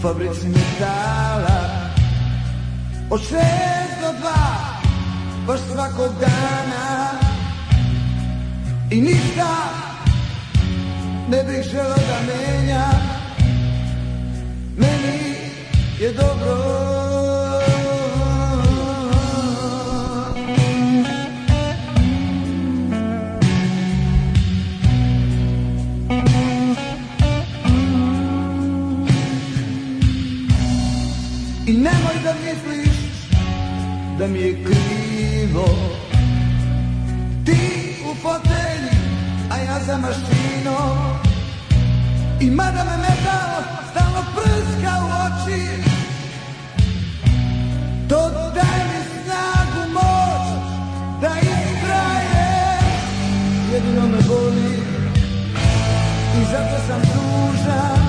u fabrici metala Od šest do dva, baš svakog dana I ništa ne bih želao da menja Meni je dobro da mi je krivo Ti u fotelji, a ja za mašinom I mada me metal stalno prska u oči To daj mi snagu, moć da istraje Jedino me boli i zato sam dužan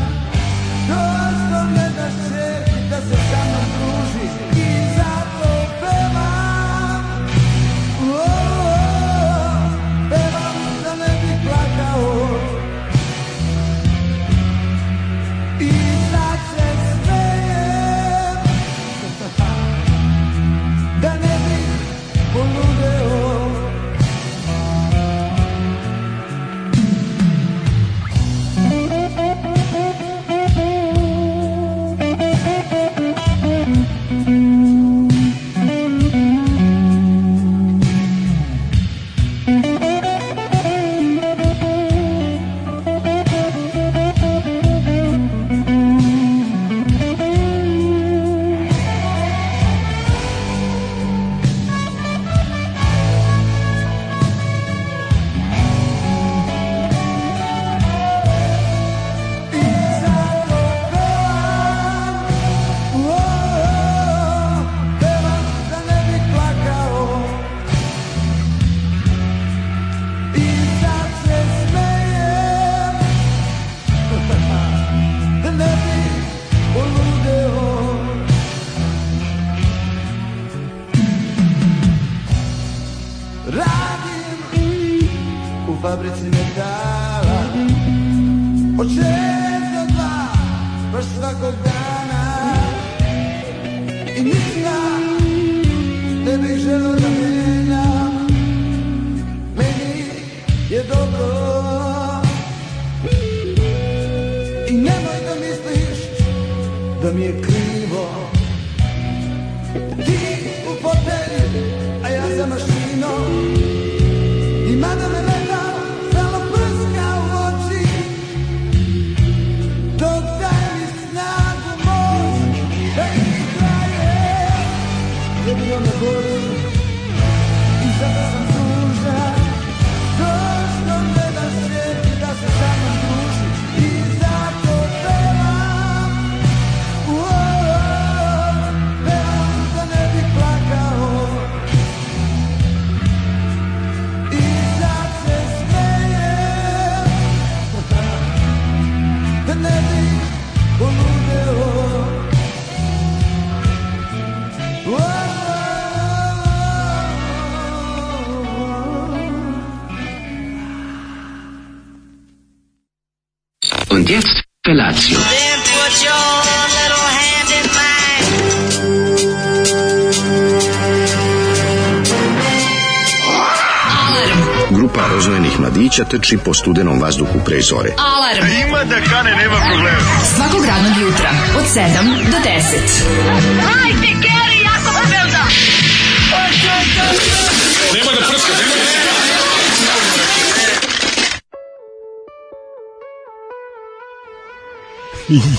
Jetzt Felatio. Grupa rozvojenih mladića teči po studenom vazduhu pre zore. Alarm! A e, ima da kane, nema problema. Svakog radnog jutra, od 7 do 10. Hajde, Keri, jako se velda! Nemoj da prska, nemoj da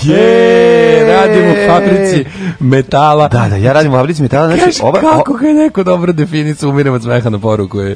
Je, e! radimo u fabrici metala. Da, da, ja radim u fabrici metala. Znači, Kaš, ova, kako ga je neko dobro definisao, umirem od smeha na poruku. Je.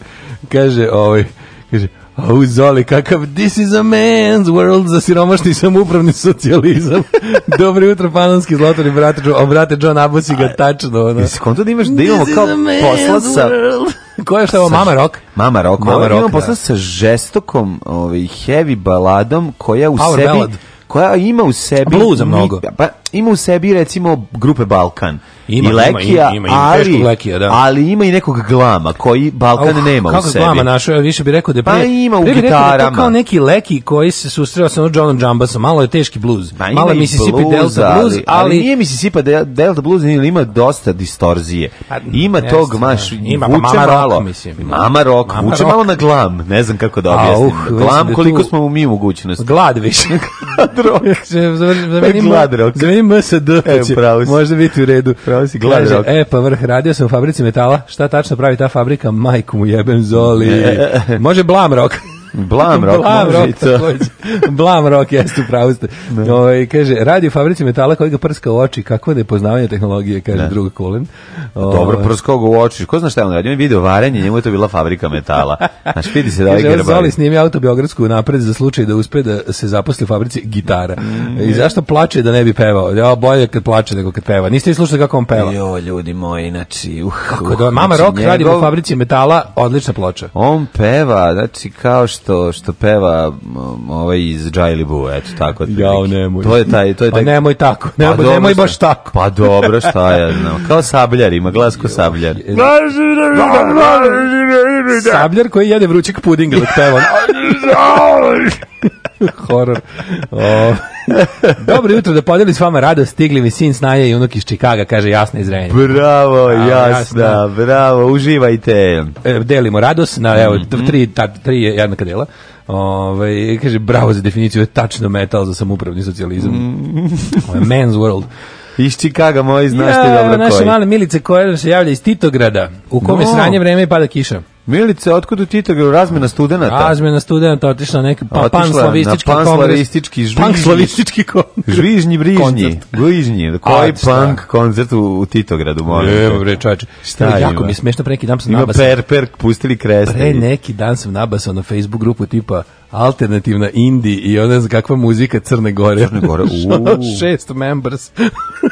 Kaže, ovaj, kaže, Oh, Zoli, kakav this is a man's world za siromašni samoupravni socijalizam. Dobro jutro, panonski zlotori, brate, o, brate John Abbas i ga tačno. Ono. Jesi konto da imaš, da imamo kao posla sa... Ko je šta ovo, Mama Rock? Mama Rock, Mama Rock, Imamo posla da. sa žestokom, ovaj, heavy baladom koja u Power sebi... Ballad koja ima u sebi... Bluza mnogo. pa, ima u sebi, recimo, grupe Balkan ima, i Lekija, ima, ima, ali, lekija, da. ali ima i nekog glama koji Balkan oh, nema u sebi. Kako glama našo, ja više bih rekao da je pre, pa ima u gitarama. da kao neki Leki koji se susreo sa Johnom Jambasom, malo je teški blues, Ma, malo je Mississippi blues, Delta blues, ali, ali, ali nije Mississippi Delta blues, ima dosta distorzije. Pa, ima jest, tog, da. maš, ima, pa vuče mama malo, rock, mislim. Mama rock, mama vuče rock. malo na glam, ne znam kako da objasnim. Uh, glam da koliko smo mi u mogućnosti. Glad više. glad rock. Zamenim MSD, e, može biti u redu ovo si glad rock. E, pa vrh, radio sam u fabrici metala. Šta tačno pravi ta fabrika? Majku mu jebem zoli. E, e, e. Može blam rok. Blam rock, Blam rock, Blam rock, jeste, pravo ste. Da. Ove, ovaj, kaže, radi u fabrici metala koji ga prska u oči, kakvo da je poznavanje tehnologije, kaže ne. Da. drug Kulin. Dobro, ovaj. prskao ga u oči. Ko zna šta je on radio? On je video varenje, njemu je to bila fabrika metala. Znaš, vidi se da ovaj gerbari. Zoli snimi autobiografsku napred za slučaj da uspe da se zaposli u fabrici gitara. Mm, I zašto plače da ne bi pevao? Ja, bolje kad plače nego kad peva. Niste slušali kako on peva. Jo, ljudi moji, znači, uh, kako uh, da, mama znači, rock njegov... radi u fabrici metala, odlična ploča. On peva, znači, kao što što peva ovaj iz Jaili Boo, eto tako Ja, nemoj. To je taj, to je pa taj. Pa nemoj tako. Nemoj, pa nemoj baš tako. Pa dobro, šta je, znam. Kao sabljar, ima glas ko sabljar. Sabljar koji jede vrućeg pudinga dok peva. Horor. Oh. Dobro jutro, da podeli s vama radost, stigli mi sin snaje i unuk iz Čikaga, kaže Jasna iz Renja. Bravo, jasna, jasna, bravo, uživajte. E, delimo radost na evo, mhm. tri, ta, tri jednaka dela. Ove, ovaj, kaže, bravo za definiciju, je tačno metal za samoupravni socijalizam. Mm. Man's world. Iz Čikaga, moji, znaš ja, ti dobro koji. Naše male milice koje se javlja iz Titograda, u kome no. sranje vreme i pada kiša. Milice, otkud u Titogu razmena studenata? Razmena studenata otišla neki pa panslavistički pan panslavistički panslavistički koncert. Žvižnji brižnji, bližnji, koji punk da. koncert u, u Titogradu, molim. Evo bre, čače. Šta jako mi smešno preki dan sam nabasao. Ima per per pustili krest. Pre neki dan sam nabasao na Facebook grupu tipa alternativna indi i ona znam kakva muzika Crne Gore. Crne Gore, Šest members.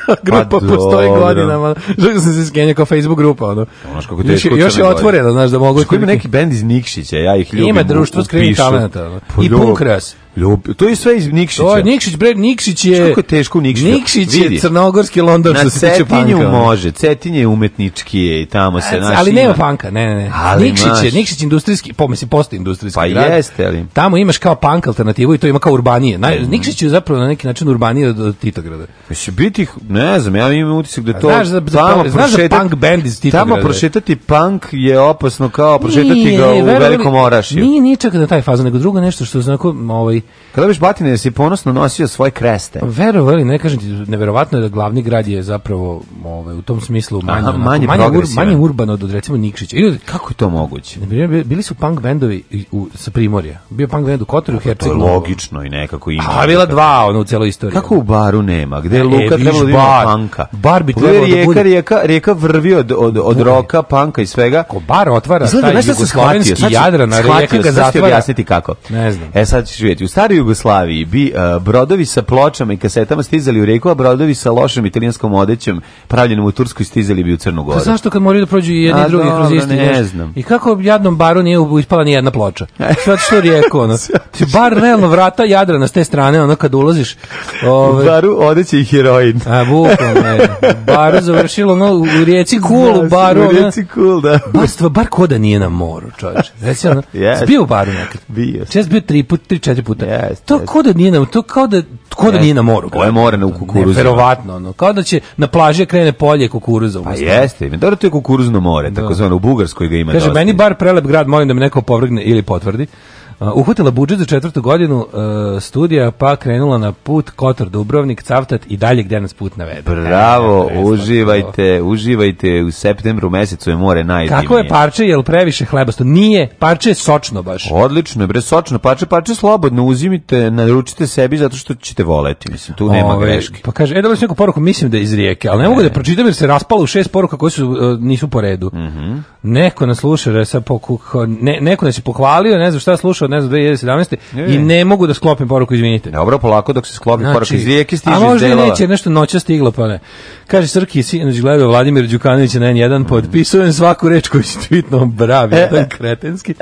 Pa grupa pa postoji godinama. Želim sam se skenja kao Facebook grupa. Ono. Onoš kako još, još je otvorena, znaš, da mogu... Što ima neki bend iz Nikšića, ja ih ljubim. Ima društvo skrivi talenata. Pa I Punkras. Ljub, to je sve iz Nikšića. To je Nikšić, bre, Nikšić je... Kako je teško Nikšića? Nikšić je Vidi. crnogorski London Na što se tiče panka. Na Cetinju može, Cetinje je umetnički je i tamo se e, naši... Ali nema panka, ne, ne, ne. Ali Nikšić maš. je, Nikšić industrijski, pomisli, postoji industrijski pa grad. Pa jeste, ali... Tamo imaš kao punk alternativu i to ima kao urbanije. Naj, mm. Nikšić je zapravo na neki način urbanije od, od Titograda. Mislim, biti, ne znam, ja imam utisak da to... Znaš, za, da- da tamo za, pa- znaš da prošetati, punk band iz Titograda. Tamo prošetati punk je opasno kao prošetati nije, ga u velikom orašju. Nije, nije čak da taj faza, nego drugo nešto što je onako, ovaj, Kada biš batine, si ponosno nosio svoje kreste? Verovali, ne kažem ti, neverovatno je da glavni grad je zapravo ovaj, u tom smislu manje, Aha, manje, manje, ur, manje urbano od recimo Nikšića. Ili, kako je to moguće? Bili su punk bendovi u, sa Primorja. Bio punk bend u Kotoru, u Hercegu. logično i nekako ima. A, bila dva ono, u celoj istoriji. Kako u baru nema? Gde je e, Luka e, trebalo da ima panka? Bar bi trebalo da bude. Rijeka, rijeka vrvi od, od, od roka, panka i svega. Ko bar otvara Izgleda, taj jugoslovenski jadran, a rijeka ga zatvara. Shvatio, sad ću objasniti kako. Ne znam. E, sad ćeš vidjeti staroj Jugoslaviji bi uh, brodovi sa pločama i kasetama stizali u reku, a brodovi sa lošim italijanskom odećom pravljenom u Turskoj stizali bi u Crnu pa Goru. Pa zašto kad moraju da prođu i jedni i drugi kroz isti? Ne znam. I kako jadnom baru nije ispala ni jedna ploča? Sve otišlo rijeku, ono. Bar realno vrata Jadrana s te strane, ono kad ulaziš. Ove, baru odeće i heroin. a, bukvalno, e. Baru završilo ono, u rijeci Kul, u baru. U rijeci Kul, da. Bar, stva, bar koda nije na moru, čovječe. Reci, ono, yes. bio u baru nekad. Bio. Čest bio tri, put, tri četiri puta yes, to yes. kao da nije na, to kao da, kao da yes. nije na moru. Ovo je da- more na kukuruzu. Verovatno, no kao da će na plaži da krene polje kukuruza. Pa jeste, dobro to je kukuruzno more, da. takozvano u Bugarskoj ga ima Kaže, dosta. meni bar prelep grad, molim da me neko povrgne ili potvrdi uhvatila budžet za četvrtu godinu uh, studija, pa krenula na put Kotor, Dubrovnik, Cavtat i dalje gde nas put navede. Bravo, e, uživajte, uživajte, u septembru mesecu je more najdivnije. Kako je parče, jel previše hlebasto? Nije, parče je sočno baš. Odlično je, bre, sočno, parče, parče slobodno, uzimite, naručite sebi zato što ćete voleti, mislim, tu nema Ove, greške. Pa kaže, e, da neku poruku, mislim da iz rijeke, ali ne, ne. mogu da pročitam jer se raspalo u šest poruka koje su, uh, nisu po redu. Mm -hmm. Neko nas sluša, ne, neko nas je pohvalio, ne znam šta sluša od ne znam 2017. Ne, i ne mogu da sklopim poruku, izvinite. Dobro, polako dok se sklopi znači, poruka iz Rijeke stiže iz A možda neće, nešto noća stiglo, pa ne. Kaže Srki, sinoć gledao Vladimir Đukanović na N1, mm. potpisujem svaku reč koju si tweetno bravi, e, to e. kretenski.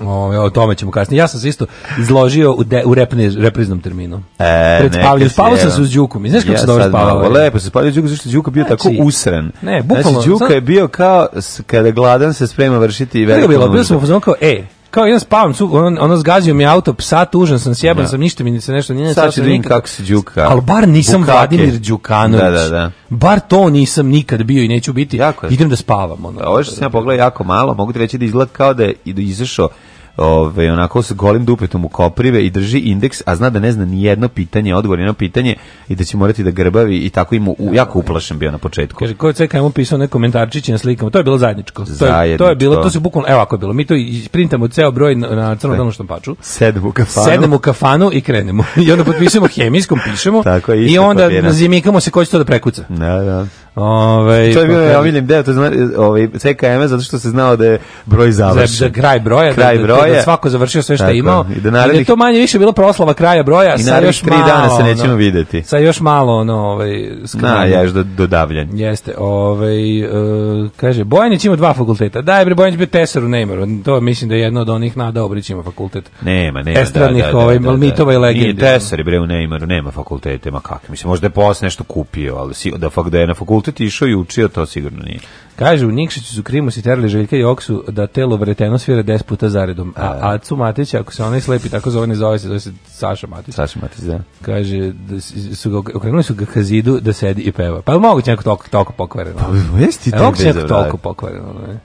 o, o tome ćemo kasnije. Ja sam se isto izložio u, de, u repne, repriznom terminu. E, Pred Pavljom, spavao sam se s Đukom. Znaš kako ja se dobro spavao? Lepo se spavao Đukom, zašto Đuka bio znači, tako usren. Ne, bukvalno. Znači, Đuka je bio kao, kada gladan se sprema vršiti i veliko. Bilo, bilo fazonu kao, e, kao jedan spavam, su, on, ono zgazio mi auto, psa tužan sam, sjeban da. sam, ništa mi se nešto nije. Sad ću da nikad... kako si Đuka. Ali bar nisam Bukake. Vladimir Đukanović. Da, da, da. Bar to nisam nikad bio i neću biti. Jako je. Idem da spavam. Ono, da, Ovo što sam ja pogledao jako malo, mogu ti reći da izgleda kao da je izašao ove, onako s golim dupetom u koprive i drži indeks, a zna da ne zna ni jedno pitanje, odgovor jedno pitanje, i da će morati da grbavi i tako im jako uplašen bio na početku. Kaže, ko je CK mu pisao neke komentarčiće na slikama, to je bilo zajedničko. To je, to je bilo, to se bukvalno, evo kako je bilo, mi to isprintamo ceo broj na, na crno-belom štampaču. Sedemo u kafanu. Sedemo u kafanu i krenemo. I onda potpišemo hemijskom, pišemo tako, je, i onda papira. zimikamo se ko će to da prekuca. Da, da. Ove, ovaj, to je bio, ja pa vidim, deo, to zna, ovaj, CKM zato što se znao da je broj završen. Za, da, za da kraj broja, kraj da, da broja. Da, da svako završio sve što je imao. I da, narednih, I da to manje više bilo proslava kraja broja. I narednih tri dana se nećemo ono, videti. Sa sa još malo ono ovaj Na, ja još dodavljen. Jeste, ovaj uh, kaže Bojanić ima dva fakulteta. Da, bre Bojanić bio tesar u Neymaru. To mislim da je jedno od onih nada Obrić ima fakultet. Nema, nema. Estradnih da, da, ovaj, da, da, da. mitova i legendi. Nije tesar bre u Neymaru, nema fakultete, ma kako. Mislim možda je posle nešto kupio, ali si, da fak da je na fakultet išao i učio to sigurno nije. Kaže, u Nikšiću su krimu si terali Željka i Oksu da telo vreteno svira 10 puta zaredom. A da. Acu Matić, ako se onaj slepi, tako zove, ne zove se, zove se Saša Matić. Saša Matić, da. Kaže, da su ga, okrenuli su ga ka zidu da sedi i peva. Pa je moguće neko toliko, toliko pokvareno. Pa jesi ti to bezavljaj. toliko pokvareno, ne?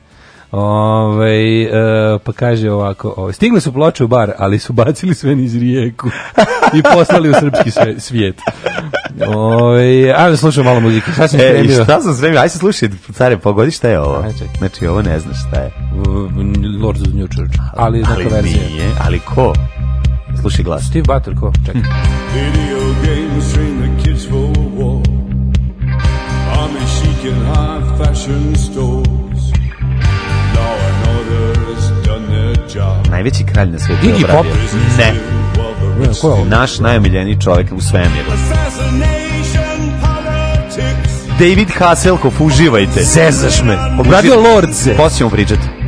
Ove, e, pa kaže ovako, ove, stigli su ploče u bar, ali su bacili sve niz rijeku i poslali u srpski svijet. Oj, ajde da slušaj malo muzike. Šta sam e, Šta sam spremio? Ajde slušaj, care, pogodi šta je ovo. Ajde, Znači, ovo ne znaš šta je. Lord of New Church. Ali, neka ali Nije, ali ko? Slušaj glas. Steve Butler, ko? Čekaj. Video games train the kids for war Army chic and high fashion store najveći kralj na svijetu Iggy Pop? Ne. ne ko Naš najomiljeniji čovjek u svemiru. David Hasselhoff, uživajte. Zezaš me. Obradio Lordze. Poslije pričati.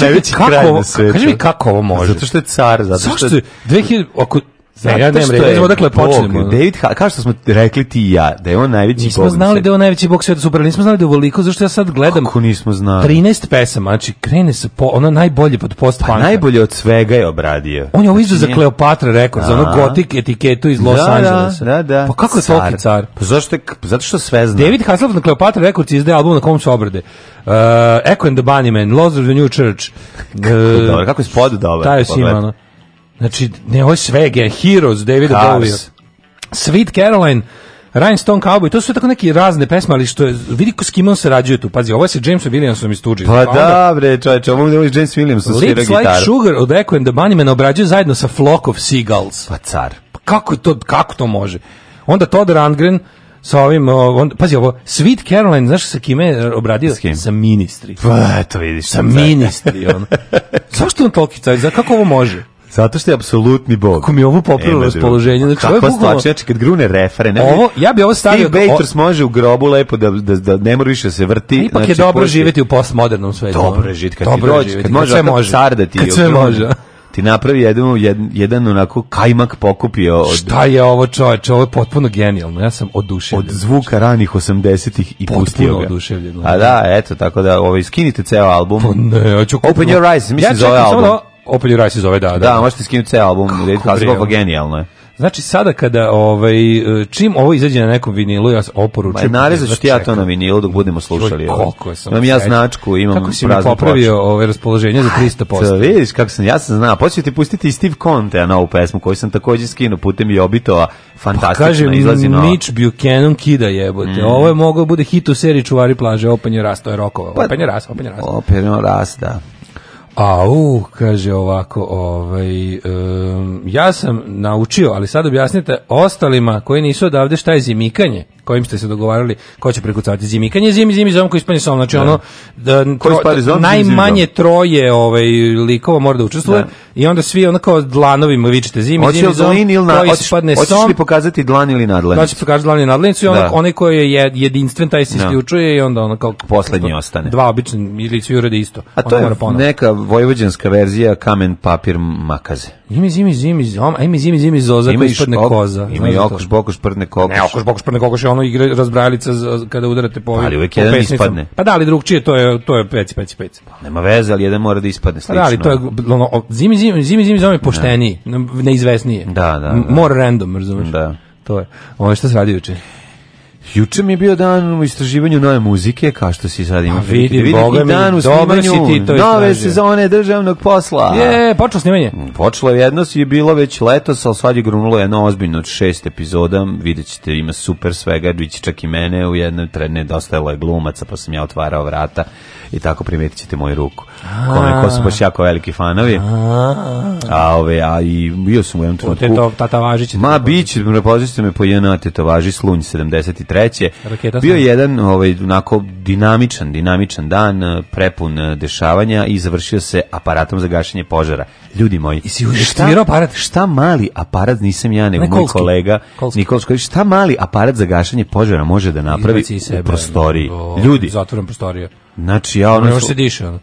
najveći kraj na svetu. Kaži mi kako ovo može? Zato što je car, zato što... Zašto je, 2000, ako, Zato ne, ja nemam rekao, odakle počnemo. David, kao što smo rekli ti i ja, da je on najveći nismo bog. Nismo znali da je on najveći bog sveta super, nismo znali da je ovoliko, zašto ja sad gledam. Kako nismo znali? 13 pesama, znači krene se po, ono najbolje pod post Pa najbolje od svega je obradio. On je ovo znači, za Kleopatra rekao, za ono gotik etiketu iz Los da, da Angelesa. Da, da, da. Pa kako je Tolki car? Pa zašto pa zato što sve zna. David Hasselhoff na Kleopatra Records izdaje album na kom su obrade. Uh, Echo and the Bunnymen, Lost of the New Church. Kako, uh, dobro, kako je spod dobro. Taj je Znači, ne, ovo je svege, Heroes, David Bowie. Sweet Caroline, Rhinestone Cowboy, to su tako neke razne pesme, ali što je, vidi ko s kim on se rađuje tu, pazi, ovo je se Jamesom Williamsom iz Tuđi. Pa, pa da, bre, čovječe, ovo je James Williamson svira gitaru. Lips Like Sugar od Echo and the Bunnymen obrađuje zajedno sa Flock of Seagulls. Pa car. Pa kako to, kako to može? Onda Todd Rundgren, sa ovim, on, pazi ovo, Sweet Caroline, znaš sa kime obradio? S kim? Sa ministri. Pa, to vidiš. Sa ministri, on. Zašto on toliki car? Za kako ovo može? Zato što je apsolutni bog. Kako mi ovo popravilo raspoloženje. Znači, Kakva stvar, znači kad grune refere. Ne, ovo, ja bi ovo stavio... Steve Bators može u grobu lepo da, da, da ne mora više se vrti. Ipak znači, je dobro pošli... živjeti u postmodernom svetu. Dobro je živjeti kad dobro ti dođe, živjeti, kad, može, kad sve može. kad sve može ti napravi jedan, jedan, jedan onako kajmak pokupio. Od... Šta je ovo čoveče, ovo je potpuno genijalno, ja sam oduševljen. Od zvuka ranih 80-ih i pustio ga. Potpuno oduševljen. A da, eto, tako da ovaj, skinite ceo album. Pa ne, ja ću... Open Your Eyes, mislim ja za album. Ono, Opalju Raj se zove, da, da. Da, možete skinuti ceo album, Lady genijalno je. Znači sada kada ovaj e, čim ovo izađe na nekom vinilu ja oporučujem. Ma narezaću da ti ja to na vinilu dok budemo slušali. Čuj, koliko sam. Imam ja značku, imam Kako si mi popravio ploču. ove raspoloženje za 300%. To vidiš kako sam ja sam znao. Počeo ti pustiti i Steve Conte na ovu pesmu koju sam takođe skinuo putem i Jobitova. Fantastično pa kažem, izlazi no. Mitch Buchanan kida jebote. Mm. Ovo je moglo da bude hit u seriji Čuvari plaže, opanje rasta je rokova. Pa, open Open Opanje rasta, Open rasta. Opanje da. Au, kaže ovako, ovaj, um, ja sam naučio, ali sad objasnite ostalima koji nisu odavde šta je zimikanje kojim ste se dogovarali ko će prekucavati zimi. Kad je zimi, zimi, zomko ispani som, znači da. ono da, tro, zom, najmanje zim, troje ovaj, likova mora da učestvuje da. i onda svi onako kao dlanovima vičete zimi, Oći zimi, zom, ili na, koji ispadne som. li pokazati dlan ili nadlenicu? Da će pokazati dlan ili nadlenicu i onda onaj koji je jedinstven, taj se isključuje i onda ono kao... Poslednji ostane. Dva obični ili svi urade isto. A to je neka vojvođanska verzija kamen, papir, makaze. Imi zimi, zimi, zom, a imi zimi, zimi, zoza, koji ispadne koza. Ima i okuš, bokuš, prdne kokoš. Ne, okuš, bokuš, prdne kokoš je ono igre razbralica kada udarate po ovim, Ali uvek po jedan pesnicom. ispadne. Pa da, ali drugčije, to je, to je peci, peci, peci. Pa nema veze, ali jedan mora da ispadne slično. Pa da, ali to je, ono, zimi, zimi, zimi, zimi, zove da. pošteniji, da. neizvesnije. Da, da, da. More random, razumiješ? Da. To je. Ono što se radi juče? Juče mi je bio dan u istraživanju nove muzike, kao što si sad ima vidi, pa da vidim, Boga mi, dan u snimanju ti to nove sezone državnog posla. Je, počelo snimanje. Mm, počelo je jedno, je bilo već letos, ali sad je grunulo jedno ozbiljno od šest epizoda, vidjet ćete, ima super svega, bit čak i mene u jednoj trene, dostajalo je glumaca, pa sam ja otvarao vrata i tako primetit ćete moju ruku. Kome, ko su baš jako veliki fanovi. A, ove, a i bio sam u jednom trenutku. Tata Važić. Ma, bić, će, prepoznat me po JNA tetovaži, Važić, Slunj 73 sreće. Raketa bio je jedan ovaj, onako dinamičan, dinamičan dan, eh, prepun eh, dešavanja i završio se aparatom za gašenje požara. Ljudi moji, I si šta, aparat? šta mali aparat, nisam ja, nego ne, moj kolega Kolski. Nikolski, šta mali aparat za gašenje požara može da napravi u prostoriji? O, Ljudi. Zatvoram prostoriju. Znači, ja ono... Ne može se diše, ono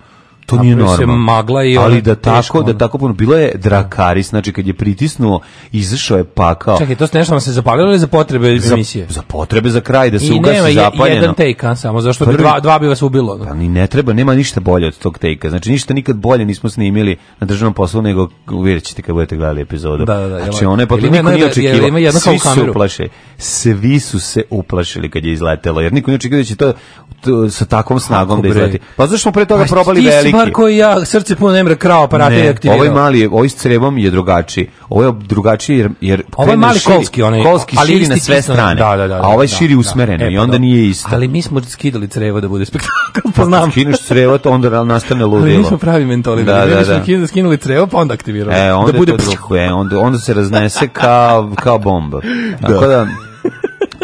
to nije normalno. Se magla i ali da tako, da tako puno bilo je Drakaris, znači kad je pritisnuo, izašao je pakao. Čekaj, to se nešto se zapalilo ili za potrebe za, emisije? Za potrebe za kraj da se I ugasi zapaljeno. I jedan take, samo zašto Prvi, bi dva, dva bi vas ubilo. Da. ni ne treba, nema ništa bolje od tog tejka. Znači ništa nikad bolje nismo snimili na državnom poslu nego vidjet ćete kad budete gledali epizodu. Da, da, da, znači ona je pa niko nije očekivao. Svi su Svi su se uplašili kad je izletelo, jer niko nije očekivao da će to, to sa takvom snagom da izleti. Pa zašto smo pre toga pa probali veliki par koji ja srce puno nemre krao aparate ne, aktivirao. Ovaj mali, ovaj s crevom je drugačiji. Ovaj je drugačiji jer jer ovaj mali širi, kolski, onaj kolski ali širi na sve da, strane. Da, da, da, a ovaj da, širi da. usmereno e, i onda pa, nije isto. Ali mi smo skidali crevo da bude spektakl, pa, pa znam. Skineš crevo, to onda nastane ludilo. Mi smo pravi mentoli, da, da, da. skinuli crevo, pa onda aktivirali. E, onda da bude to drugo, e, onda, onda se raznese kao, kao bomba. Tako da,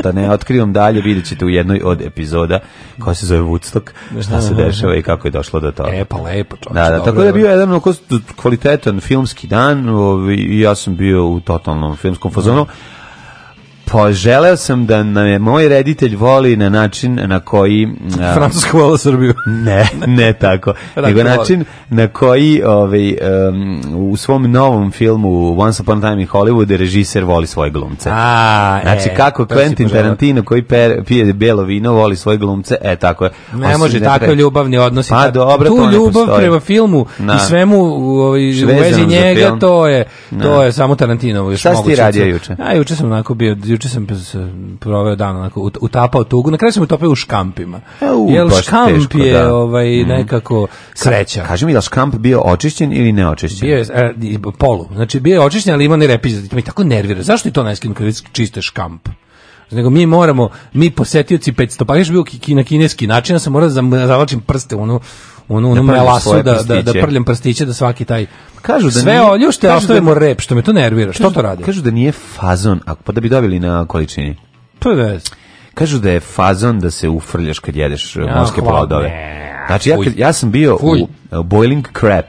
da ne otkrivam dalje, vidjet ćete u jednoj od epizoda koja se zove Woodstock, šta se dešava i kako je došlo do toga. E, pa lepo. Čoč, da, da, dobro, tako da je bio jedan kvalitetan filmski dan ovaj, i ja sam bio u totalnom filmskom fazonu. Da poželeo sam da nam je moj reditelj voli na način na koji... Uh, Francusko vola Srbiju. ne, ne tako. nego način na koji ovaj, um, u svom novom filmu Once Upon a Time in Hollywood režiser voli svoje glumce. A, znači, e, kako Quentin Tarantino koji per, pije belo vino voli svoje glumce, e tako je. Ne može ne takav pre... ljubavni odnos. Pa dobro, tu ljubav postoji. prema filmu na. i svemu ovaj, u, vezi njega, to je, to je samo Tarantinovo. Šta si ti radio juče? A, juče sam onako bio, juče sam proveo dan onako utapao tugu. Na kraju sam utopio u škampima. Au, e, Jel škamp teško, je da. ovaj mm. nekako sreća. Ka, kaži mi da škamp bio očišćen ili neočišćen? Bio je e, polu. Znači bio je očišćen, ali ima ne repiz, to da me tako nervira. Zašto je to najskin skinu kad čiste škamp? nego mi moramo, mi posetioci 500, pa još bio ki, na kineski način, ja sam morao da zavlačim prste, ono, ono, ono da melasu, da, da, da prljam prstiće, da svaki taj... Kažu da Sve nije, oljušte, kažu ostavimo da, rep, što me to nervira. Kažu, što to radi? Kažu da nije fazon, ako pa da bi dobili na količini. Pa da Kažu da je fazon da se ufrljaš kad jedeš ja, morske hvala, plodove. Znači, ja, ja sam bio Fuj. u e, Boiling Crab,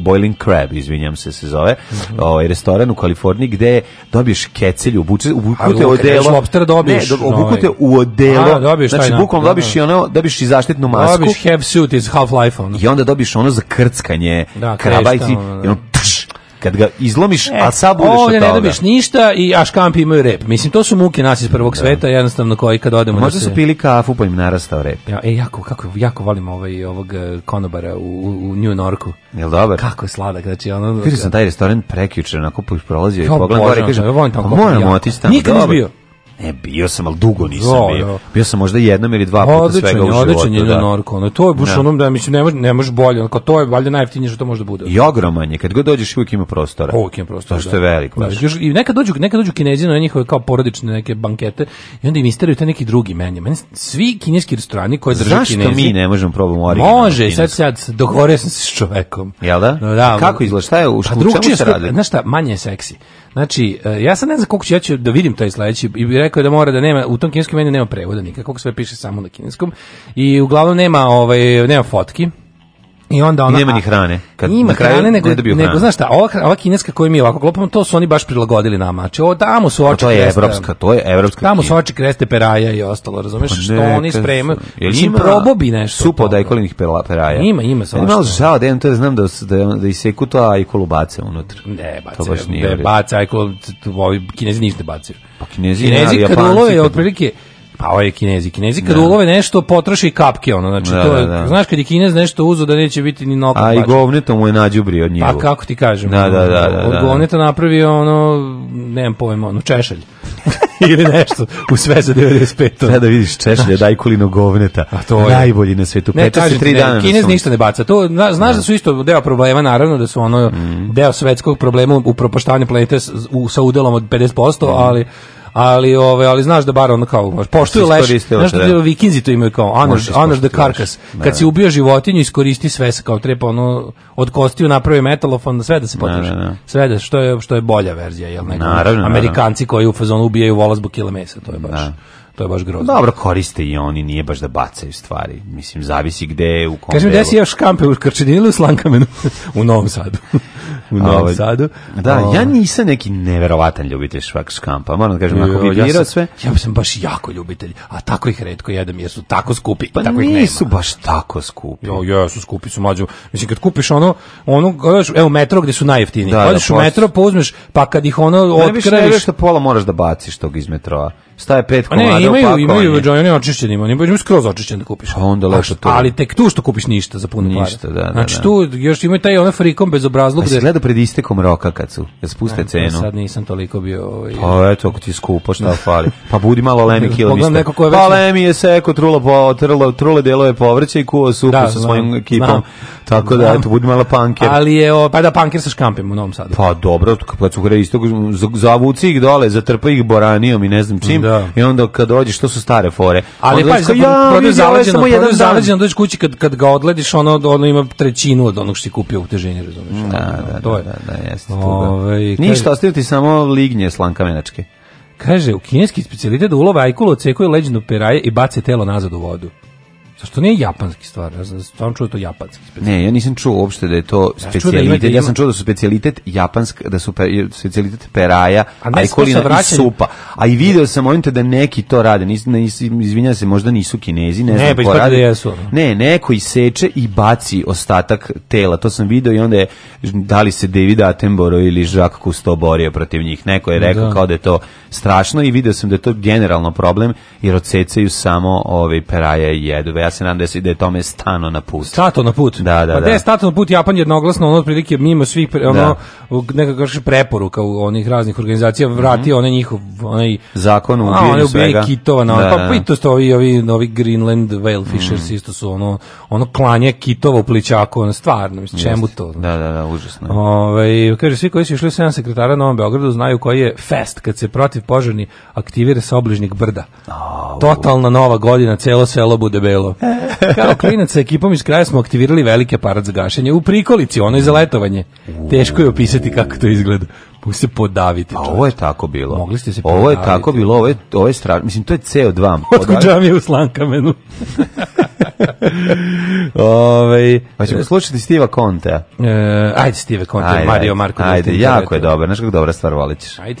Boiling Crab, izvinjam se, se zove, mm -hmm. ovaj restoran u Kaliforniji gde dobiješ kecelju, obuče, obukute u odelo. lobster dobiješ. Ne, do, ovaj. obukute u odelo. A, dobiješ znači, bukvalno da, dobiješ da. i ono, dobiješ i zaštitnu masku. Dobiješ have suit iz Half-Life. Ono. I onda dobiješ ono za krckanje, da, krabajci, i da. ono kad ga izlomiš, e, a sad budeš ovdje od toga. ne dobiš ništa i aškampi imaju rep. Mislim, to su muke nas iz prvog da. sveta, jednostavno koji kad odemo... Možda da se... su pili kafu pa im narastao rep. Ja, e, jako, kako, jako volim ovaj, ovog e, konobara u, u New Norku. Jel dobar? Kako je sladak, znači ono... Vidio sam taj restoran prekjuče, onako prolazio i pogledam gore i kažem, ja volim tamo. Pa Moramo otići tamo. Nikad nisam bio. E, bio sam, ali dugo nisam no, da, bio. No. Da. Bio sam možda jednom ili dva puta svega u životu. Odličan je da. Norko. Ono, to je baš no. Da. onom da, mislim, ne može, ne može bolje. Ono, to je valjda najeftinije što to može da bude. I ogroman je. Kad god dođeš, uvijek ima prostora. Uvijek ima prostora, To što da. je veliko. Da, još, I nekad dođu, nekad dođu kinezi na njihove kao porodične neke bankete i onda im isteraju te neki drugi menje. Meni, svi kineski restorani koje drže kinezi... Zašto mi ne možemo probati originalno Može, sad sad dogovorio sam se s čovekom. Jel da? No, da Kako izgleda? Šta je? U, pa, u čemu se radi? Znaš šta, manje je seksi. Znači, e, ja sad ne znam koliko ću, ja ću da vidim taj sledeći i bi rekao da mora da nema, u tom kineskom meni nema prevoda nikakvog, sve piše samo na kineskom i uglavnom nema, ovaj, nema fotki, I onda ona nema ni hrane. Kad ima na kraju hrane nego, ne nego znaš šta, ova, ova kineska koju mi ovako klopamo, to su oni baš prilagodili nama. Znači, o, tamo su oči to je evropska, to je evropska. Tamo su oči kreste peraja i ostalo, razumeš? Ne, pa što oni spremaju. Jel ima probobi nešto. Supo da ikolinih peraja. Ima, ima sa. Ima žao da imam to da znam da da da iseku to i kolubace unutra. Ne, bace. To baš nije. baca i kol, ovi Kinezi ništa bacaju. Pa Kinezi, Kinezi, Kinezi, Kinezi, Kinezi, Kinezi, Kinezi, Kinezi, Kinezi, Pa ovo je kinezi. Kinezi kad da. ulove nešto potroši kapke, ono, znači da, to da, je, da, da. znaš kad je kinez nešto uzo da neće biti ni nokat. A i govneto mu je nađubri od njivu. Pa kako ti kažem. Da, da, da, da. Od govneta napravio ono, nemam pojma, ono, češalj. ili nešto u sve za 95. Sada da vidiš Češlje, daj kulino govneta. A to je najbolji na svetu. Ne, kažem, tri ne, dana. Kinez ništa ne baca. To znaš da su isto deo problema naravno da su ono mm. deo svetskog problema u propoštavanju planete sa udelom od 50%, mm. ali ali ove ali znaš da bar ono kao poštuju leš znaš da, da vikinzi to imaju kao anaš anaš da karkas kad si ubio životinju iskoristi sve se kao treba ono od kostiju napravi metalofon da sve da se da, potroši da, sve da što je što je bolja verzija jel nego Amerikanci koji u fazonu ubijaju vola zbog kila mesa to je baš to je baš grozno. Dobro, koriste i oni, nije baš da bacaju stvari. Mislim, zavisi gde, u kom Kažem, delu. Kažem, gde si škampe u Krčini ili u Slankamenu? u Novom Sadu. u Novom ovaj, Sadu. Da, o... Ovaj. ja nisam neki neverovatan ljubitelj švak škampa. Moram da kažem, ako bi ja sve... Ja sam baš jako ljubitelj, a tako ih redko jedem, jer su tako skupi. Pa tako ih nema. baš tako skupi. Jo, jo, su skupi, su mlađu. Mislim, kad kupiš ono, ono, evo, metro gde su najjeftiniji. Da, da Odeš da, u metro, pa uzmeš, pa kad ih ono otkriješ... Ne, ne, da pola moraš da baciš tog iz metroa staje pet pa komada ne, imaju, u imaju, imaju, oni očišćeni, oni imaju skroz očišćen da kupiš. A pa onda lepo to. Ali tek tu što kupiš ništa za puno Ništa, da, da, Znači da. tu još imaju taj ona frikom bezobrazluk. Jesi gledao pred istekom roka kad su, jel spuste ne, e, cenu? Sad nisam toliko bio... Ovaj, pa eto, ako ti skupo, šta fali? Pa budi malo lemi kilom neko ko je Pa lemi je seko, trulo, po, trulo, trule delove povrće i kuo supu da, sa svojim ekipom. Tako da, eto, budi malo panker. Ali je, pa da, panker sa škampem u Novom Sadu. Pa dobro, kad su gre istog, zavuci ih dole, zatrpa ih boranijom i ne znam čim, Da. I onda kad dođeš, to su stare fore. Ali pa, dođeš, ja, prodaju zaleđeno, samo jedan zaleđeno, dođeš kući kad, kad ga odlediš, ono, ono ima trećinu od onog što si kupio u težini, razumiješ? Da, da, da, to je. da, da, da jeste. Ove, ovaj, Ništa, ostavio ti samo lignje slankamenačke. Kaže, u kineski specijalitet da ulove ajkulu, ocekuje leđenu peraje i bace telo nazad u vodu. Zašto ne japanski stvar? Ja sam čuo da to japanski Ne, ja nisam čuo uopšte da je to ja da specijalitet. Da ja sam čuo da su specijalitet japanski, da su specijalitet peraja, a, i kolina i supa. A i video sam momente da neki to rade. Nis, izvinjam se, možda nisu kinezi, ne, ne znam pa ko rade. Da Ne, neko iseče i baci ostatak tela. To sam video i onda je da li se David Attenborough ili Jacques Cousteau borio protiv njih. Neko je rekao da. kao da je to strašno i video sam da je to generalno problem jer odsecaju samo ove peraje i jedu ja se nadam da se da je tome stano na put. Stato na put. Da, da, pa da. Da je stato na put Japan jednoglasno ono otprilike mimo svih pre, ono da. nekako preporuka u onih raznih organizacija vrati mm -hmm. onaj njihov onaj zakon u ubijanju svega. kitova na da, pa, da, da. to što ovi ovi novi Greenland whale fishers mm. isto su ono ono klanje kitova u plićaku, ono stvarno, mislim čemu Just. to? Da, da, da, užasno. Ovaj kaže svi koji su išli sa sekretara na Novom Beogradu znaju koji je fest kad se protiv požarni aktivira sa obližnjeg brda. Oh. Totalna nova godina, celo selo bude belo. Kao klinac sa ekipom iz kraja smo aktivirali veliki aparat za gašenje u prikolici, ono je za letovanje. Teško je opisati kako to izgleda. Mogu se podaviti. A ovo je tako bilo. Mogli ste se podaviti. Ovo je tako bilo, ovo je, ovo je strašno. Mislim, to je CO2. Otko džamije u slankamenu. Ove, ovaj, pa ćemo slušati Stiva Konta. E, ajde Stive Konta, Mario Marko. Ajde, jako je dobro. Znaš kako dobra stvar volićeš. Ajde.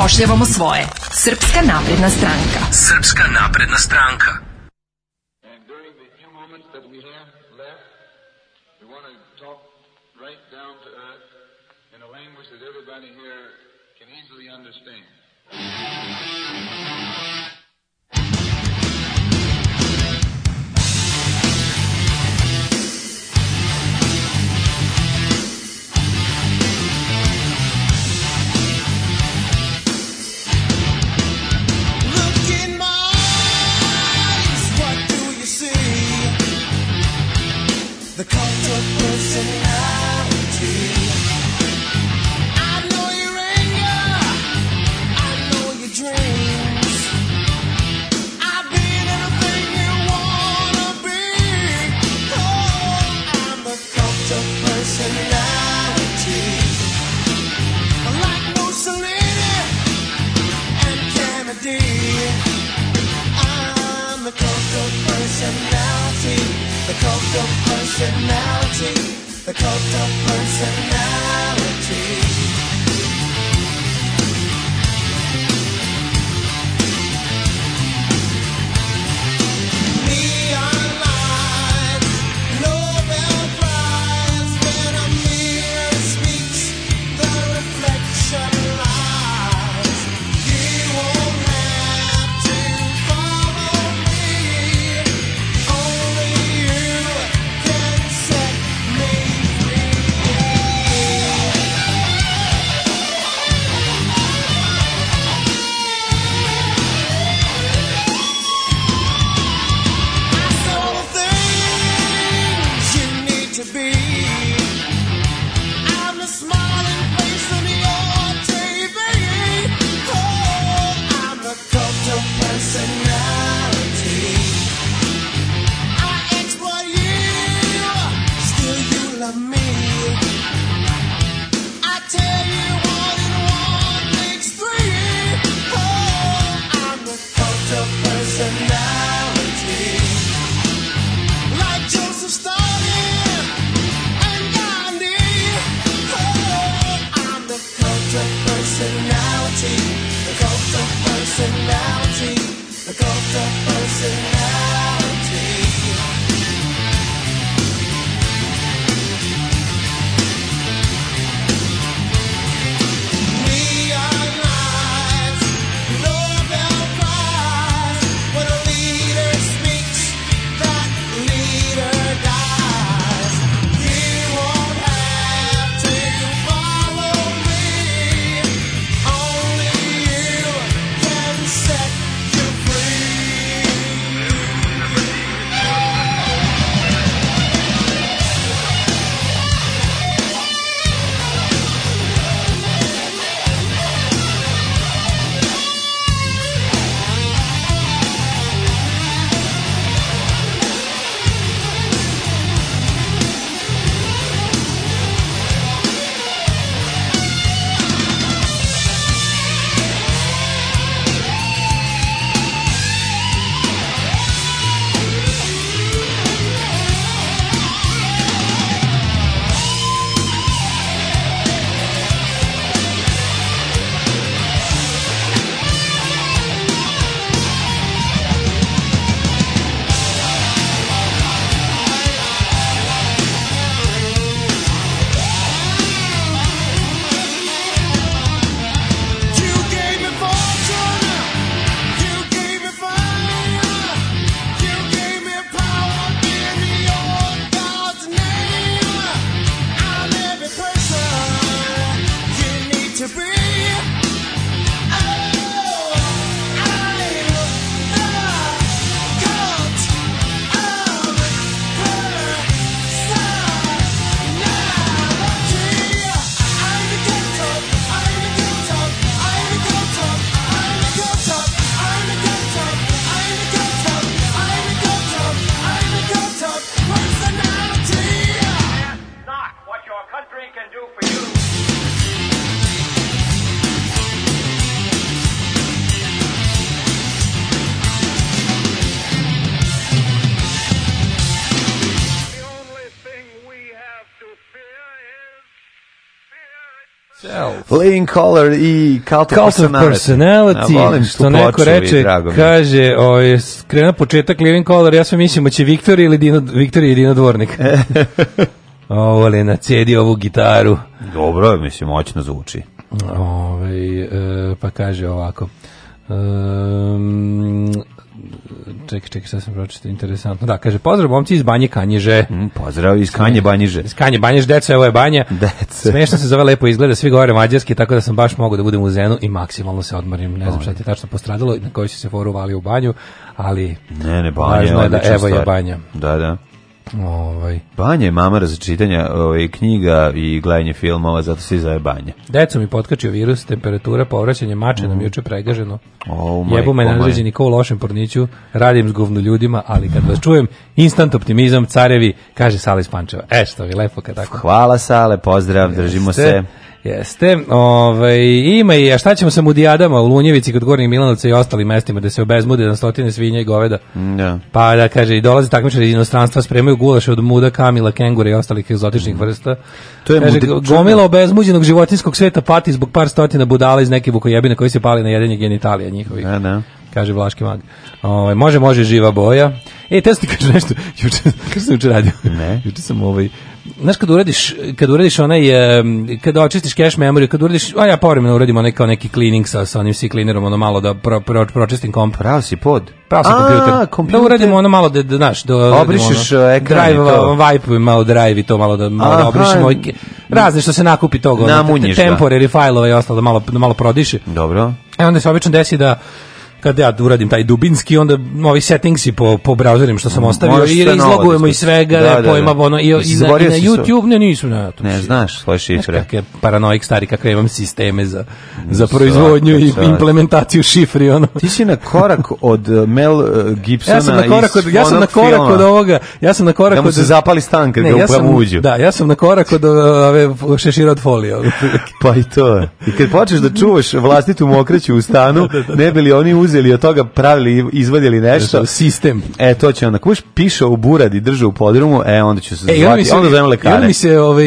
zapošljavamo svoje. Srpska napredna stranka. Srpska napredna stranka. Living Color i Cult Cult Personality. Of personality A, volim što neko reče, kaže, o, ovaj, je krena početak Living Color, ja sve mislim, će Viktor ili Dino, Viktor i Dino Dvornik. Ovo li nacedi ovu gitaru. Dobro, mislim, moćno zvuči. Ove, ovaj, e, pa kaže ovako. Um, ček, ček, šta sam pročito, interesantno. Da, kaže, pozdrav momci iz Banje Kanjiže. Mm, pozdrav iz Kanje Banjiže. Iz Kanje Banjiže, deco, evo je Banja. Deco. Smešno se zove, lepo izgleda, svi govore mađarski, tako da sam baš mogao da budem u Zenu i maksimalno se odmorim. Ne znam šta ti tačno postradilo, na kojoj si se foru u banju, ali... Ne, ne, Banja, važno je da, evo je Banja. Da, da. Ovaj. Banje mama za razačitanja ovaj, knjiga i gledanje filmova, zato se i zove banja. Deco mi potkačio virus, temperatura, povraćanje mače mm. nam juče pregaženo. Oh my, Jebu me oh nadređeni ko u lošem porniću, radim s govno ljudima, ali kad vas čujem, instant optimizam, carevi, kaže Sale iz Pančeva. E što vi, lepo kad tako. Hvala Sale, pozdrav, držimo Jeste. se. Jeste, ovaj, ima i, a šta ćemo sa mudijadama u Lunjevici kod Gornjeg Milanovca i ostalim mestima da se obezmude na stotine svinja i goveda. Da. Pa da kaže, i dolaze takmičari iz inostranstva, spremaju gulaše od muda, kamila, kengura i ostalih egzotičnih mm. vrsta. To je kaže, mudi... gomila obezmuđenog životinskog sveta pati zbog par stotina budala iz neke bukojebine koji se pali na jedenje genitalija njihovih. Da, da kaže Vlaški mag. Ovaj može može živa boja. E, te ti kaže nešto. Juče, kako sam juče radio? Ne. Juče sam ovaj znaš kad uradiš kad uradiš onaj kad očistiš cache memory kad uradiš a ja povremeno uradim onaj kao neki cleaning sa sa onim cleanerom ono malo da pro, pro, pročistim komp pravo si pod pravo sam kompjuter. kompjuter da uradim ono malo da, da znaš da, da obrišeš ono, e, ekran drive to. wipe malo drive i to malo da malo da Aha, da obrišemo razne što se nakupi toga temporary da. failova i ostalo da malo da malo prodiše dobro E onda se obično desi da kad ja uradim taj dubinski, onda novi settings i po, po brauzerima što sam ostavio Možeš i izlogujemo da i svega, da, da, da. pojma, ono, i, i, i, na, i na YouTube, ne, nisu na to. Ne, znaš, svoje šifre. Znaš kakve paranoik stari, kakve imam sisteme za, za proizvodnju i implementaciju šifri, ono. Ti si na korak od e, Mel e, Gibsona ja sam na korak od, ja sam na korak od ovoga, ja sam na korak da mu se zapali stan kad ne, ga da ja uđu. Da, ja sam na korak od e, ove šešira od folije. pa i to I kad počneš da čuvaš vlastitu mokreću u stanu, da, ne bili oni uz uzeli od toga, pravili, izvadili nešto. Sistem. E, to će onda. Kuš piše u buradi, drže u podrumu, e, onda će se zvati. E, onda mi se, onda lekare. Onda mi se ovaj,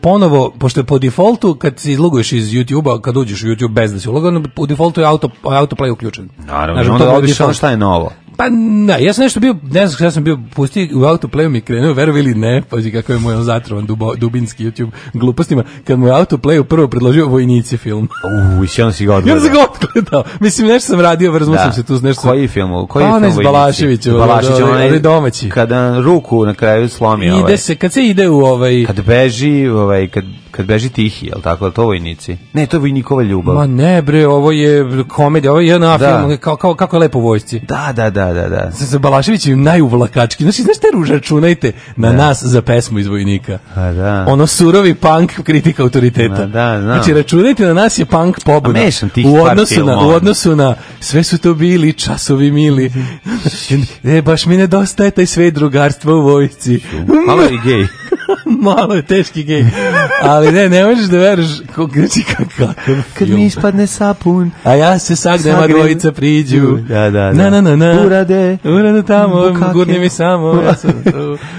ponovo, pošto je po defaultu, kad se izloguješ iz YouTube-a, kad uđeš u YouTube bez da si ulogan, po defaultu je auto, autoplay uključen. Naravno, znači, onda dobiš ono šta je novo. Pa ne, da, ja sam nešto bio, ne znam ja sam bio, pustio u autoplayu mi krenuo, verovi ili ne, pazi kako je moj zatrovan dubo, dubinski YouTube glupostima, kad mu je autoplayu prvo predložio vojnici film. Uuu, i onda si ga odgledao. Ja sam ga odgledao. Mislim, nešto sam radio, vrzmo sam da. se tu s nešto. Koji film? Koji pa, film Balašević, ovaj, Balašević, ovaj, onaj ovaj domaći. Kada ruku na kraju slomi. Ide ovaj. se, kad se ide u ovaj... Kad beži, ovaj, kad Kad beži tihi, jel tako, jel to vojnici? Ne, to je vojnikova ljubav. Ma ne bre, ovo je komedija, ovo je jedan da. film, kao, kao, kako je lepo vojsci. Da, da, da, da. da. Sa, sa Balaševićem najuvlakački. Znači, znaš te ruža, čunajte na da. nas za pesmu iz vojnika. A, da. Ono surovi punk kritika autoriteta. A, da, znam. Znači, računajte na nas je punk pobuda. u odnosu na, u odnosu na sve su to bili časovi mili. e, baš mi nedostaje taj sve drugarstvo u vojsci. Malo je gej. Malo je teški gej. Ali Ali ne, ne možeš da veruješ znači kakav Kad mi ispadne sapun, a ja se sagnema dvojica priđu. Da, da, da. Na, na, na, na. Urade. Urade tamo, gurni mi samo. Ja sam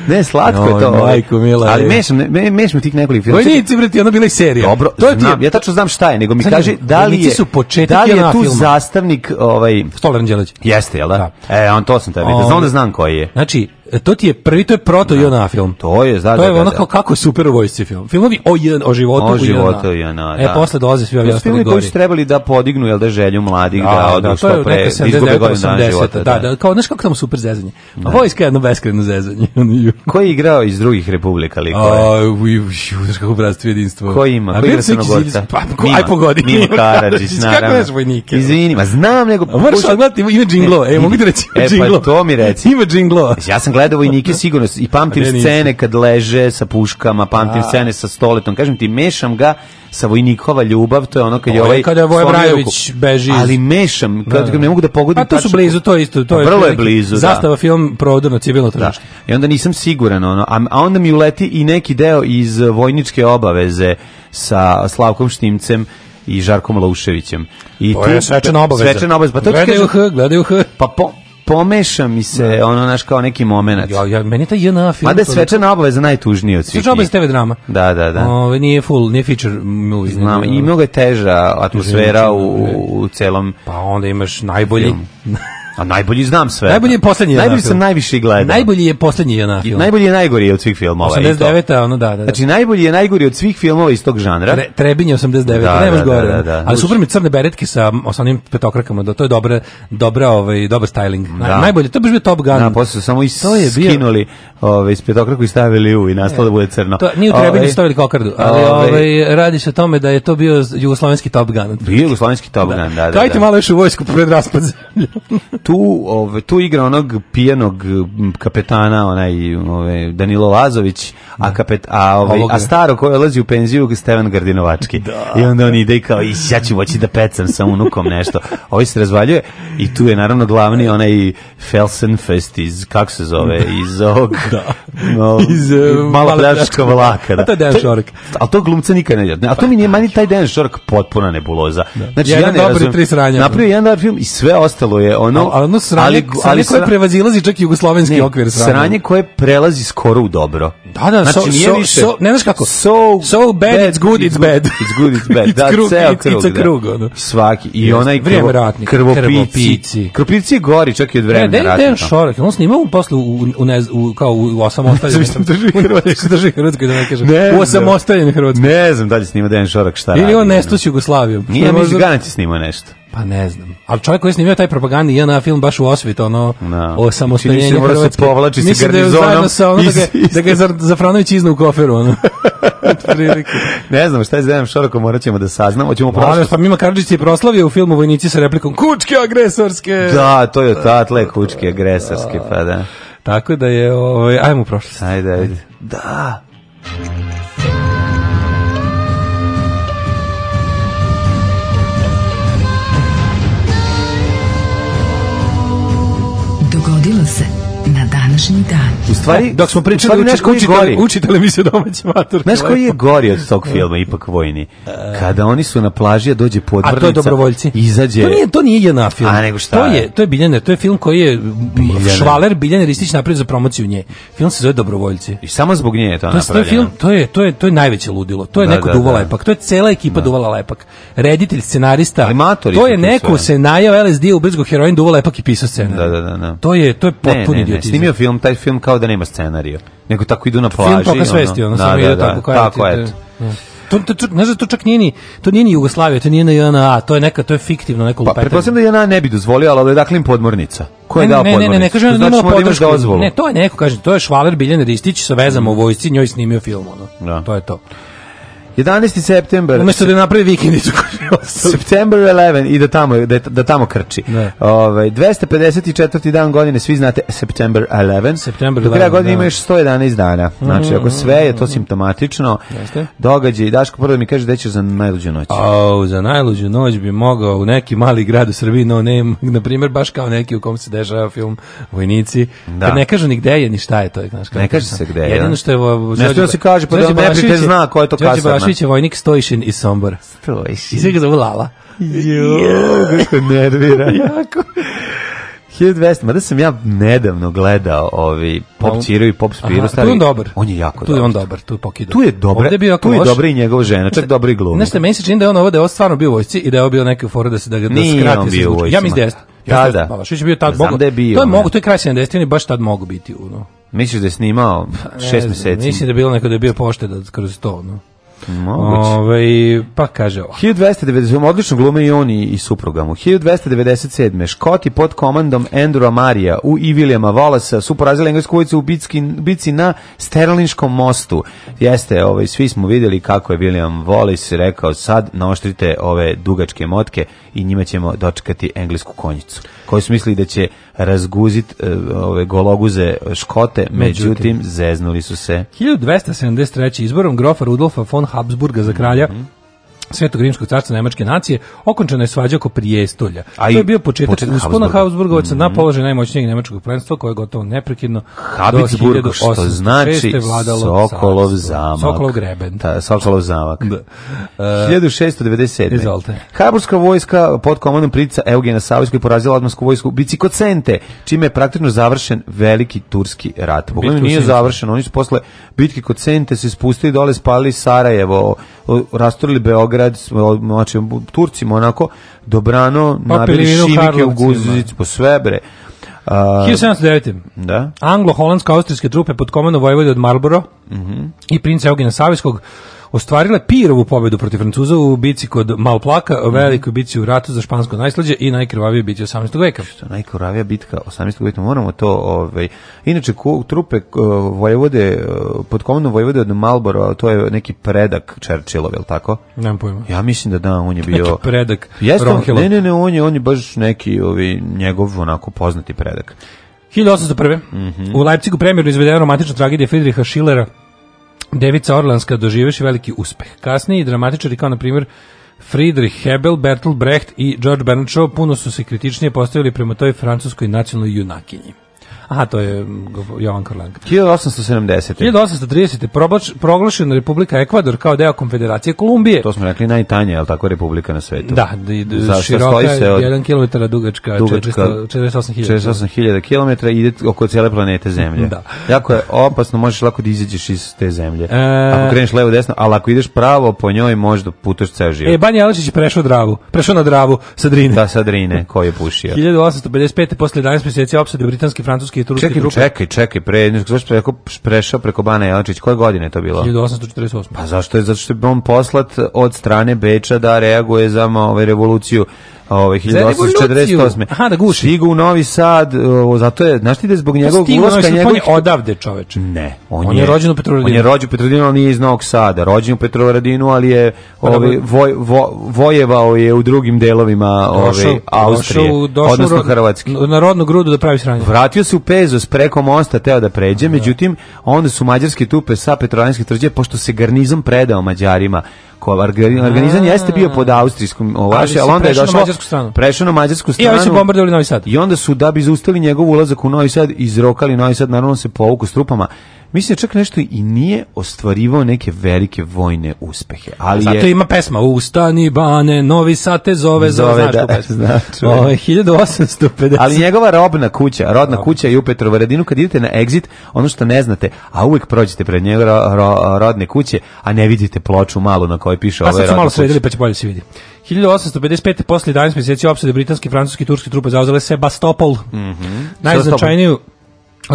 ne, slatko je to. Ovaj. Majko, mila. Ali mešam, me, mešam tih nekoliko filmova. Vojnici, brati, ono bila i serija. Dobro, to je ti, ja tačno znam šta je, nego mi kaže da li je, su da li je tu zastavnik ovaj, Stolar Anđelić. Jeste, jel da? da? E, on to sam tebi, da ovaj. znam da znam koji je. Znači, E, to ti je prvi to je proto da. Jona film. To je da, To je da, ono da, da. kako je super vojsci film. Filmovi o jedan o životu o životu Jona. Jona e, da. E posle dolaze svi ovi ostali koji su trebali da podignu jel da želju mladih da, da, da odu što pre izgube godine života. Da, da, da, kao znaš kako tamo super zezanje. Da. Pa vojska je jedno beskrajno zezanje. Ko je igrao iz drugih republika likove? A, vi, znaš kako bratstvo jedinstvo. Ko ima? Ko igra Crnogorca? Pa, aj pogodi. Mima Karadžić, naravno. Kako znaš vojnike? Izvini, ma znam nego... Moraš odgledati, ima džinglo. E, mogu ti reći džinglo? E, pa to mi reći. Ima džinglo. Ja sam gledao vojnike sigurno i pamtim scene kad leže sa puškama, pamtim scene sa stoletom. Kažem ti, mešam ga sa vojnikova ljubav, to je ono kad je ovaj kada je Voje Brajović beži. Ali mešam, da, da, kad ne da. mogu da pogodim tačno. A to su blizu, to je isto, to je. Vrlo je blizu, da. Zastava film prodorno civilno tržište. I onda nisam siguran ono, a onda mi uleti i neki deo iz vojničke obaveze sa Slavkom Štimcem i Žarkom Lauševićem. I to je svečana obaveza. Svečana obaveza. Pa gledaju H, gledaju H. Pa po, pomeša mi se ne. Da. ono naš kao neki momenat. Ja, ja meni ta JNA film. Ma je svečana obaveza najtužniji od svih. Svečana obaveza TV drama. Da, da, da. Ove, nije full, nije feature movie. Znam, i mnogo je teža atmosfera u, u celom Pa onda imaš najbolji A najbolji znam sve. Najbolji je poslednji. Najbolji sam najviše gledao. Najbolji je poslednji Jonas film. Najbolji je najgori od svih filmova. 89. ono da, da, da. Znači najbolji je najgori od svih filmova iz tog žanra. Tre, Trebinje 89. Da, Nemaš da, Da, da, da. Ali super mi crne beretke sa osanim petokrakama, da to je dobra dobra ovaj dobar styling. Da. Najbolje, to bi bio Top Gun. Da, posle samo i to bio. ovaj iz petokraku i stavili u i nastalo da e, bude crno. To nije u Trebinju ove, ovaj, stavili kokardu, ali ovaj-, ovaj radi se o tome da je to bio jugoslovenski Top Gun. Bio jugoslovenski Top da. Gun, da, da. Kajte da. malo još u vojsku pred raspad zemlje. tu, ove, tu igra onog pijenog kapetana, onaj ove, Danilo Lazović, a, da. kapet, a, ove, a staro koji lazi u penziju Steven Gardinovački. Da. I onda on ide i kao, ja ću moći da pecam sa unukom nešto. Ovi se razvaljuje i tu je naravno glavni onaj Felsenfest iz, kako se zove, da. iz ovog da. no, iz, uh, malo pljačka vlaka. Da. A to je Dejan Šork. Ali to glumca nikad ne A to mi nije pa, mani taj Dejan Šork potpuna nebuloza. Da. Znači, jedan ja ne dobar i tri sranja. Napravio jedan dobar film i sve ostalo je ono... A, ali ono sranje, ali, ali sranje koje prevazilazi čak i jugoslovenski ne, okvir sranje. Sranje koje prelazi skoro u dobro. Da, da, znači, so, nije so, više, so, ne znaš kako, so, so bad, bad, it's good, it's, bad. It's good, it's bad, it's da, krug, ceo krug. It's a da. krug, da. ono. Svaki, i onaj krvo, ratnika, krvopici. Krvopici je gori čak i od vremena ratnika. Ne, Dejan šorak. on snimao posle u, u, ne, u, kao u osamostaljenim. Mislim, da drži Hrvatskoj. drži Hrvatskoj, da ne kažem. Ne u osamostaljenim Hrvatskoj. Ne znam da li snima Dejan Šorak šta radi. Ili on nestoći Jugoslavijom. Nije, mi Garanti snima nešto. Pa ne znam. Ali čovjek koji je snimio taj propagandni JNA film baš u osvit, ono, no. Da. o samostaljenju da Hrvatske. Se povlači Mislim da je zajedno sa ono, da da ga je Zafranović iznu u koferu, ono. ne znam, šta je Zdenem Šoroko, morat ćemo da saznamo. Ćemo prošlo... Pa Mima Karadžić je proslavio u filmu Vojnici sa replikom Kučke agresorske! Da, to je odatle Kučke agresorske, pa da. Tako da je, ovaj, ajmo u prošlost. Ajde, ajde. Da. Dogodilo se na današnji dan. U stvari, da, dok smo pričali nešto uči, gori. Učitelj mi se domaći matur. Znaš koji je gori od tog filma ipak vojni? Kada oni su na plaži, a dođe podmornica. A to je dobrovoljci. Izađe. To nije to nije jedna film. A nego šta? To je to je Biljane, to je film koji je Biljane. Švaler Biljane Ristić napravio za promociju nje. Film se zove Dobrovoljci. I samo zbog nje je to, to napravljeno. To je film, to je to je to je najveće ludilo. To je da, neko da, duvala da. lepak. To je cela ekipa da. duvala lepak. Reditelj, scenarista, Animatori to je neko sve. se najao LSD u brzgo heroin duvala epak i pisao scene. Da, da, da, da. To je to je potpuni ne, ne, Ne, znači, snimio film, taj film kao da nema scenarija. Nego tako idu na plaži. Film toka svesti, ono, samo da, ide da, tako da. kao. Tako, eto. To, to, to, ne znam, to čak nije ni, to nije ni Jugoslavija, to nije na JNA, to je neka, to je fiktivno neko Pa, pretpostavljam da JNA ne bi dozvolio, ali odakle im podmornica? Ko je ne, dao ne, podmornicu? Ne, ne, ne, kažem da znači, podršku. Da ne, to je neko, kažem, to je Švaler Biljan Ristić sa vezama u vojsci, njoj snimio film, ono. Da. To je to. 11. september. Umesto da napravi vikendicu. September 11 i da tamo da, da tamo krči. Ne. Da. Ovaj 254. dan godine, svi znate September 11. September 11. Do godine da. ima još 111 dana. Znači, ako mm. sve je to simptomatično, Jeste? i Daško prvo da mi kaže da ćeš za najluđu noć. O, za najluđu noć bi mogao u neki mali grad u Srbiji, no ne, na primjer, baš kao neki u kom se dežava film Vojnici. Da. Kad ne kažu ni gde je, ni šta je to. Znaš, ne kaže se gde je. Jedino da. što je... Nešto se kaže, pa da ne zna ko je to kasarna. Milošević je vojnik Stojšin iz Sombora. Stojšin. I sve ga zovu Lala. Jo, kako nervira. jako. 1200, mada sam ja nedavno gledao ovi Pop Ciro i Pop Spiro. Aha, stari, tu je on dobar. On je jako tu dobar. Tu je on dobar, tu je pokidao. Tu je dobar, Ovde je bio tu je dobar i njegova žena, čak dobar i glumi. Nešto, meni se čini da je on ovo, da je ovo stvarno bio u vojsci i da je ovo bio neka fora da se da ga da skrati. Nije on bio Ja mislim da, da Ja da. Malašić da bio tad mogu. Da je bio. To je mogu, to je kraj 70-ih, baš tad mogu biti, no. Misliš da je snimao 6 pa meseci? Mislim da je bilo neko da je bio pošte da kroz to, no. Ove, ovaj, pa kaže ovako. 1297. Odlično glume i oni i, i supruga mu. 1297. Škoti pod komandom Andrewa Marija u i Williama Wallace su porazili englesku vojcu u bitski, bitci na Sterlinškom mostu. Jeste, ovaj, svi smo videli kako je William Wallace rekao sad naoštrite ove dugačke motke i njima ćemo dočekati englesku konjicu Koji su mislili da će razguzit e, ove gologuze škote, međutim, zeznuli su se. 1273. izborom grofa Rudolfa von Habsburga za kralja mm -hmm Svetog rimskog carstva nemačke nacije, okončana je svađa oko prijestolja. A to je bio početak, početak uspona Habsburgovaca mm -hmm. na mhm. položaj najmoćnijeg nemačkog plenstva koje je gotovo neprekidno Habsburg, do 1806. znači vladalo Sokolov zamak. Sokolov greben. Ta, Sokolov zamak. Da. E, uh, 1697. Izvolite. Habsburgska vojska pod komandom prica Eugena Savojskog porazila odmansku vojsku Bicikocente, čime je praktično završen veliki turski rat. Pogledaj, nije završen, oni su posle bitke kod Cente se spustili dole, spalili Sarajevo, rastorili Beograd, znači, Turcima onako dobrano pa, nabili šivike u guzicu, po sve bre. Uh, 1709. Da. Anglo-holandsko-austrijske trupe pod komandom Vojvode od Marlboro mm -hmm. i princa Eugena Savijskog ostvarile Pirovu pobedu protiv Francuza u bici kod Malplaka, u mhm. velikoj bici u ratu za špansko najslađe i najkrvavije bici 18. veka. Što najkrvavija bitka 18. veka, moramo to, ovaj, inače ko, trupe eh, Vojvode, eh, pod komandom Vojvode od Malbora, to je neki predak Čerčilov, je li tako? Nemam pojma. Ja mislim da da, on je bio... Neki predak Jeste, Ne, ne, ne, on je, on je baš neki ovi, njegov onako poznati predak. 1801. Mm -hmm. U Leipzigu premjerno izvedena romantična tragedija Friedricha Schillera Devica Orlanska doživeš veliki uspeh. Kasniji dramatičari kao na primjer Friedrich Hebel, Bertolt Brecht i George Bernard Shaw puno su se kritičnije postavili prema toj francuskoj nacionalnoj junakinji. Aha, to je mm, Jovan Korlang. 1870. 1830. Probač, proglašena Republika Ekvador kao deo Konfederacije Kolumbije. To smo rekli najtanje, je li tako, Republika na svetu? Da, Zašto široka se od... 1 km dugačka, dugačka 48.000 48.000 km ide oko cijele planete Zemlje. Da. Jako je opasno, možeš lako da izađeš iz te zemlje. E... Ako kreneš levo desno, ali ako ideš pravo po njoj možeš da putuješ ceo život. E, Banja Jelačić je prešao Dravu, prešao na Dravu sa Drine. Da, sa Drine, koji je pušio. 1855. posle 11 meseci opsade britanske i francuske turski, turski čekaj, trupe. Čekaj, čekaj, pre, zašto je prešao preko Bana Jelačić? Koje godine je to bilo? 1848. Pa zašto je? zašto je on poslat od strane Beča da reaguje za ovaj, revoluciju ovaj 1848. Aha, da guši. Stigu u Novi Sad, o, zato je, znaš ti da je zbog da njegovog ulaska njegov je odavde čoveč. Ne, on, on je, je rođen u Petrovaradinu. On je rođen u Petrovaradinu, ali nije iz Novog Sada. Rođen u Petrovaradinu, ali je pa da ovaj voj, vo, vojevao je u drugim delovima ovaj Austrije, došao, odnosno rod, Hrvatske. Na rodnu grudu da pravi sranje. Vratio se u Pezos preko mosta, teo da pređe, da. međutim onda su mađarske tupe sa Petrovaradinske trđe pošto se garnizam predao Mađarima organizam jeste bio pod austrijskom vaše, ali onda je došlo prešao na mađarsku stranu. I oni su bombardovali Novi Sad. I onda su da bi zaustavili njegov ulazak u Novi Sad, izrokali Novi Sad, naravno se povuku s trupama mislim da čak nešto i nije ostvarivao neke velike vojne uspehe. Ali Zato je... ima pesma Ustani, bane, novi sate zove, zove, zove znaš da, pesmu. Znači, o, 1850. Ali njegova robna kuća, rodna no. kuća je u Petrovaradinu, kad idete na exit, ono što ne znate, a uvek prođete pred njegove ro, ro, rodne kuće, a ne vidite ploču malu na kojoj piše ove rodne kuće. Pa sad malo sredili, pa će bolje da se vidi. 1855. posle 11 mjeseci opsade britanske, francuske i turske trupe zauzele Sebastopol, mm -hmm. najznačajniju Sebastopol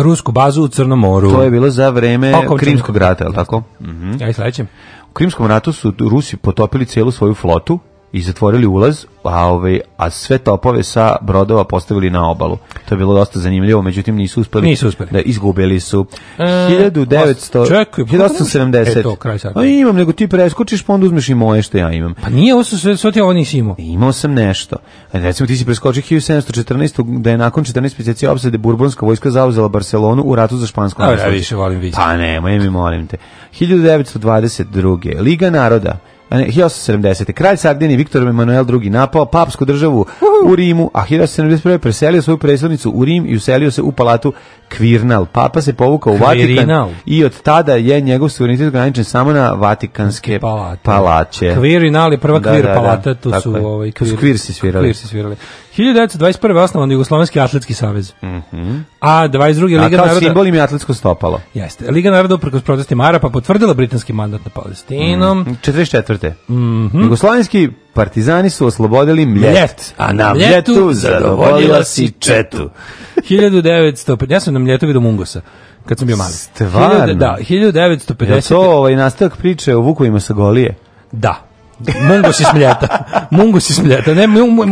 rusku bazu u Crnom moru. To je bilo za vreme Okom Krimskog rata, je li tako? Da. Mhm. Mm ja i sledećem. U Krimskom ratu su Rusi potopili cijelu svoju flotu i zatvorili ulaz, a, ovaj a sve topove sa brodova postavili na obalu. To je bilo dosta zanimljivo, međutim nisu uspeli. Nisu uspeli. Da, izgubili su. E, 1900... Čekaj, 1870. Pa e, kraj sarka. A imam, nego ti preskočiš, pa onda uzmeš i moje što ja imam. Pa nije, ovo su sve, sve ti oni nisi imao. Imao sam nešto. A e, Recimo, ti si preskočio 1714. da je nakon 14 mjeseci opsade Burbonska vojska zauzela Barselonu u ratu za špansko nasljeđe. Ja više volim vidjeti. Pa ne, moje mi, molim te. 1922. Liga naroda 1870. Kralj Sardinije Viktor Emanuel II napao papsku državu u Rimu, a 1871. preselio svoju predstavnicu u Rim i uselio se u palatu Kvirnal. Papa se povukao u Kvirinal. Vatikan i od tada je njegov suverenitet ograničen samo na Vatikanske palate. palače. Kvirinal je prva da, kvir da, da, palata, tu su je. ovaj kvir. Kvir se svirali. Kvir se svirali. 1921. osnovan Jugoslovenski atletski savez. Mm -hmm. A 22. Liga naroda... A kao naroda, simbol im je atletsko stopalo. Jeste. Liga naroda uprkos Mara pa potvrdila britanski mandat na Palestinom. Mm. 44. Mm -hmm. Jugoslovenski Partizani su oslobodili Mljet, a na Mljetu, Mljetu zadovoljila si Četu. 1900, ja sam na Mljetu vidio Mungosa kad sam bio mali. Stvarno? Da, 1950. Je to ovaj nastavak priče o Vukovima sa Golije? Da. Mungo si smljeta. Mungo si smljeta. Ne,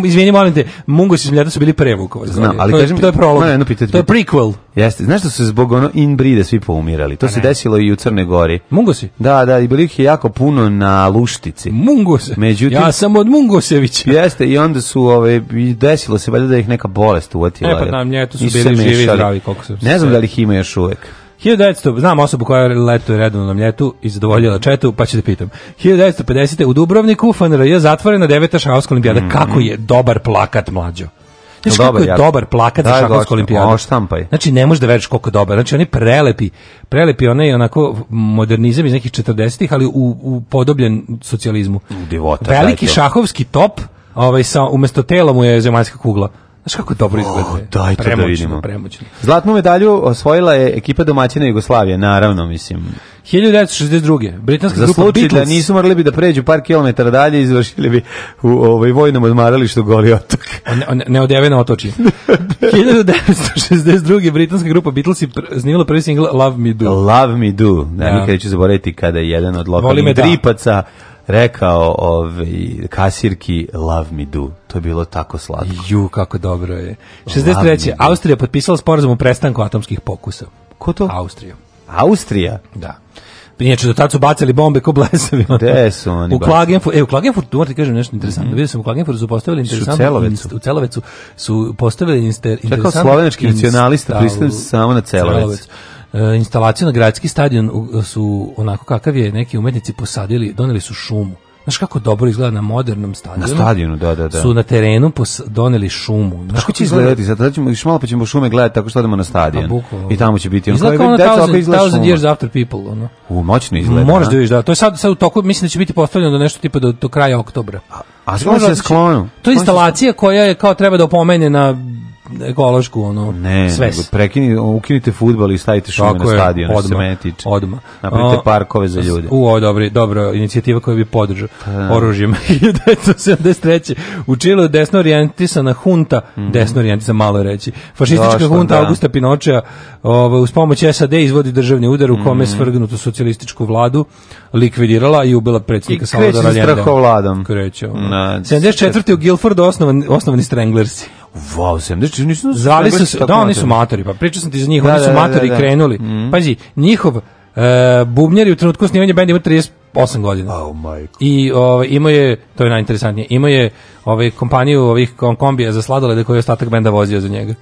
izvini, molim te, Mungo si smljeta su bili pre Vukovar. Znam, ali kažem, to je prolog. no, to je prequel. Jeste, znaš što da su zbog ono inbride svi poumirali? To se desilo i u Crnoj Gori. Mungo si? Da, da, i bili ih je jako puno na Luštici. Mungose. Međutim, ja sam od Mungosevića. Jeste, i onda su, ove, ovaj, desilo se valjda da ih neka bolest uvatila. E, pa nam, da, nje, to su bili živi i zdravi, koliko su. Ne znam da li ih ima još uvek. 1900, znam osobu koja letuje redovno na ljetu i zadovoljila četu, pa ću te da pitam. 1950. u Dubrovniku je zatvorena deveta šahovska olimpijada. Mm -hmm. Kako je dobar plakat, mlađo. Znaš dobar, kako je dobar plakat za šahovsku olimpijadu? štampaj. Znači, ne možeš da veriš koliko je dobar. Znači, oni prelepi, prelepi onaj onako modernizam iz nekih 40-ih, ali u, u podobljen socijalizmu. Divota, Veliki šahovski top, ovaj, sa, umesto tela mu je zemaljska kugla. Znaš kako dobro izgleda? Oh, daj to premočno, da vidimo. Premočno. Zlatnu medalju osvojila je ekipa domaćina Jugoslavije, naravno, mislim. 1962. Britanska Za grupa da Beatles. da nisu morali bi da pređu par kilometara dalje, izvršili bi u ovaj vojnom odmaralištu Goli otok. Neodjeveno otoči. 1962. Britanska grupa Beatles je snimila prvi singl Love Me Do. Love Me Do. Da, ja. nikada ću zaboraviti kada je jedan od lokalnih dripaca... Da rekao ovaj, kasirki Love Me Do. To je bilo tako slatko. Ju, kako dobro je. 63. Austrija potpisala sporazum o prestanku atomskih pokusa. Ko to? Austrija. Austrija? Da. Inače, do tad su bacali bombe ko blesavi. Gde su oni? U Klagenfu, e, u Klagenfurtu, morate kažem nešto interesantno. Mm -hmm. Vidio sam, u Klagenfurtu su postavili interesantno... U Celovecu. Inst, u Celovecu su postavili inster, interesantno... Čekao slovenički nacionalista, pristavim samo na Celovec. Celovecu E, instalaciju na gradski stadion su onako kakav je neki umetnici posadili, doneli su šumu. Znaš kako dobro izgleda na modernom stadionu? Na stadionu, da, da, da. Su na terenu doneli šumu. Znaš kako će izgledati? Sad, sad ćemo, još malo pa ćemo šume gledati tako što odemo na stadion. Pa Bukvalo, I tamo će biti on koji ono thousand, thousand years after people. Ono. U, moćno izgleda. Možeš da vidiš, da. To je sad, sad u toku, mislim da će biti postavljeno do nešto tipa do, do kraja oktobra. A, a sklon se da sklonu. To je da instalacija koja je kao treba da opomene na ekološku ono ne, sves. Nego prekini, ukinite fudbal i stavite šume na stadion, odma, se mene tiče. Odma. Napravite parkove za ljude. U, o, dobro, dobro, inicijativa koju bi podržao pa da. oružjem 1973. U Čilu desno orijentisana hunta, mm -hmm. desno orijentisana malo reći. Fašistička Došla, hunta da. Augusta Pinočea ovaj uz pomoć SAD izvodi državni udar u kome mm -hmm. svrgnutu socijalističku vladu likvidirala i ubila predsjednika Salvadora Allende. I kreće strahovladom. Kreće. Ono. 74. u Guilfordu osnovan, osnovani Stranglersi. Wow, sem, znači nisu zvali su da oni su matori, pa pričao sam ti za njih, da, oni su da, da, matori da, da, krenuli. Mm. Pazi, njihov uh, e, bubnjari u trenutku snimanja benda ima 38 godina. Oh my God. I ovaj ima je, to je najinteresantnije, ima je ovaj kompaniju ovih kombija za sladole da koji je ostatak benda vozio za njega.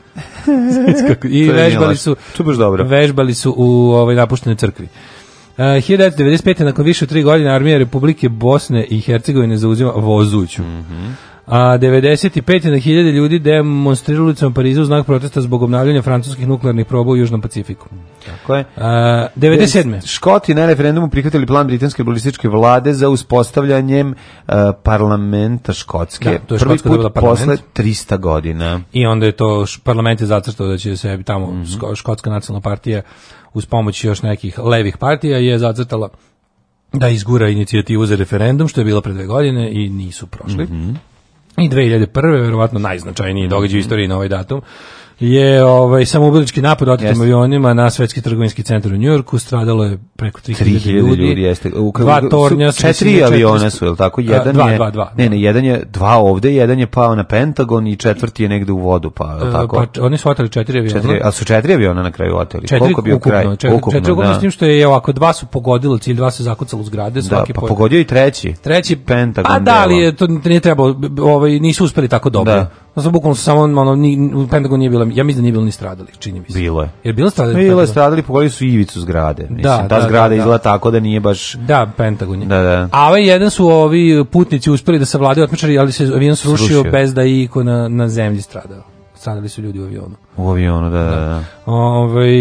I vežbali su, to baš dobro. Vežbali su u ovaj napuštenoj crkvi. E, uh, 1995. nakon više od tri godine armija Republike Bosne i Hercegovine zauzima Vozuću. Mm -hmm. A 95 na 1000 ljudi demonstrirali ulicama Pariza u znak protesta zbog obnavljanja francuskih nuklearnih proba u Južnom Pacifiku. Tako je. A, 97. Škoti na referendumu prihvatili plan britanske bolističke vlade za uspostavljanjem uh, parlamenta Škotske. Da, to je Prvi put da posle 300 godina. I onda je to parlament je zacrtao da će se tamo mm -hmm. Škotska nacionalna partija uz pomoć još nekih levih partija je zacrtala da izgura inicijativu za referendum, što je bilo pre dve godine i nisu prošli. Mm -hmm i 2001. verovatno najznačajniji događaj u istoriji na ovaj datum je ovaj samoubilački napad otetim avionima na svetski trgovinski centar u Njujorku, stradalo je preko 3000 ljudi. ljudi jeste. U, dva tornja, su, četiri, aviona su, je li tako? Jedan dva, je, dva, dva, ne, da. ne, jedan je dva ovde, jedan je pao na Pentagon i četvrti je negde u vodu pao, je li e, tako? Pa, oni su oteli četiri aviona. Četiri, a su četiri aviona na kraju oteli? Četiri Koliko bio ukupno, kraj? Četiri, ukupno, četiri ukupno da. s tim što je ovako dva su pogodilo cilj, dva se zakucalo u zgrade, da, svaki da, pa pogodio i treći. Treći Pentagon. A pa da, ali je, to nije trebalo, ovaj nisu uspeli tako dobro. Da. Znači, bukvalno samo ono, ni, u Pentagon nije bilo, ja mislim da nije bilo ni stradalih, čini mi se. Bilo je. Jer bilo stradalih? Bilo je stradalih, pogodili su ivicu zgrade. Mislim, da, ta da, zgrada da, da. izgleda da. tako da nije baš... Da, Pentagon je. Da, da. A ovaj jedan su ovi putnici uspeli da se vlade otmičari, ali se avion srušio, srušio, bez da je iko na, na zemlji stradao stradali su ljudi u avionu. U avionu, da, da, da. da. Ove, ovaj,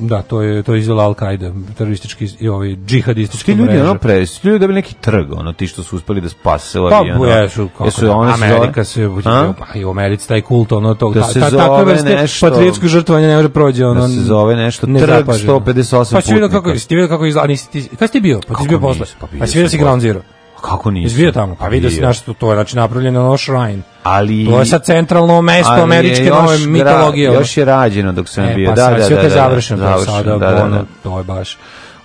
Da, to je to izvela Al-Kaida, teroristički i ovaj džihadistički ljudi mreža. ono pres, ljudi da bi neki trg, ono ti što su uspeli da spase ovaj pa, ono. Jesu, kako jesu, da, Amerika se pa i u Americi taj kult ono tog da ta, se ta, takve vrste patriotskog žrtvovanja ne može prođe ono. Da se zove nešto ne trg 158 Pa si vidio kako, si vidio kako izgleda, nisi ti, kada si ti bio? Pa ti bio posle. Pa, pa si vidio da si Ground Zero. Kako nisi? Bio tamo, pa vidio si naš to, to je znači napravljeno na shrine. Ali to je sad centralno mesto američke je nove mitologije. Još je rađeno dok sam e, bio. Pa, da, sad, da, sve da, da, da, završeno, da, sada, da, da, ono, da. to je baš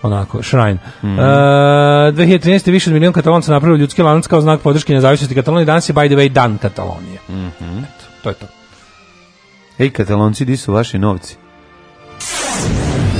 onako, shrine. Mm -hmm. uh, 2013. više od milijon katalonca napravio ljudski lanac kao znak podrške nezavisnosti Katalonije. Danas je, by the way, dan Katalonije. Mm -hmm. Eto, to je to. Ej, katalonci, di su vaši novci?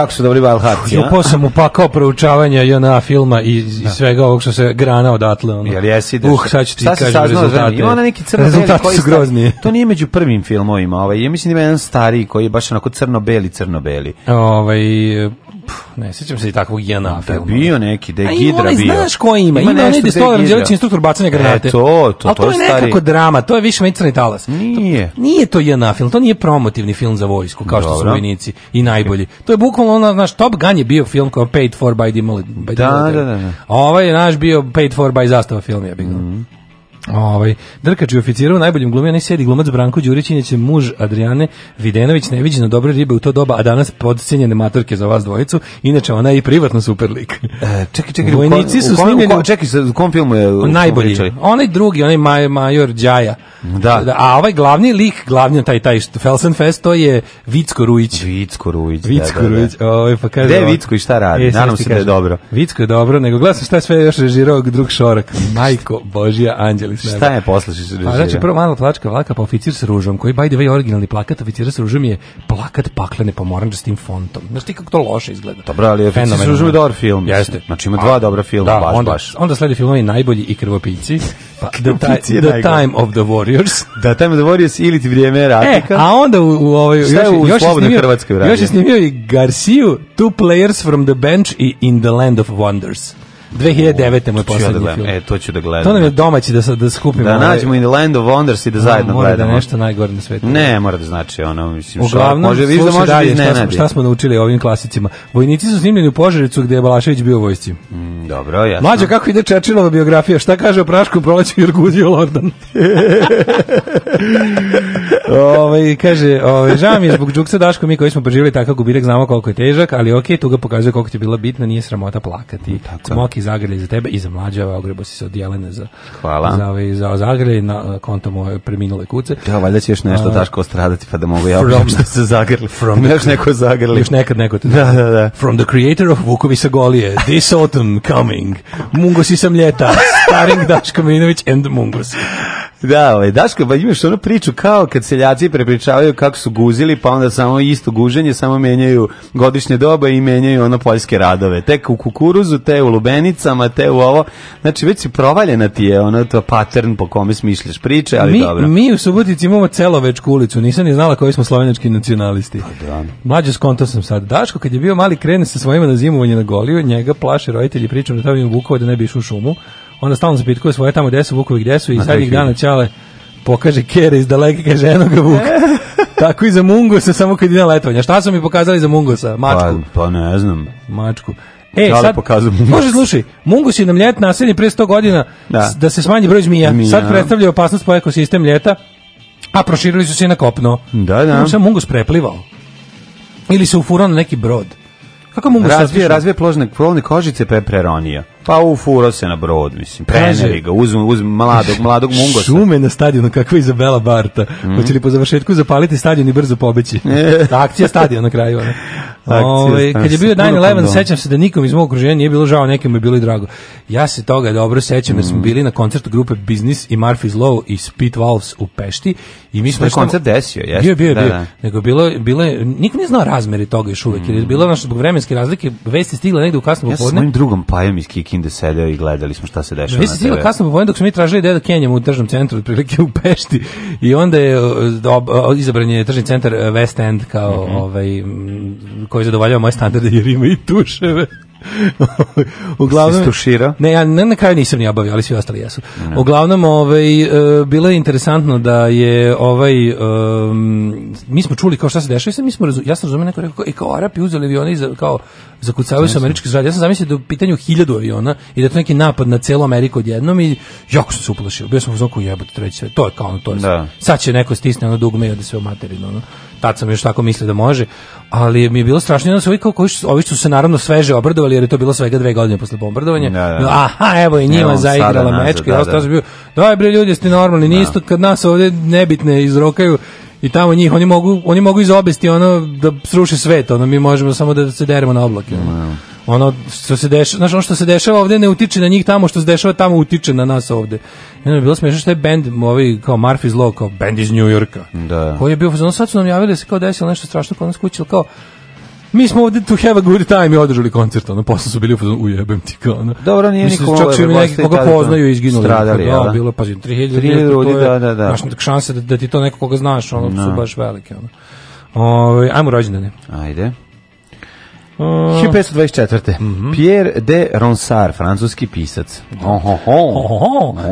kako su dobri Valhaci. Jo, po sam upakao proučavanja JNA filma i, da. i svega ovog što se grana odatle. Ono. Jel jesi? Da uh, sad ću ti kažem rezultate. Ima ona neki crno rezultati koji su grozni. to nije među prvim filmovima. Ovaj, ja mislim da ima jedan stariji koji je baš onako crno-beli, crno-beli. Ovaj, ne sećam se i takvog Jana da bio neki da je Gidra bio. Znaš ko ima? Ima, ima je Destojan instruktor bacanja granate. E, to, to, to, to je stari... nekako drama, to je više meni crni talas. Nije. To, nije to Jana film, to nije promotivni film za vojsku, kao Dobro. što su vojnici i najbolji. To je bukvalno ona, naš Top Gun je bio film kao paid for by the, by da, Da, da, da. A ovaj je naš bio paid for by zastava film, je bih. Mm -hmm. Ovaj Drkač je oficirao najboljim glumio onaj sedi glumac Branko Đurić inače muž Adrijane Videnović neviđeno dobre ribe u to doba, a danas podcenjene matorke za vas dvojicu. Inače ona je i privatno super lik. E, čekaj, čekaj, vojnici u kom, su snimljeni. U kom, čekaj, u kom filmu je najbolji? Onaj drugi, onaj maj, major Đaja. Da. A ovaj glavni lik, glavni taj taj Felsenfest to je Vicko Rujić. Vicko Rujić. Da, Vicko da, da, da. Ovaj pa kaže. Gde Vicko i šta radi? Je, Nadam se da je dobro. Vicko je dobro, nego gledam šta je sve još režirao drug Šorak. Majko Božja Anđeli s neba. Šta je posle Šešeljiva? Znači, prvo malo plačka vlaka, pa oficir s ružom, koji, by the way, originalni plakat oficira s ružom je plakat paklene tim fontom. Znaš ti kako to loše izgleda? Dobro, ali oficir s ružom je dobar film. Jeste. Znači, ima dva dobra filma, da, baš, onda, baš. Onda sledi filmovi Najbolji i Krvopici, pa krvopici the, the Time of the Warriors. the da, Time of the Warriors ili ti vrijeme Ratika. E, a onda u, u ovoj... Šta je u još, Slobodnoj Hrvatskoj Još je snimio i Garciju, Two Players from the Bench i In the Land of Wonders. 2009. moj da poslednji ja film. E, to ću da gledam. To nam je da. domaći da, da skupimo. Da ovaj- nađemo In the Land of Wonders i da, da zajedno mora gledamo. Mora da nešto najgore na svetu. Ne, mora da znači ono, mislim, Uglavnom, može viš da može dalje, šta, smo, šta smo naučili ovim klasicima. Vojnici su snimljeni u Požarecu gde je Balašević bio vojsci. Mm, dobro, jasno. Mlađa, kako ide Čečilova biografija? Šta kaže o Prašku proleću Jerguziju Lordan? ove, ovaj, kaže, ove, ovaj, žao mi je zbog Đukca Daško, mi koji smo preživjeli takav gubirek, znamo koliko je težak, ali okej, okay, tu ga pokazuje koliko ti je bila bitna, nije sramota plakati. Tako. Smoki Đaki zagrlje za tebe i za mlađava, ogrebo si se od Jelene za, Hvala. za, ovaj, za ovaj zagrlje na konto moje preminule kuce. Da, valjda će nešto uh, Daško ostradati pa da mogu ja from, što se zagrli. From the, još neko zagrli. Još nekad neko. Da, da, da. From the creator of Vukovi sa Golije, this autumn coming, mungo si sam ljeta. Starring Daško Milinović and Mungus. Da, ovaj, Daško, ba, pa imaš onu priču kao kad seljaci prepričavaju kako su guzili, pa onda samo isto guženje, samo menjaju godišnje dobe i menjaju ono poljske radove. Tek u kukuruzu, te u lubenicama, te u ovo. Znači, već si provaljena ti je ono to pattern po kome smišljaš priče, ali mi, dobro. Mi u Subotici imamo celovečku ulicu, nisam ni znala koji smo slovenački nacionalisti. Pa da. Mlađe skonto sam sad. Daško, kad je bio mali krene sa svojima na zimovanje na goliju, njega plaše roditelji pričom da tamo Vukova da ne bi išao u šumu onda stalno zapitkuje svoje tamo gde su Vukovi gde su i sad ih dana čale pokaže kere iz daleke, kaže eno ga Tako i za Mungosa, samo kad ide na Šta su mi pokazali za Mungosa? Mačku. Pa, pa ne znam. Mačku. E, sad, može, slušaj, Mungus je nam ljet naselje pre 100 godina da, da se smanji broj zmija. Zmina. Sad da. predstavlja opasnost po ekosistem ljeta, a proširili su se i na kopno. Da, da. Sam Mungus preplivao. Ili se ufurao na neki brod. Kako Mungus razvije, razvije pložne, plovne kožice pa je preronio. Pa u ufuro se na brod, mislim. Preneli ga, uzmu, uzmu mladog, mladog mungosa. Šume na stadionu, kakva Izabela Barta. Mm. Hoće li po završetku zapaliti stadion i brzo pobeći? Akcija stadiona na kraju. Ona. Ove, ovaj, kad je bio 9-11, sećam se da nikom iz mog okruženja nije bilo žao, nekim je bilo i drago. Ja se toga dobro sećam, mm. jer smo mhm. bili na koncertu grupe Business i Murphy's Law i Spit Valves u Pešti. I mi smo da je koncert desio, jes? Bio, bio, da, bio. Da. Nego bilo, bilo niko nije znao razmeri toga još uvek, mm. jer je mhm. bilo naš zbog vremenske razlike, vesti stigla negde u kasno popodne. Ja sam mojim drugom pajom iz Kiki vikende sedeo i gledali smo šta se dešava da, na TV. Mi kasno po dok smo mi tražili deda Kenjama u tržnom centru, otprilike u Pešti, i onda je izabran je tržni centar e, West End kao mm -hmm. ovaj, koji zadovoljava moje standarde jer ima i tuševe. Uglavnom tušira. Ne, ja na, na kraju nisam ni obavio, ali svi ostali jesu. Uglavnom, ovaj e, bilo je interesantno da je ovaj um, mi smo čuli kao šta se dešava, sam mi smo ja sam razumeo neko rekao i e, kao Arapi uzeli avione za kao zakucavaju sa američki zrad. Ja sam zamislio da u pitanju 1000 aviona i da je to neki napad na celu Ameriku odjednom i jako sam se uplašio. Bio sam u zoku jebote treći sve. To je kao ono, to je. Da. Sad će neko stisne ono dugme i ode sve u materinu. Ono tad sam još tako mislio da može, ali mi je bilo strašno, onda se uvijek kao, koji su, ovi su se naravno sveže obradovali, jer je to bilo svega dve godine posle bombardovanja, da, da. da. aha, evo i njima zaigrala mečka, da, da. Bio, daj bre ljudi, ste normalni, da. nisto kad nas ovde nebitne izrokaju, i tamo njih oni mogu oni mogu izobesti ono da sruši svet ono mi možemo samo da se deremo na oblake no. ono što se dešava znači ono što se dešava ovde ne utiče na njih tamo što se dešava tamo utiče na nas ovde jedno je bilo smiješno što je bend ovaj kao Murphy's Law kao bend iz Njujorka da koji je bio ono sad su nam javili da se kao desilo nešto strašno kod nas kuće kao mi smo ovde to have a good time i održali koncert, ono, posle su bili u jebem ti, kao, ono. Dobro, nije Mislim, niko čak su da neki koga da. poznaju i izginuli. Stradali, da, da, bilo, pazi, 3000 ljudi, da, da, da. Znaš, šanse da, da ti to neko koga znaš, ono, no. su da. baš velike, ono. Ove, ovaj, ajmo rođendane. Ajde. 1524. Mm -hmm. Pierre de Ronsard, francuski pisac.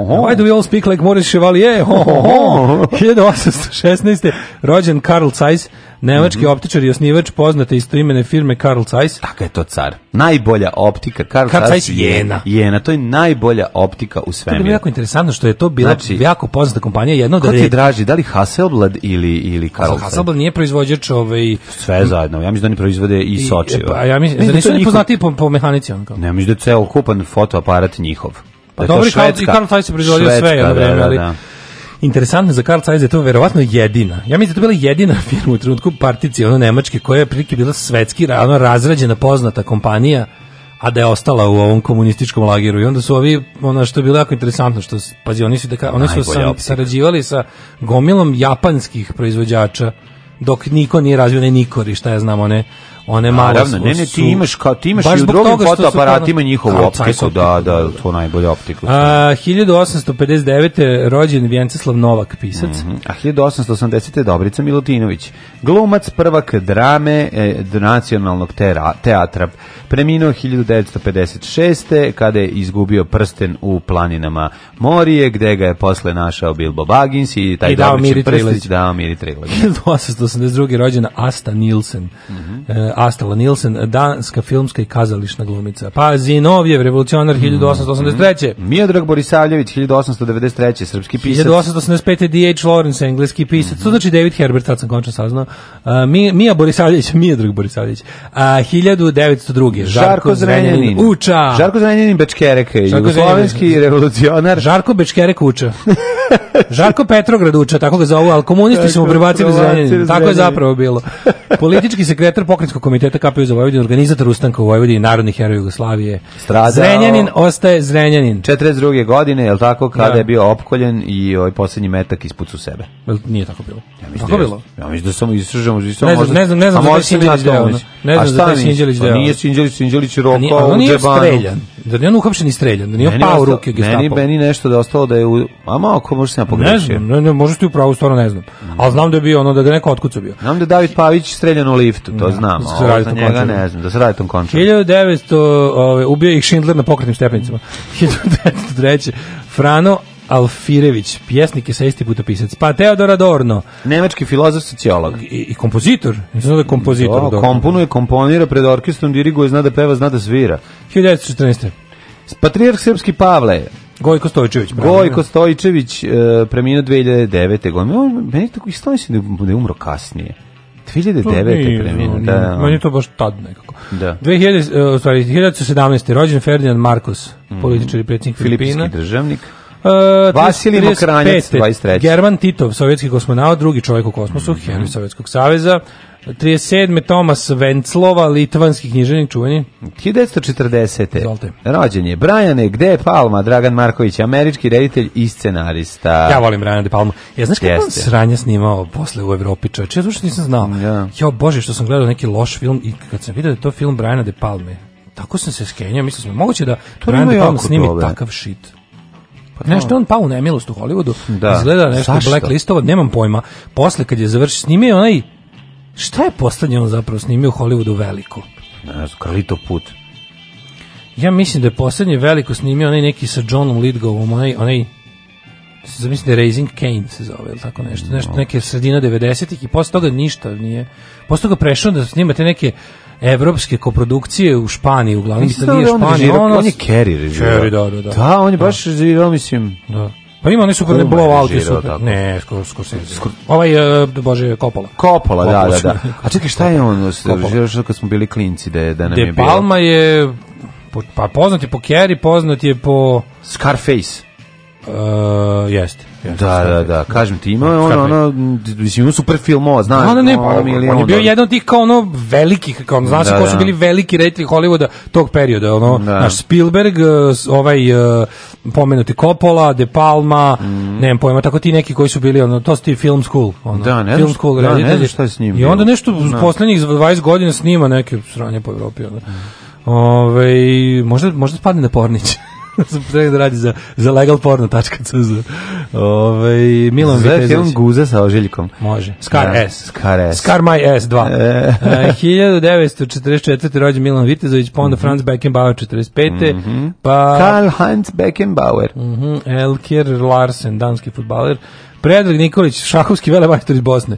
Why do we all speak like Maurice Chevalier? Ho, ho, ho. 1816. Rođen Karl Zeiss, nemački mm -hmm. optičar i osnivač poznate istoimene firme Karl Zeiss. Tako je to car. Najbolja optika Karl, Karl Zeiss Jena. Jena, to je najbolja optika u svemiru. To je jako interesantno što je to bila znači, jako poznata kompanija. Jedno da ti je draži, da li Hasselblad ili, ili Karl Zeiss? Hasselblad nije proizvođač ovaj... Sve zajedno, ja mislim da oni proizvode i, i Soči. E, pa, a ja mislim, da, da nisu ni poznati po, po mehanici on kao. Ne, mislim da je celokupan fotoaparat njihov. Pa da dobro, kao i Carl Zeiss je proizvodio sve jedno da, vreme, da, ali... Da. Interesantno za Carl Zeiss je to verovatno jedina. Ja mislim da je to bila jedina firma u trenutku partici, ono nemačke, koja je prilike bila svetski, ono razrađena, poznata kompanija, a da je ostala u ovom komunističkom lageru. I onda su ovi, ono što je bilo jako interesantno, što, pazi, oni su, da, oni su sam, sarađivali sa gomilom japanskih proizvođača, dok niko nije razvio ne nikori, šta ja znam, one one malo Naravno, ne, ne, ti imaš kao ti imaš i u drugim fotoaparatima njihovu optiku, da, da, to najbolja optika. A, 1859. rođen Vjenceslav Novak, pisac. Mm -hmm. A 1880. Dobrica Milutinović, glumac, prvak drame e, nacionalnog tera, teatra. Preminuo 1956. kada je izgubio prsten u planinama Morije, gde ga je posle našao Bilbo Baggins i taj I dao Miri Triglić. Dao Miri Triglić. 1882. rođena Asta Nilsen, mm -hmm. e, Astala Nilsen, danska filmska i kazališna glumica. Pa Zinovjev, revolucionar 1883. Mm. Miodrag Borisavljević 1893. srpski pisac. 1885. D.H. Lawrence, engleski pisac. Mm. To znači David Herbert, tad sam končno saznao. Uh, Mija Borisavljević, Miodrag Borisavljević. Uh, 1902. Žarko Zrenjanin. Uča. Žarko Zrenjanin Bečkerek, jugoslovenski revolucionar. Žarko Bečkerek Uča. Žarko Petrograd Uča, tako ga zovu, ali komunisti su mu prebacili Zrenjanin. Tako je zapravo bilo. Politički sekretar pokrinjskog komiteta KPU za Vojvodinu, organizator ustanka u Vojvodini, narodni heroj Jugoslavije. Stradao, Zrenjanin ostaje Zrenjanin. 42. godine, je li tako, kada da. je bio opkoljen i ovaj poslednji metak ispucu sebe. Nije tako bilo. Ja mislim tako da bilo. Ja mislim da samo isržemo, da ne znam, ne znam, ne znam da je Ne znam da je Sinđelić da. Nije Sinđelić, Sinđelić je rokao u džebanu. Da nije on uhapšen i streljan, da nije u ruke gestapo. Meni, meni nešto da ostalo da je u... A malo, ako možeš se ja pogrešio. Ne znam, ne, ne, možeš ti upravo, stvarno ne znam. Mhm. Al znam da je bio ono, da ga neko otkucao bio. Znam da David Pavić streljan u liftu, to da, znam sa Raditom Končarom. Njega ne znam, da sa Raditom Končarom. 1900, ove, ubio ih Schindler na pokretnim stepenicama. 1903. Frano Alfirević, pjesnik i sesti putopisac. Pa Teodor Adorno. Nemački filozof, sociolog. I, i kompozitor. Mislim da je kompozitor. Do, komponuje, komponira, pred orkestrom diriguje, zna da peva, zna da svira. 1914. Patrijarh Srpski Pavle, Gojko Stojčević. Gojko Stojčević uh, e, preminuo 2009. godine. meni tako isto da je umro kasnije. 2009. je preminuo, da, da, Meni je to baš tad nekako. Da. 2000, u stvari, 2017. rođen Ferdinand Marcos, mm -hmm. političar i predsjednik Filipina. Filipinski državnik. Uh, Vasilij Mokranjac, 23. German Titov, sovjetski kosmonaut, drugi čovjek u kosmosu, mm -hmm. heroj Sovjetskog saveza. 37. Tomas Venclova, litvanski knjiženik čuveni. 1940. Zolite. Rođen je. Brajane, gde je Palma? Dragan Marković, američki reditelj i scenarista. Ja volim Brajana de Palma. Ja znaš kako on sranja snimao posle u Evropi čoveč? Ja zašto nisam znao. Ja. Da. Jo, bože, što sam gledao neki loš film i kad sam vidio da to film Brajana de Palme, tako sam se skenjao, mislio sam, moguće da to Brian de Palma snimi dobe. takav shit. Pa nešto da on pao u nemilost u Hollywoodu, da. izgleda da nešto Zašto? blacklistovo, nemam pojma. Posle kad je završio, snimio onaj Šta je poslednje on zapravo snimio u Hollywoodu veliko? Ne znam, Kralito put. Ja mislim da je poslednje veliko snimio onaj neki sa Johnom Lidgovom, onaj, onaj zamislite da Raising Kane se zove ili tako nešto, nešto neke sredina 90-ih i posle toga ništa nije. Posle toga prešao da snimate neke evropske koprodukcije u Španiji, uglavnom mislim da nije Španija, on, on, on je Kerry režirao. Kerry, da, da, da. Da, on je baš da. režirao, mislim. Da. Pa ima onaj super ne blow out je super. Tako. Ne, skoro skoro se. Skor... Ovaj uh, bože Kopola. Kopola, da, da, da. A čekaj, šta je on režirao kad smo bili klinci da je da nam De je bilo? De Palma je po, pa poznat je po Kerry, poznat je po Scarface. Uh, jeste, Da, da, da, kažem ti, ima ono, ono, mislim, super filmova, znaš. Ono, ne, ono, on, milion, on je bio jedan od tih kao ono velikih, kao znaš da, ko su da. bili veliki reditelji Hollywooda tog perioda, ono, da. naš Spielberg, eh, ovaj, eh, pomenuti Coppola, De Palma, mm. nemam pojma, tako ti neki koji su bili, ono, to su ti film school, ono, da, ne film school da, reditelji. šta je s njim. I onda nešto da. poslednjih 20 godina snima neke sranje po Evropi, ono. Mm. Ove, ovaj, možda, možda spadne na Pornić. Treba da radi za, za legalporno.cz. Ovaj, Milan Za Vitezović. film Guza sa ožiljkom. Može. Scar Da, S. Scar S. Scar My S2. E. 1944. E, rođen Milan Vitezović, pa onda mhm. Franz Beckenbauer 45. Mhm. Pa Karl Heinz Beckenbauer. Mhm, Elkir Larsen, danski futbaler. Predrag Nikolić, šahovski velemajstor iz Bosne.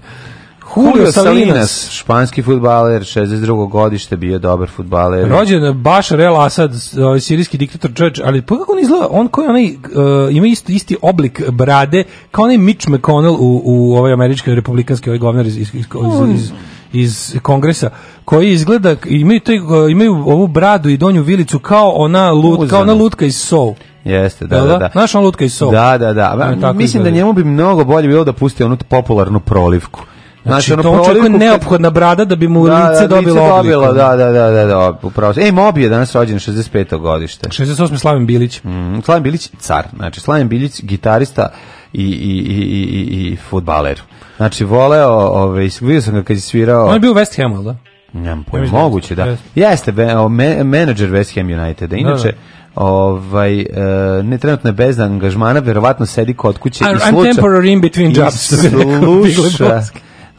Julio Salinas, španski futbaler, 62. godište, bio dobar futbaler. Rođen Bashar el Asad, ovaj, sirijski diktator čovječ, ali pa kako on izgleda, on koji onaj, uh, ima isti, isti oblik brade, kao onaj Mitch McConnell u, u ovoj američkoj republikanskoj, ovaj govnar iz, iz, iz, iz iz kongresa koji izgleda imaju taj, eh, imaju ovu bradu i donju vilicu kao ona lut, kao ona lutka iz Soul. Jeste, da, da, da. da. Naša lutka iz Soul. Da, da, da. Mislim da izgleda. da njemu bi mnogo bolje bilo da pusti onu popularnu prolivku. Znači, znači ono čovjeku je neophodna brada da bi mu da, lice da, dobilo dobilo, obliku. Da, da, da, da, da, upravo. E, Mobi je danas rođen 65. godište. 68. Slavim Bilić. Mm, Slavim Bilić, car. Znači, Slavim Bilić, gitarista i, i, i, i, i futbaler. Znači, voleo, ove, ovaj, vidio sam ga kad je svirao... On je bio u West Hamu, da? Nemam pojma, ne da moguće, da. Jeste, me, menadžer West Ham Uniteda. Inače, da, da ovaj uh, ne trenutno bez angažmana verovatno sedi kod kuće I'm, i sluča I'm temporary in between jobs sluša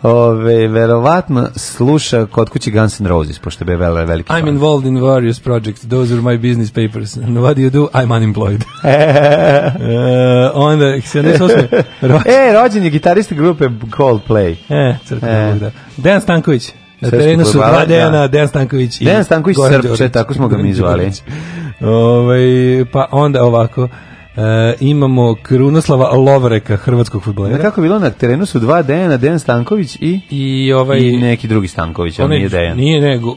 Ove, verovatno sluša kod kući Guns N' Roses, pošto je vele, veliki I'm fan. involved in various projects, those are my business papers. And what do you do? I'm unemployed. e, onda, 78. Rođen... e, rođen je gitarista grupe Coldplay. E, crkva e. Da. Stanković. Na terenu su dva da. Dejana, Dejan Stanković Dan Stanković Goran Srpče, tako smo ga mi zvali. Ove, ovaj, pa onda ovako, E, imamo Krunoslava Lovreka, hrvatskog futbolera. Da, kako je bilo na terenu su dva Dejana, Dejan Stanković i, I, ovaj, i neki drugi Stanković, on nije Dejan. Nije, ne, go,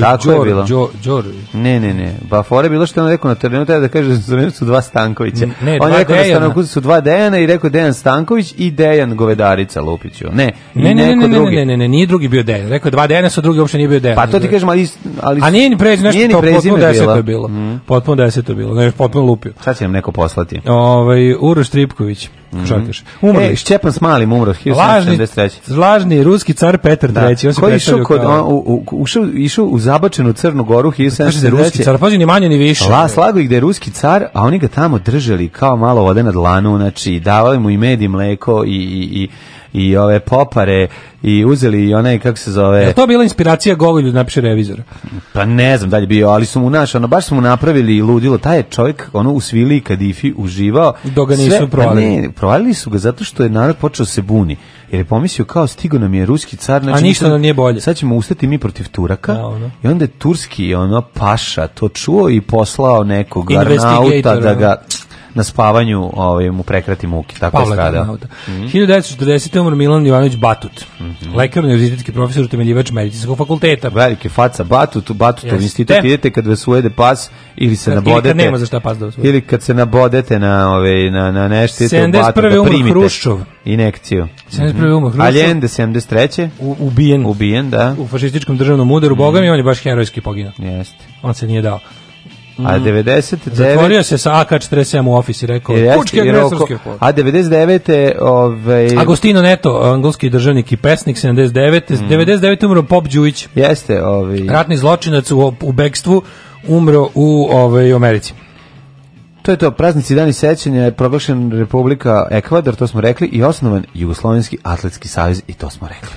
tako je bilo. Džor, džor. Ne, ne, ne. Ba je bilo što je on rekao na terenu, taj da kaže da su da su dva Stankovića. Ne, on je rekao da Dejana. na stanu su dva Dejana i rekao Dejan Stanković i Dejan Govedarica Lupiću. Ne, ne, ne, ne, drugi. ne, ne, ne, ne, nije drugi bio Dejan. Rekao dva Dejana, su drugi uopšte nije bio Dejan. Pa to ti kažem, ali ali A nije ni prezime, nešto nije ni to potpuno da je bilo. Mm. Potpuno da je bilo. Ne, potpuno lupio. Sad će nam neko poslati poslati. Ovaj Uroš Tripković. Mm -hmm. Umrli. E, Šćepan s malim umro 1973. Lažni ruski car Petar da. III. On se Koji išao kod on, u, u, ušao, išao u zabačenu Crnu Goru 1773. Kaže da ruski car, pazi ni manje ni više. La, slago ih da je ruski car, a oni ga tamo držali kao malo vode na dlanu, znači davali mu i med i mleko i, i, i i ove popare i uzeli i onaj kako se zove. Je to bila inspiracija Gogolju da napiše revizor? Pa ne znam da li bio, ali su mu naš, ono baš smo mu napravili ludilo. Taj je čovjek ono u svili Kadifi uživao. Do ga nisu pa provalili. Ne, provalili su ga zato što je narod počeo da se buni. Jer je pomislio kao stigo nam je ruski car, znači a ništa nam nije bolje. Sad ćemo ustati mi protiv Turaka. Da, I onda je turski ono paša to čuo i poslao nekog Arnauta da ga na spavanju ovaj, mu prekrati muke. Tako Pavle je stradao. Mm -hmm. 1940. umro Milan Jovanović Batut, mm -hmm. lekar, univerzitetski profesor, utemeljivač medicinskog fakulteta. Velike faca Batut, Batutov yes. institut, idete kad vas ujede pas ili se nabodete. Ili kad nema za šta pas da vas Ili kad se nabodete na, ovaj, na, na nešto, idete u Batut da primite. Hruščov. Inekciju. 71. Mm -hmm. umro Hruščov. Allende, 73. U, ubijen. Ubijen, da. U fašističkom državnom udaru, mm -hmm. boga mi, on je baš herojski poginuo. Jeste. On se nije dao a 99 mhm. zatvorio se sa AK47 u ofisi, rekao pučki agresorski opor. A 99 ovaj Agostino Neto, angolski državnik i pesnik 79 mm. 99 umro Pop Đujić. Jeste, ovaj ratni zločinac u, u begstvu umro u ovaj Americi. To je to, praznici dani sećanja je proglašen Republika Ekvador, to smo rekli, i osnovan Jugoslovenski atletski savez, i to smo rekli.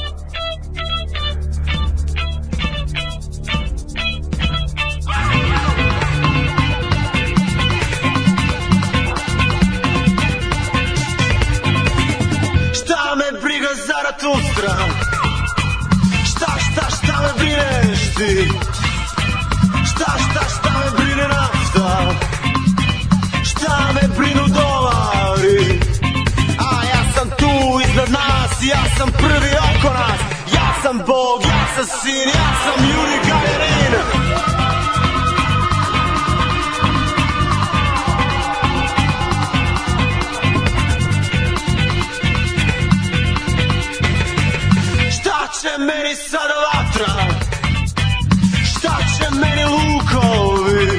šta me briga zara tu stranu Šta, šta, šta me brineš ti Šta, šta, šta me brine nafta Šta me brinu dolari A ja sam tu iznad nas Ja sam prvi oko nas Ja sam Bog, ja sam sin Ja sam Juri Gagarin će meni sad vatra? Šta će meni lukovi?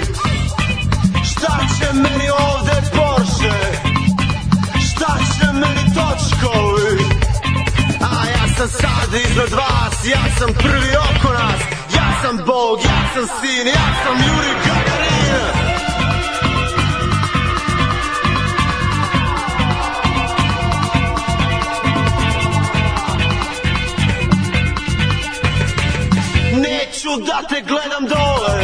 Šta će meni ovde Porsche? Šta će meni točkovi? A ja sam sad iznad vas, ja sam prvi oko nas, ja sam Bog, ja sam sin, ja sam Juri Gagarin. Neću da te gledam dole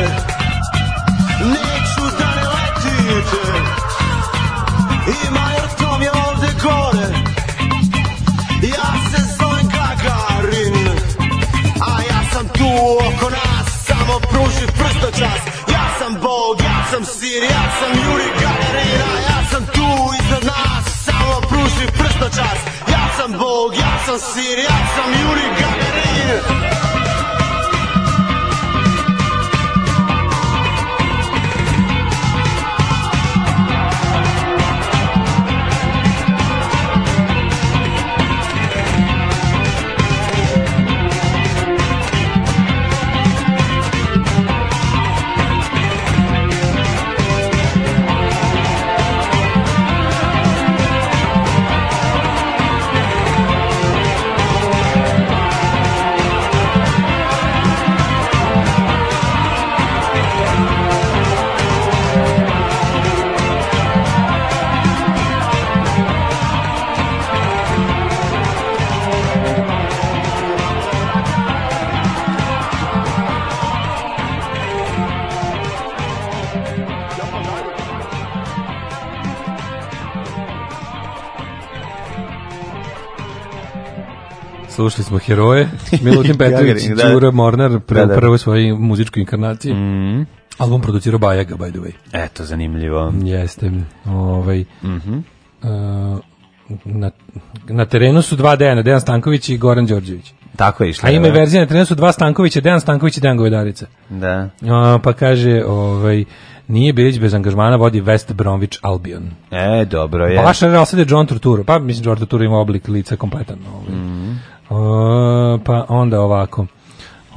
Neću da ne letite I Majertom je ovde gore Ja se zovem Gagarin A ja sam tu oko nas Samo pruži prsto čas Ja sam Bog, ja sam Sir Ja sam Juri Gagarin ja sam tu iznad nas Samo pruži prsto čas Ja sam Bog, ja sam Sir Ja sam Juri Gagarin Slušali smo heroje, Milutin Petrović, da. Đura Mornar, pre, da, prvoj da. svojoj muzičkoj inkarnaciji. Mm. Album producirao Bajaga, by the way. Eto, zanimljivo. Jeste. Ovaj, mm -hmm. uh, na, na terenu su dva Dejana, Dejan Stanković i Goran Đorđević. Tako je išlo. A ima da, da. verzija na terenu su dva Stankovića, Dejan Stanković i Dejan Govedarica. Da. Uh, pa kaže, ovaj, Nije Bilić bez angažmana, vodi West Bromwich Albion. E, dobro je. Bašar Al-Asad John Torturo. Pa, mislim, John Torturo ima oblik lica kompletan. Ovaj. Mm -hmm. E, o, pa onda ovako.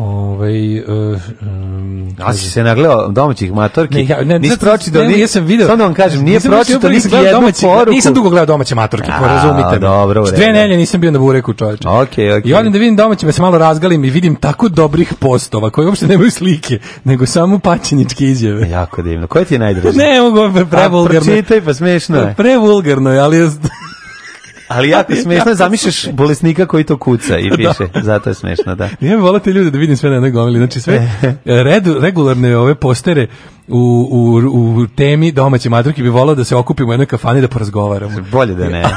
Ovaj uh, um, A se nagleo domaćih matorki? Ne, ja, ne, nisi pročitao, ne, nisam video. Samo da vam kažem, nije da pročitao niti jednu domaći, poruku. Nisam dugo gledao domaće matorke, ko pa razumite. Dobro, me. Znači, dve nelje nisam bio na bureku, čoveče. Okej, okay, okej. Okay. I odim da vidim domaće, me pa se malo razgalim i vidim tako dobrih postova koji uopšte nemaju slike, nego samo pačeničke izjave. Jako divno. Koje ti je najdraže? ne, mogu prevulgarno. Pročitaj pa smešno je. Prevulgarno je, ali Ali jako smešno je, zamišljaš bolesnika koji to kuca i da. piše, zato je smešno, da. Nije mi volate ljude da vidim sve na jednoj gomili, znači sve red, regularne ove postere u, u, u temi domaće madruke bi volao da se okupimo u jednoj kafani da porazgovaramo. Bolje da ne.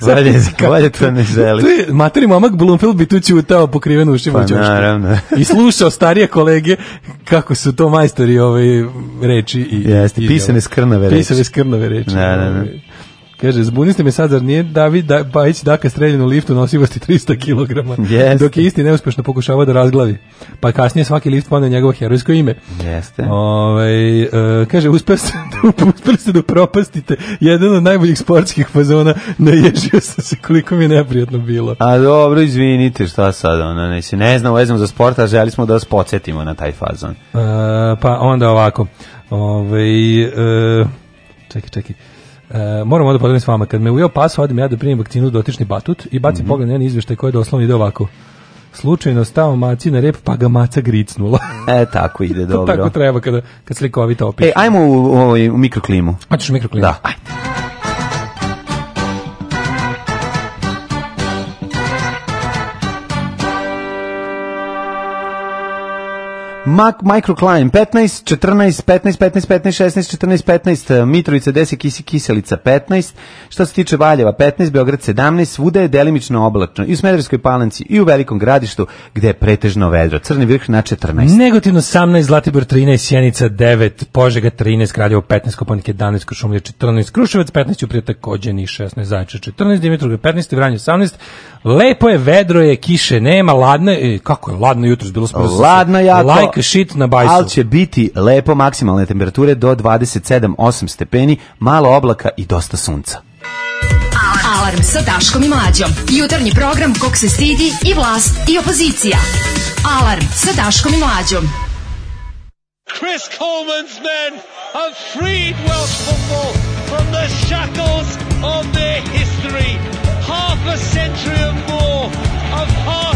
Bolje, bolje to ne želi. Tu je materi momak Blumfield bi tu ćutao pokriven ušima pa, naravno. I slušao starije kolege kako su to majstori ove ovaj, reči. I, Jeste, i pisane skrnave reči. Pisane skrnave reči. Da, da, da. Ovaj, Kaže, zbuniste ste me sad, zar nije David da, Bajić Daka streljen u liftu nosivosti 300 kg, yes. dok je isti neuspešno pokušava da razglavi. Pa kasnije svaki lift ponio njegovo herojsko ime. Jeste. Ove, ovaj, e, kaže, uspeli ste, da uspeli ste da propastite jedan od najboljih sportskih fazona, naježio sam se koliko mi je neprijatno bilo. A dobro, izvinite, šta sad, ono, neće, ne znam, vezamo za sporta, želi smo da vas podsjetimo na taj fazon. E, pa onda ovako, ove, ovaj, e, čekaj, čekaj, E, moram da podelim s vama, kad me ujeo pas, odim ja da primim vakcinu dotični da batut i bacim mm -hmm. pogled na jedan izveštaj koji je doslovno ide ovako slučajno stao maci na rep, pa ga maca gricnula. e, tako ide, dobro. to tako treba kada, kad slikovito e, opiše. E, ajmo u, u, ovaj, u mikroklimu. Hoćeš mikroklimu? Da, ajde. Mac, Microcline 15, 14, 15, 15, 15, 16, 14, 15, Mitrovica 10, Kisi, Kiselica 15, što se tiče Valjeva 15, Beograd 17, svuda je delimično oblačno i u Smederskoj palanci i u Velikom gradištu gde je pretežno vedro. Crni vrh na 14. Negativno 18, Zlatibor 13, Sjenica 9, Požega 13, Kraljevo 15, Koponik 11, Košumlje 14, Kruševac 15, Uprije takođe ni 16, Zaječar 14, Dimitrov 15, Vranje 18, Lepo je, vedro je, kiše nema, ladno je, e, kako je, ladno jutro, bilo smo... Ladno jako, like shit na bajsu. Al će biti lepo maksimalne temperature do 27-8 stepeni, malo oblaka i dosta sunca. Alarm, Alarm sa Daškom i Mlađom. Jutarnji program kog se stidi i vlast i opozicija. Alarm sa Daškom i Mlađom. Chris Coleman's men have freed Welsh football from the shackles of their history. Half a century of more of half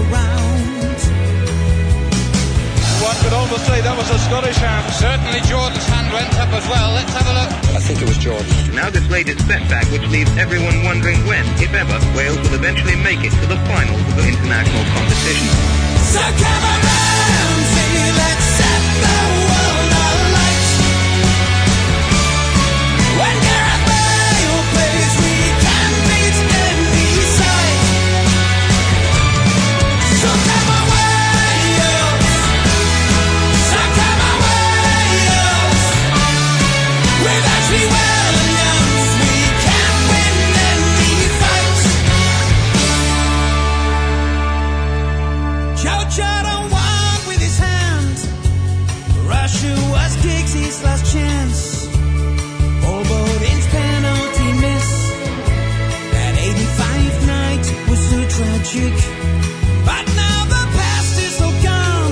people say that was a Scottish hand. Certainly Jordan's hand went up as well. Let's have a look. I think it was Jordan. Now this latest setback, which leaves everyone wondering when, if ever, Wales will eventually make it to the finals of the international competition. So Sir Cameron! magic. But now the past is all gone.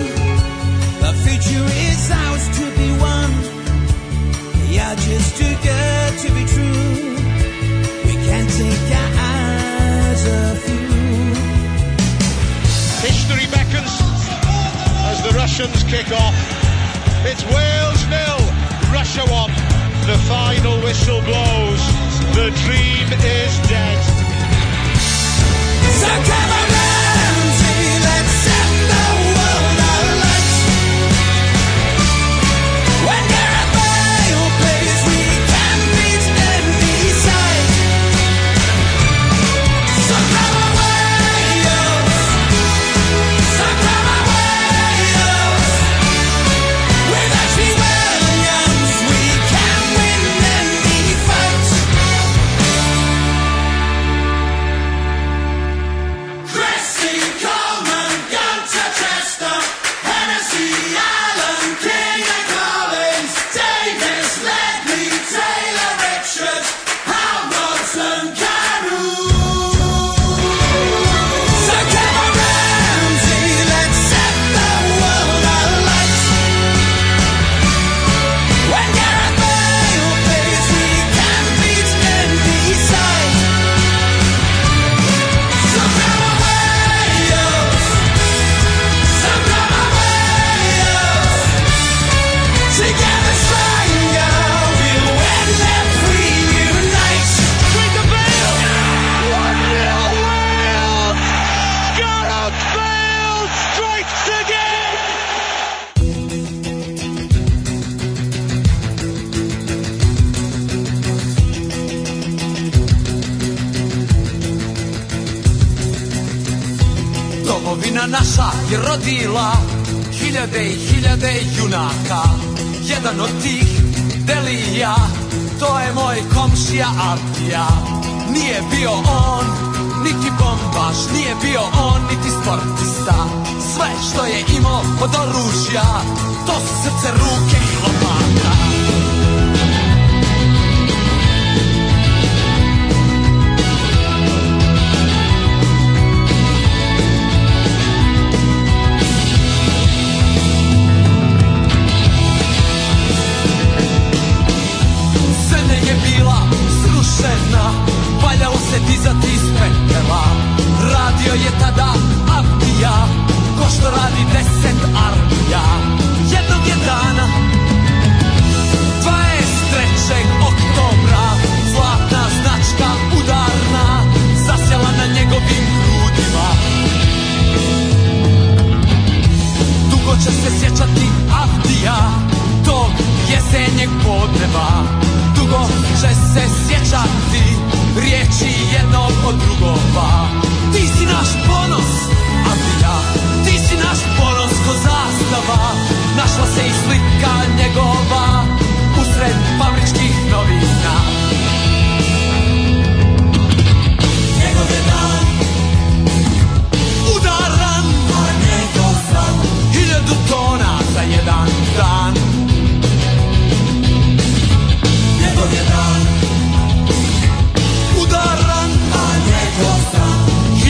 The future is ours to be won. We are just too good to be true. We can't take our eyes off you. History beckons as the Russians kick off. It's Wales nil, Russia one. The final whistle blows. The dream is dead. So come on. rodila hiljade i hiljade junaka Jedan od tih deli ja, to je moj komšija Abdija Nije bio on, niti bombaš, nije bio on, niti sportista Sve što je imao od oružja, to su srce, ruke i lopata Ti jednog od drugova Ti si naš ponos, a ti ja Ti si naš ponos ko zastava Našla se i slika njegova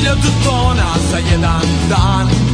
hiljadu tona za jedan dan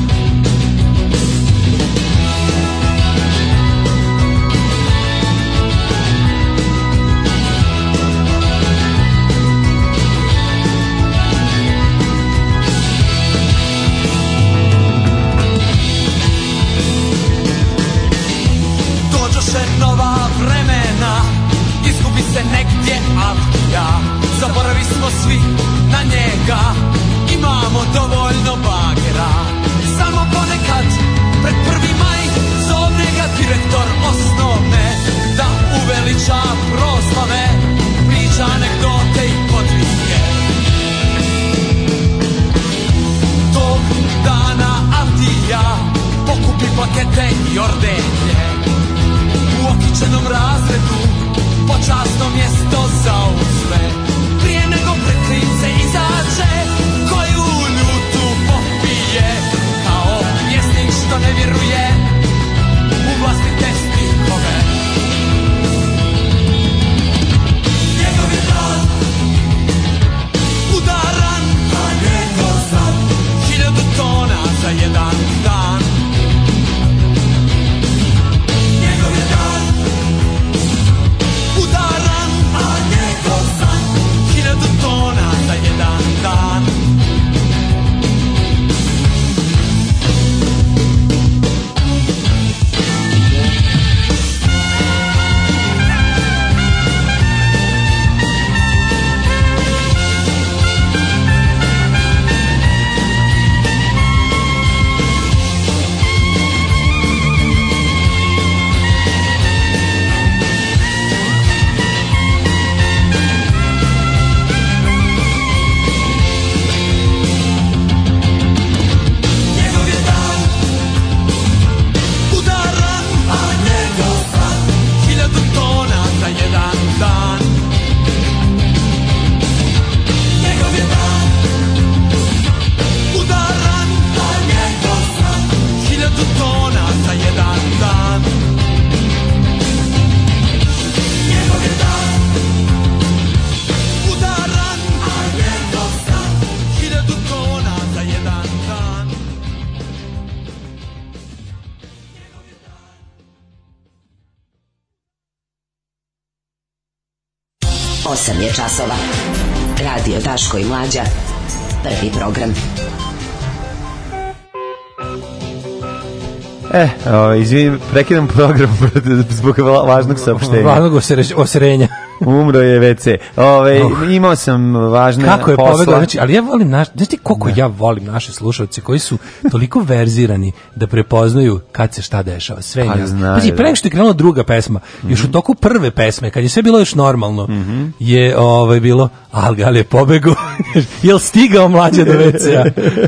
izvinim, prekidam program zbog važnog saopštenja. Važnog osre, osrenja. Umro je WC. Ovaj oh. imao sam važne Kako je povedao, znači, ali ja volim naš, znaš ti koliko da. ja volim naše slušaoce koji su toliko verzirani da prepoznaju kad se šta dešava, sve pa njih. Znači, da. pre nego što je krenula druga pesma, mm -hmm. još u toku prve pesme, kad je sve bilo još normalno, mm -hmm. je ovaj, bilo, Algal je pobegao. jel stigao mlađe do WC-a?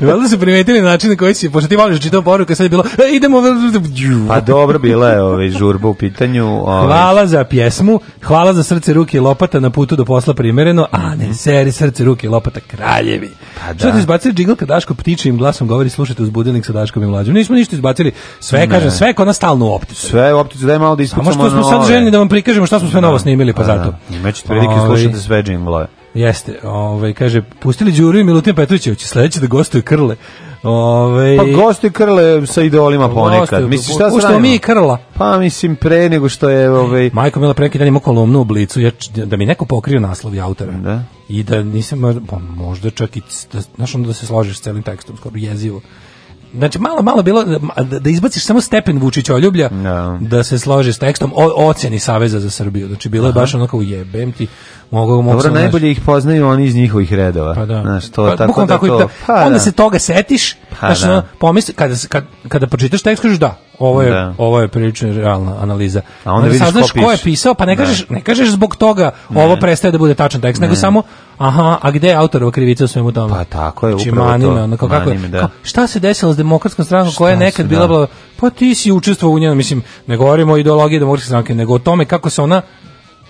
Valjda su primetili način na koji se pošto ti voliš da čitao poruka, sad je bilo, e, idemo... Pa dobro, bila je ovaj, žurba u pitanju. Ovaj. Hvala za pjesmu, hvala za srce ruke i lopata na putu do posla primereno, a ne mhm. seri srce, ruke i lopata kraljevi. Pa da. Što ti izbacili džingl kad Daško ptičim glasom govori slušajte uz budilnik sa Daškom i mlađim. Nismo ništa izbacili. Sve ne. kažem, sve kod nas stalno u optici. Sve u optici, daj malo da pa ispričamo. A što smo sad željni da vam prikažemo šta smo sve da. novo snimili, pa, pa da. zato. Da. Imaćete prilike ovaj, slušati sve džinglove. Jeste, ovaj kaže pustili Đuru i Milutin Petrovićević, sledeće da gostuje Krle. Ove, ovaj- pa gosti krle sa idolima ponekad. Misliš šta se što mi krla? Pa mislim pre nego što je ovaj Majko Mila preki dan ima kolumnu u blicu ja, da mi neko pokrio naslov i autora. Da. I da nisam pa možda čak i da, znaš onda da se slažeš s celim tekstom skoro jezivo znači malo malo bilo da izbaciš samo stepen Vučića ljublja no. Da. da se složi s tekstom o ocjeni Saveza za Srbiju. Znači bilo je baš onako kao jebem ti mogu mogu Dobro najbolje ih poznaju oni iz njihovih redova. Pa da. Znaš, to, pa, tako da to. Pa, onda da. se toga setiš, pa, znaš, da. pomisli kada, kada kada pročitaš tekst kažeš da, Ovo je da. ovo je prilično realna analiza. A onda, onda saznaš ko, ko, je pisao, pa ne da. kažeš ne kažeš zbog toga ne. ovo prestaje da bude tačan tekst, ne. nego samo aha, a gde je autorova krivica u svemu tome? Pa tako je, znači, upravo manime, to. Ono, kao, kako, da. Kao, šta se desilo s demokratskom stranom koja je nekad bila, da. bila pa ti si učestvovao u njoj, mislim, ne govorimo o ideologiji demokratske stranke, nego o tome kako se ona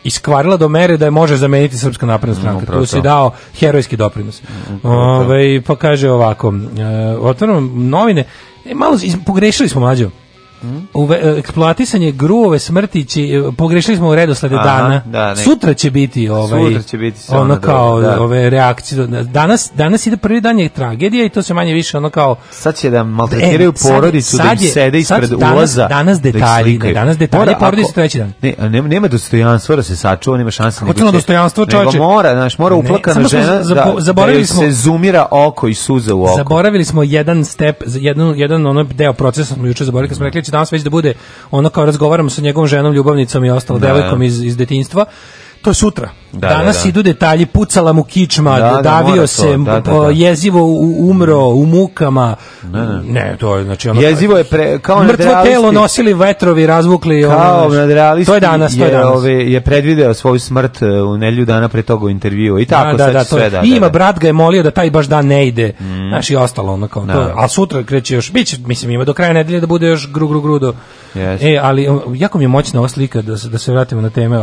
iskvarila do mere da je može zameniti Srpska napredna mm, stranka. Upravo tu si dao herojski doprinos. Mm, Ove, ovaj, pa kaže ovako, e, otvaram novine, e, malo pogrešili smo mlađo. Mm. Uve, e, eksploatisanje gruvove smrti će, e, pogrešili smo u redoslede Aha, dana. Da, Sutra će biti ovaj Sutra će biti ono, kao da. ove reakcije. Danas danas ide prvi dan je tragedija i to se manje više ono kao sad će da maltretiraju e, porodicu da sad, sad da im sede ispred danas, ulaza. Danas da detalji, da ne, danas detalji porodice treći dan. Ne, nema, nema dostojanstva da se sačuva, nema šanse da. Hoćemo dostojanstvo, čoveče. mora, znaš, mora uplakana ne, žena za, da-, da, zaboravili da smo se zumira oko i suza u oko. Zaboravili smo jedan step, jedan jedan ono deo procesa smo juče zaboravili kad smo rekli će danas već da bude ono kao razgovaramo sa njegovom ženom, ljubavnicom i ostalom da. devojkom iz, iz detinjstva to je sutra. Da, da Danas da, da. idu detalji, pucala mu kičma, da, da davio se, da, jezivo umro u mukama. Ne, ne. to je znači ono Jezivo je pre, kao mrtvo telo nosili vetrovi, razvukli kao ono, To je danas, to je, danas. Ove, je predvideo svoju smrt e, u nedlju dana pre toga u intervjuu i tako da, da, sve je, da, I ima brat ga je molio da taj baš dan ne ide. Mm. Znaš i ostalo ono kao to. A sutra kreće još biće, mislim ima do kraja nedelje da bude još gru gru grudo. Yes. E, ali jako mi je moćna ova slika da da se vratimo na teme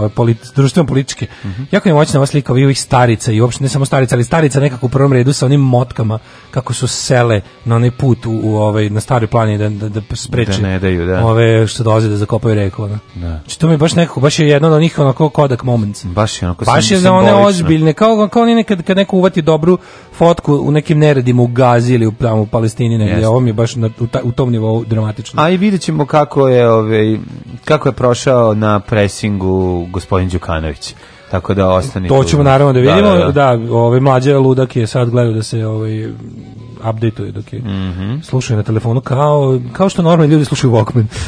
društveno političke mačke. Mm -hmm. Jako je moćna ova slika ovih starica i uopšte ne samo starica, ali starica nekako u prvom redu sa onim motkama kako su sele na onaj put u, u ovaj na staroj planini da da, da spreče da ne daju, da. ove što dolaze da zakopaju reku ona. Da. Znači, to mi baš nekako baš je jedno od onih onako kodak moments. Baš je onako baš je za one ozbiljne kao kao oni nekad kad neko uvati dobru fotku u nekim neredima u Gazi ili u, tamo u Palestini negdje, ovo mi je baš na, u, ta, u, tom nivou dramatično. A i videćemo kako je ovaj kako je prošao na presingu gospodin Đukanović. Tako da ostani. To ćemo naravno da, da vidimo. Da, da, da. ovaj mlađi ludak je sad gledao da se ovaj apdejtuje dok je mm -hmm. slušaju na telefonu kao kao što normalni ljudi slušaju Walkman.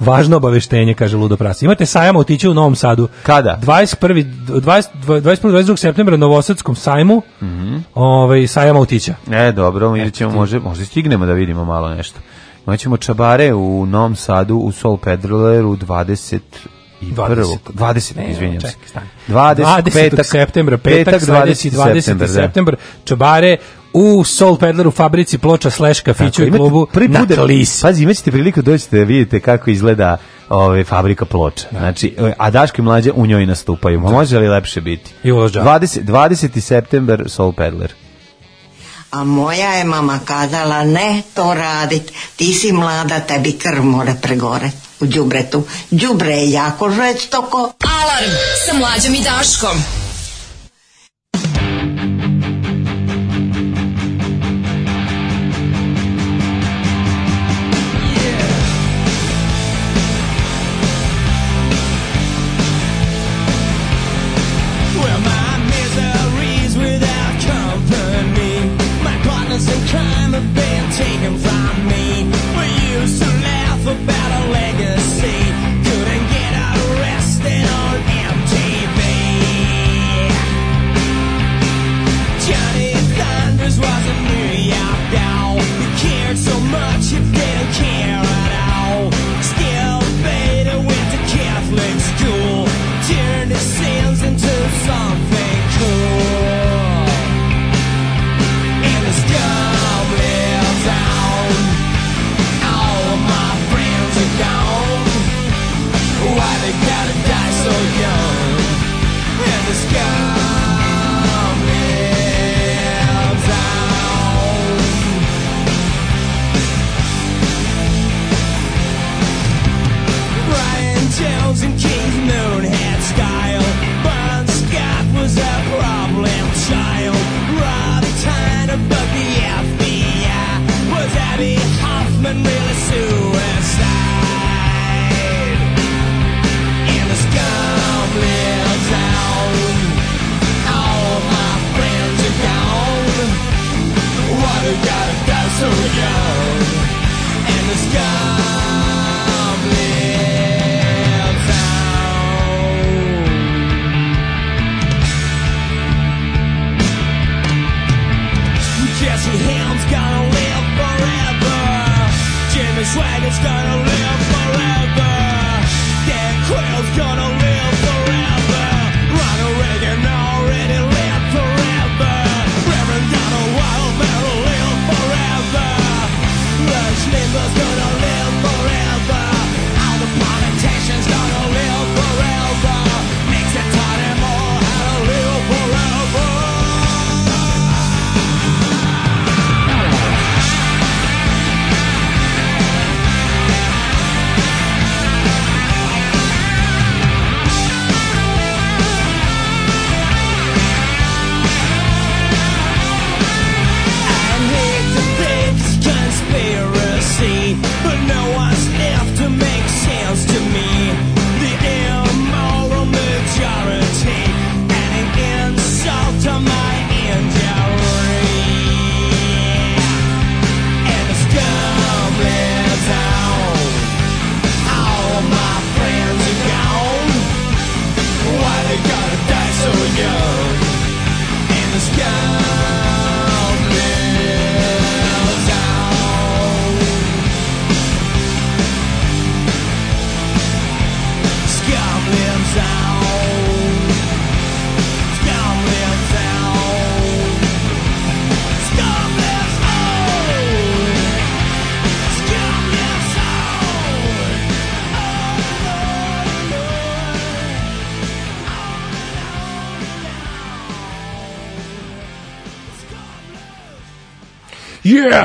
Važno obaveštenje, kaže Ludo Pras. Imate sajam otići u Novom Sadu. Kada? 21. 20, 21. 22. septembra na Novosadskom sajmu. Mm ovaj, sajam otića. E, dobro, mi ćemo, može, možda stignemo da vidimo malo nešto. Moćemo čabare u Novom Sadu, u Sol Pedaleru 20 21. 20. Ne, izvinjam se. 20. 20. Petak, septembra, petak, petak 20. 20. septembar, da. septembar čobare u Soul Pedleru, fabrici ploča slash kafiću i klubu na Klisi. Pazi, imat priliku doći da vidite kako izgleda ove, ovaj, fabrika ploča. Da. Znači, e, a Daške mlađe u njoj nastupaju. Da. Može li lepše biti? I 20, 20. septembar Soul Pedler. A moja je mama kazala, ne to radit, ti si mlada, tebi krv mora pregore u džubretu. Džubre je jako žveć Alarm sa mlađom i Daškom. I've got a thousand guns in the Jesse Helms gonna live forever. Jimmy Swaggart's gonna live forever. Dan Quayle's gonna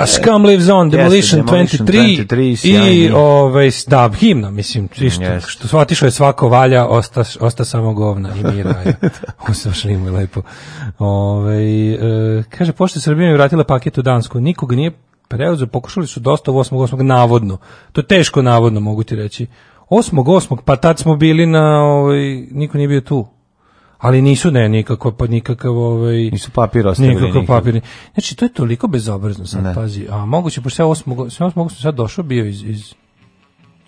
da, Scum Lives On, Demolition, yes, Demolition 23, 23 i ovaj, da, himna, mislim, isto, yes. što shvatišo je svako valja, osta, osta samo govna i mi raja. Usašli mu lepo. Ove, ovaj, e, kaže, pošto Srbija je vratila paket u Dansku, nikog nije preuzeo, pokušali su dosta u 8.8. navodno. To je teško navodno, mogu ti reći. 8.8. pa tad smo bili na, ovaj, niko nije bio tu ali nisu ne nikako pa nikakav ovaj nisu papir ostavili nikakav papir. Znači to je toliko bezobrazno sad ne. pazi. A moguće pošto ja 8. sve 8. sam sad došao bio iz iz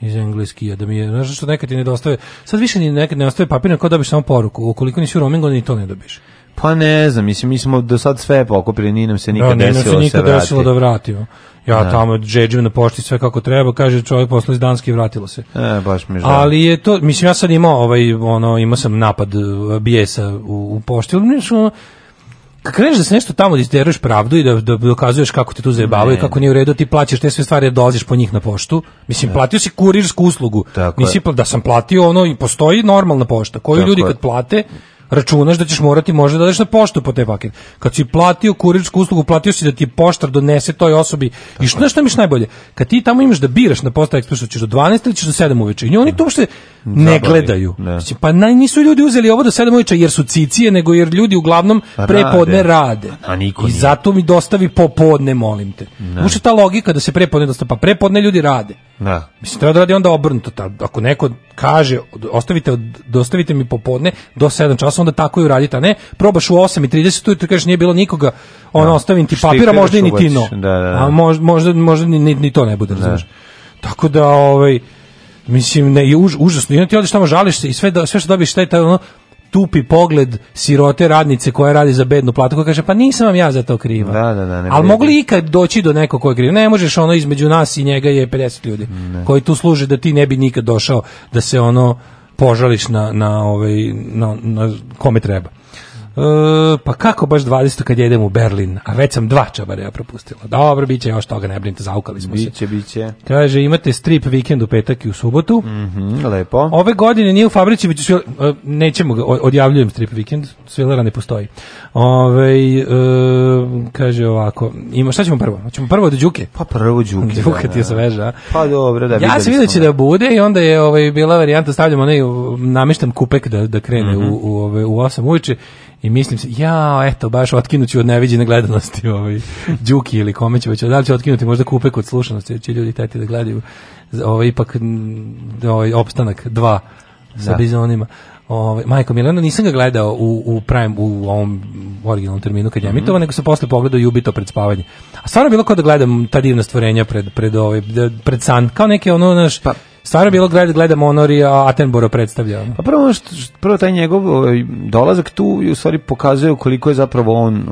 iz engleski, da mi je, znači što nekad ti nedostaje, sad više ni nekad ne ostaje papir, kao dobiješ samo poruku, ukoliko nisi u roamingu, ni to ne dobiš. Pa ne znam, mislim, mi smo do sad sve pokupili, nije nam se nikad da, desilo, se da nikad se desilo da vratimo. Ja da. tamo džedžim na pošti sve kako treba, kaže čovjek posle iz Danske i vratilo se. E, baš mi žal. Ali je to, mislim, ja sad imao, ovaj, ono, imao sam napad e, bijesa u, u pošti, ali mislim, ono, kad kreneš da se nešto tamo da isteruješ pravdu i da, da dokazuješ kako te tu zajebavaju i kako nije u redu, ti plaćaš te sve stvari, da dolaziš po njih na poštu. Mislim, ne. Da. platio si kurirsku uslugu. Tako Nisi, je. da sam platio ono i postoji normalna pošta koju Tako ljudi kad plate računaš da ćeš morati možda da daš na poštu po te paket. Kad si platio kuričku uslugu, platio si da ti poštar donese toj osobi. Tako. I što nešto miš najbolje? Kad ti tamo imaš da biraš na posta ekspresu, ćeš do 12 ili ćeš do 7 uveče. I oni to uopšte ne Zabali. gledaju. Ne. Pa naj, nisu ljudi uzeli ovo do 7 uveče jer su cicije, nego jer ljudi uglavnom pa prepodne rade. A niko I zato mi dostavi popodne, molim te. Uče ta logika da se prepodne dostavi, pa prepodne ljudi rade. Da. Mislim, treba da radi onda obrnuto. ako neko kaže, ostavite, dostavite mi popodne do 7 časa, onda tako i uradite, a ne, probaš u 8.30, tu ti kažeš nije bilo nikoga, ono, da. ostavim ti papira, možda i ni ti no. Da, da, da. A možda, možda, možda ni, ni to ne bude, razumiješ. Da. Tako da, ovaj, mislim, ne, je už, užasno. I onda ti odeš tamo, žališ se i sve, da, sve što dobiješ, taj, taj, ono, tupi pogled sirote radnice koja radi za bednu platu, koja kaže pa nisam vam ja za to kriva. Da, da, da, ne Ali mogli ikad doći do nekog koji je kriv? Ne možeš ono između nas i njega je 50 ljudi ne. koji tu služe da ti ne bi nikad došao da se ono požališ na, na, ovaj, na, na kome treba. E, pa kako baš 20. kad jedem u Berlin, a već sam dva ja propustila. Dobro, bit će još toga, ne brinite, zaukali smo biće, se. Biće, biće. Kaže, imate strip vikend u petak i u subotu. Mm -hmm, lepo. Ove godine nije u fabrici, već e, nećemo ga, odjavljujem strip vikend, svilera ne postoji. Ove, e, kaže ovako, ima, šta ćemo prvo? Hoćemo prvo do Đuke? Pa prvo Đuke. Đuka ti je da, da. sveža. Pa dobro, da Ja sam vidio da, da bude i onda je ovaj, bila varijanta, stavljamo onaj namištam kupek da, da krene mm -hmm. u, u, u, u 8 uveče i mislim se, ja, eto, baš otkinuću od neviđene gledanosti ovaj, Đuki ili kome će već, da li će otkinuti možda kupe kod slušanosti, će ljudi tati da gledaju ovaj, ipak ovaj, opstanak dva da. sa da. bizonima. Ovaj Majko Milano nisam ga gledao u u prime u ovom originalnom terminu kad je mm -hmm. nego se posle pogledao i ubito pred spavanje. A stvarno bilo ko da gledam ta divna stvorenja pred pred ovaj da, pred san, kao neke ono naš pa Stvarno bilo gleda, gledamo Honori, a Attenborough predstavlja. Pa prvo, što, prvo taj njegov ovaj, dolazak tu u stvari pokazuje koliko je zapravo on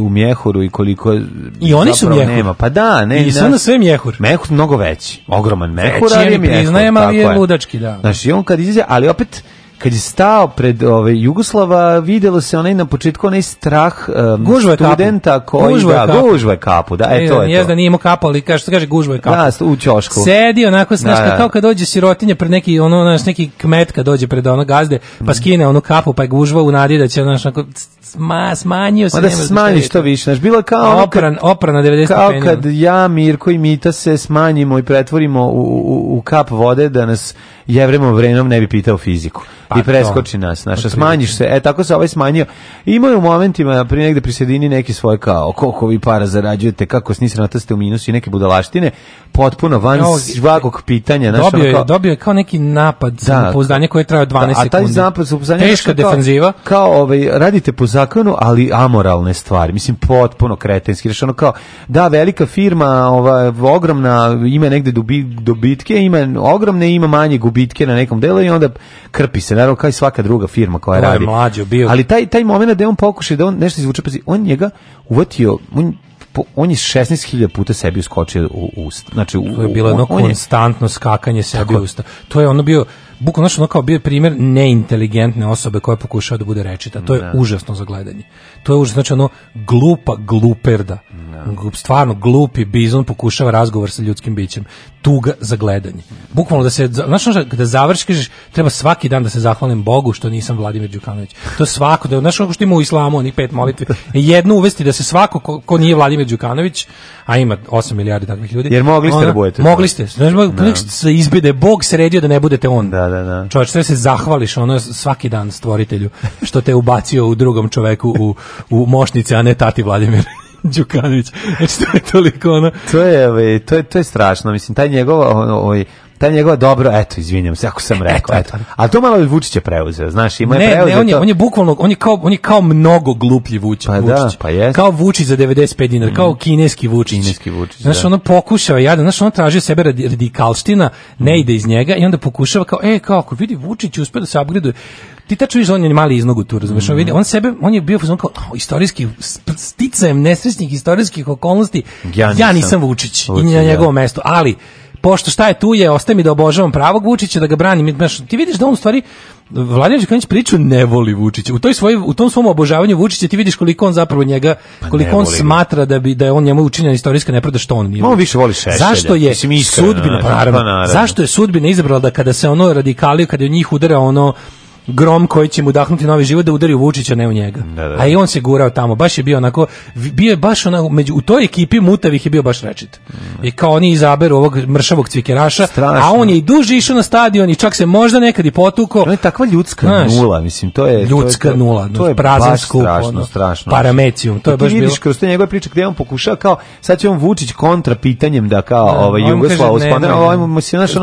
u, mjehuru i koliko je I oni su mjehur. Nema. Pa da, ne. I ne, su na sve mjehur. Mehur mnogo veći. Ogroman mehur, ali je mjehur. Priznajem, ali je ludački, da. Znaš, i on kad izlazi, ali opet kad je stao pred ove ovaj, Jugoslava, videlo se onaj na početku onaj strah um, gužva studenta kapu. koji gužva da, kapu. gužva kapu, da, e, to je to. da nije imao kapu, ali kaže, što kaže gužva je kapu. Da, u ćošku. Sedi onako, znaš, da, da, kao kad dođe sirotinja pred neki, ono, znaš, neki kmet kad dođe pred onog gazde, pa skine onu kapu, pa je gužva u nadi da će, znaš, onako, sma, smanjio se. Ma da se smanji što više, znaš, bila kao... Opran, opran na 90 Kao kad ja, Mirko i Mita se smanjimo i pretvorimo u, u, u kap vode da nas jevremo vrenom ne bi pitao fiziku. Pa I preskoči to. nas, naša, smanjiš se. E, tako se ovaj smanjio. Imaju u momentima, pri negde pri sredini, neke svoje kao, koliko vi para zarađujete, kako snisranata ste u minusu i neke budalaštine, potpuno van svakog pitanja. Naša, dobio, je, kao, dobio je kao neki napad da, pouzdanje da. koje traje da, 12 sekundi. A taj napad pouzdanje teška defanziva. Kao, ovaj, radite po zakonu, ali amoralne stvari. Mislim, potpuno kretenski. Rešeno kao, da, velika firma, ova, ogromna, ima negde dobitke, ima ogromne, ima manje gubitke gubitke na nekom delu i onda krpi se, naravno kao i svaka druga firma koja Ovo radi. Je mlađo bio. Ali taj, taj momenat da on pokuša da on nešto izvuče, pazi on njega uvatio, on on je 16.000 puta sebi uskočio u usta. Znači, u, to je bilo jedno konstantno skakanje sebi u usta. To je ono bio, bukvalno što ono kao bio primjer neinteligentne osobe koja pokušava da bude rečita. To je da. užasno za gledanje. To je užasno, znači ono glupa gluperda. Da. Stvarno glupi bizon pokušava razgovor sa ljudskim bićem. Tuga za gledanje. Bukvalno da se, znači ono kada završiš, treba svaki dan da se zahvalim Bogu što nisam Vladimir Đukanović. To je svako, da, znaš ono što ima u islamu, onih pet molitvi. Jednu uvesti da se svako ko, ko nije Vladimir Đukanović, a ima 8 milijardi takvih ljudi. Jer mogli ste da budete. Mogli ste. Znaš, da. se izbide, Bog sredio da ne budete on. Da, da, da. Čovječ, se zahvališ ono svaki dan stvoritelju što te ubacio u drugom čoveku u, u mošnice, a ne tati Vladimir. Đukanović. Znači, to je toliko ono... To je, ovaj, to je, to je strašno. Mislim, taj njegov, ovaj, ta njegova dobro, eto, izvinjam se ako sam e, rekao, eto. Ali to malo Vučić je preuzeo, znaš, ima je preuzeo. Ne, on je, on je bukvalno, on je kao, on je kao mnogo gluplji Vučić. Pa da, pa jest. Kao Vučić za 95 dinara, kao mhm. kineski Vučić. Kineski Vučić, Znaš, da. ono pokušava, ja, da- znaš, ono traži sebe radikalština, ne mhm. ide iz njega i onda pokušava kao, e, kako, vidi Vučić uspe da se upgradeuje, ti tačno vidiš da on je mali iznogu tu, razumeš, on mhm. vidi, on sebe, on je bio on kao oh, istorijski sticajem nesrećnih istorijskih okolnosti. Ja nisam, ja nisam Vučić, Vučić i na njegovo mesto, ali pošto šta je tu je, ostaje mi da obožavam pravog Vučića, da ga branim. Ti vidiš da on u stvari Vladimir Đukanović priču ne voli Vučića. U toj svoj, u tom svom obožavanju Vučića ti vidiš koliko on zapravo njega, pa koliko pa on smatra da bi da je on njemu učinjena istorijska nepravda što on nije. On više voli šešelja. Zašto je iskreno, sudbina, pa naravno, naravno. zašto je sudbina izabrala da kada se ono radikalio, kada je njih udara ono grom koji će mu udahnuti novi život da udari u Vučića, ne u njega. Da, da. A i da. on se gurao tamo, baš je bio onako, bio je baš onako, među, u toj ekipi mutavih je bio baš rečit. Mm. I kao oni izaberu ovog mršavog cvikeraša, a on je i duže išao na stadion i čak se možda nekad i potuko. To je takva ljudska znaš, nula, mislim, to je... Ljudska to je, nula, to je prazan skup, strašno, ono, strašno, paramecijum, to je baš bilo. I vidiš kroz te njegove priče gde on pokušao kao, sad će on Vučić kontra pitanjem da kao da, ovaj, Jugoslav, ovaj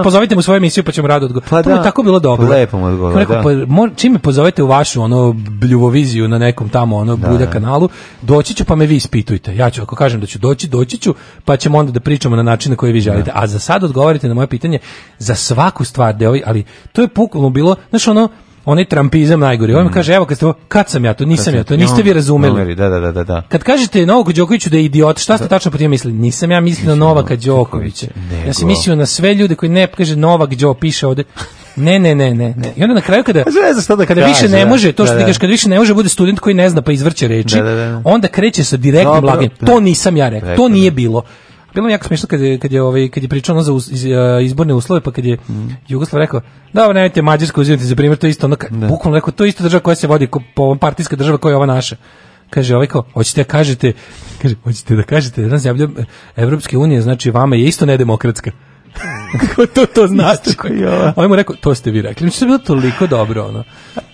pozovite mu svoju emisiju pa ćemo rado odgovoriti. Pa to da, je tako bilo dobro. Lepo mu odgovoriti, da. Pa čime pozovete u vašu ono bljuvoviziju na nekom tamo ono da, bulja da. kanalu, doći ću pa me vi ispitujte. Ja ću ako kažem da ću doći, doći ću, pa ćemo onda da pričamo na način na koji vi da. želite. Da. A za sad odgovarate na moje pitanje za svaku stvar da ovaj, ali to je pukulno bilo, znaš ono onaj trampizam najgori. On mi mm. kaže, evo kad ste kad sam ja to, nisam ja to, niste vi razumeli. Da, da, da, da, da. Kad kažete Novak Đokoviću da je idiot, šta ste tačno po tim mislili? Nisam ja mislio na Novaka Đokovića. Ja sam mislio na sve ljude koji ne kaže Novak Đo, piše ovde Ne, ne, ne, ne, ne. I onda na kraju kada ne pa da kada više ne može, to što da, ti da. kažeš kad više ne može bude student koji ne zna pa izvrće reči, da, onda kreće sa direktnim laganjem. To nisam ja rekao. To nije bilo. Bilo mi jako smiješno kad je, kad je, ovaj, kad je pričao ono za uz, iz, e, izborne uslove, pa kad je mm. Jugoslav rekao, da, ovo nemajte Mađarsko uzimati za primjer, to je isto ono, kad, bukvalno rekao, to je isto država koja se vodi, ko, po partijska država koja je ova naša. Kaže, ovaj kao, hoćete da kažete, kaže, hoćete da kažete, jedna zemlja e, Evropske unije, znači vama je isto nedemokratska. Kako to to znači? On mu rekao, to ste vi rekli. Mislim, bilo toliko dobro, ono.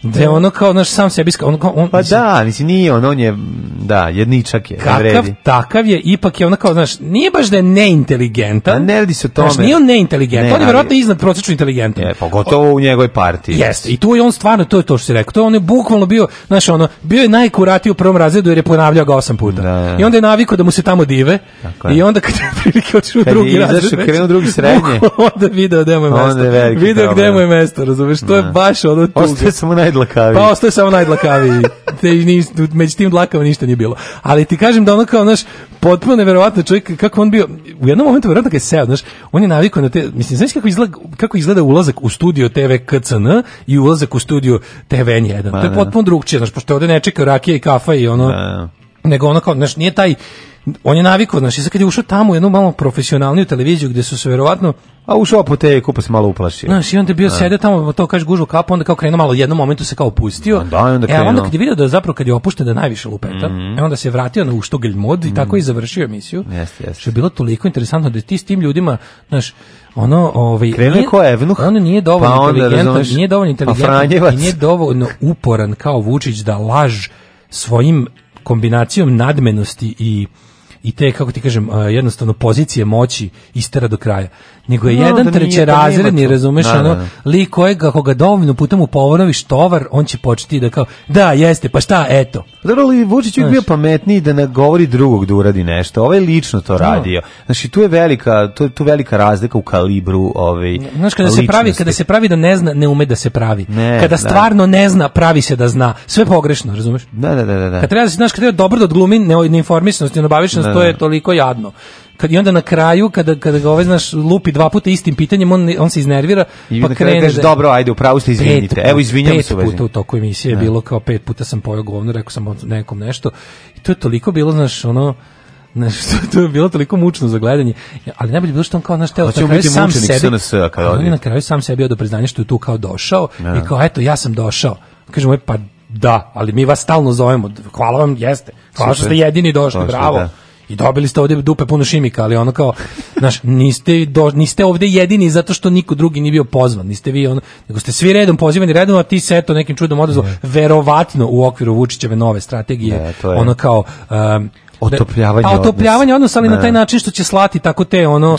Da je da. ono kao, znaš, sam sebi... On, on, pa da, mislim, nije on, on je, da, jedničak je. Kakav, vredi. takav je, ipak je ono kao, znaš, nije baš da je neinteligentan. A pa ne radi se o tome. Znaš, nije on neinteligentan, ne, on je verovatno iznad prosječno inteligentan. Je, pogotovo u njegovoj partiji. Jeste, i tu je on stvarno, to je to što si rekao, to on je bukvalno bio, znaš, ono, bio je najkuratiji u prvom razredu jer je ponavljao ga osam puta. Da, I onda je navikao da mu se tamo dive. Tako I onda kad je prilike otišao u drugi razred. Izašao krenuo drugi srednje. onda video gde mu je mesto. Video gde mu je mesto, razumeš? To je da. baš ono tuga. Ostaje samo najdlakaviji. Pa ostaje samo najdlakaviji. Te, nis, među tim dlakama ništa nije bilo. Ali ti kažem da ono kao, znaš, potpuno neverovatno čovjek, kako on bio, u jednom momentu verovatno kad je seo, znaš, on je navikao na te, mislim, znaš kako izgleda, kako izgleda ulazak u studio TV KCN i ulazak u studio TV N1. Pa to je da. potpuno drugčije, znaš, pošto ovde ne čeka rakija i kafa i ono, da. nego ono kao, znaš, nije taj, on je navikao, znači sad kad je ušao tamo u jednu malo profesionalniju televiziju gdje su se verovatno a ušao po te kupa se malo uplašio. Znaš, i onda je bio da. sede tamo, to kaže gužu kapu, onda kao krenuo malo, u jednom momentu se kao opustio. Da, e, onda krenuo. E, onda kad je vidio da je zapravo kad je opušten da je najviše lupeta, mm -hmm. e onda se je vratio na uštogelj mod i tako je mhm. završio emisiju. Jeste, jeste. Što je bilo toliko interesantno da ti s tim ljudima, znaš, ono, ovaj Krenu nije, ko Evnuh, on pa nije dovoljno pa inteligentan, razumeš, nije dovoljno inteligentan i nije dovoljno uporan kao Vučić da laž svojim kombinacijom nadmenosti i i te, kako ti kažem, jednostavno pozicije moći istera do kraja. Nego je no, jedan da razredni, da razumeš, da, ono, da, da. lik kojeg, ako ga dovoljno putem upovonoviš tovar, on će početi da kao, da, jeste, pa šta, eto. Dobro, ali Vučić je bio pametniji da ne govori drugog da uradi nešto. Ovaj lično to da. radio. Znači, tu je velika, tu, tu velika razlika u kalibru ovaj, Znaš, kada ličnosti. se, pravi, kada se pravi da ne zna, ne ume da se pravi. Ne, kada stvarno ne zna, pravi se da zna. Sve pogrešno, razumeš? Da, da, da. da. Kad treba, znaš, kad treba dobro da odglumi neinformisanost i to je da. toliko jadno kad i onda na kraju kada kada ga ovaj znaš lupi dva puta istim pitanjem on on se iznervira I pa krene kažeš da- dobro ajde upravo ste izvinite evo izvinjavam se pet puta u toku emisije je da. bilo kao pet puta sam pojeo govno rekao sam nekom nešto i to je toliko bilo znaš ono nešto to je bilo toliko mučno za gledanje. Ali najbolje bilo što on kao, znaš, teo, na sam sebi, kada on na kraju sam sebi do priznanja što je tu kao došao ja. i kao, eto, ja sam došao. Kaže mu, pa da, ali mi vas stalno zovemo. Hvala vam, jeste. Hvala što ste jedini došli, Došli, bravo. Da. I dobili ste ovde dupe puno šimika, ali ono kao, znaš, niste, do, niste ovde jedini zato što niko drugi nije bio pozvan, niste vi ono, nego ste svi redom pozivani redom, a ti se eto nekim čudom odazvao, verovatno u okviru Vučićeve nove strategije, ne, ono kao... Um, otopljavanje odnosa. Otopljavanje odnos, ali ne. na da. taj način što će slati tako te ono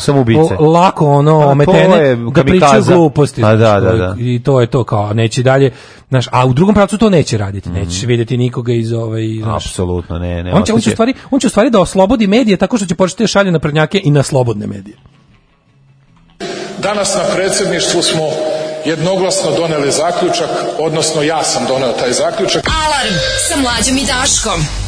o, lako ono pa, ometene da pričaju gluposti. Pa, da, da, da. I to je to kao neće dalje, znaš, a u drugom pravcu to neće raditi, mm. nećeš vidjeti nikoga iz ove ovaj, znaš. Apsolutno, ne, ne. On će, on će u stvari, on će u stvari da oslobodi medije tako što će početi da šalje na prednjake i na slobodne medije. Danas na predsjedništvu smo jednoglasno doneli zaključak, odnosno ja sam doneo taj zaključak. Alarm sa mlađim i Daškom.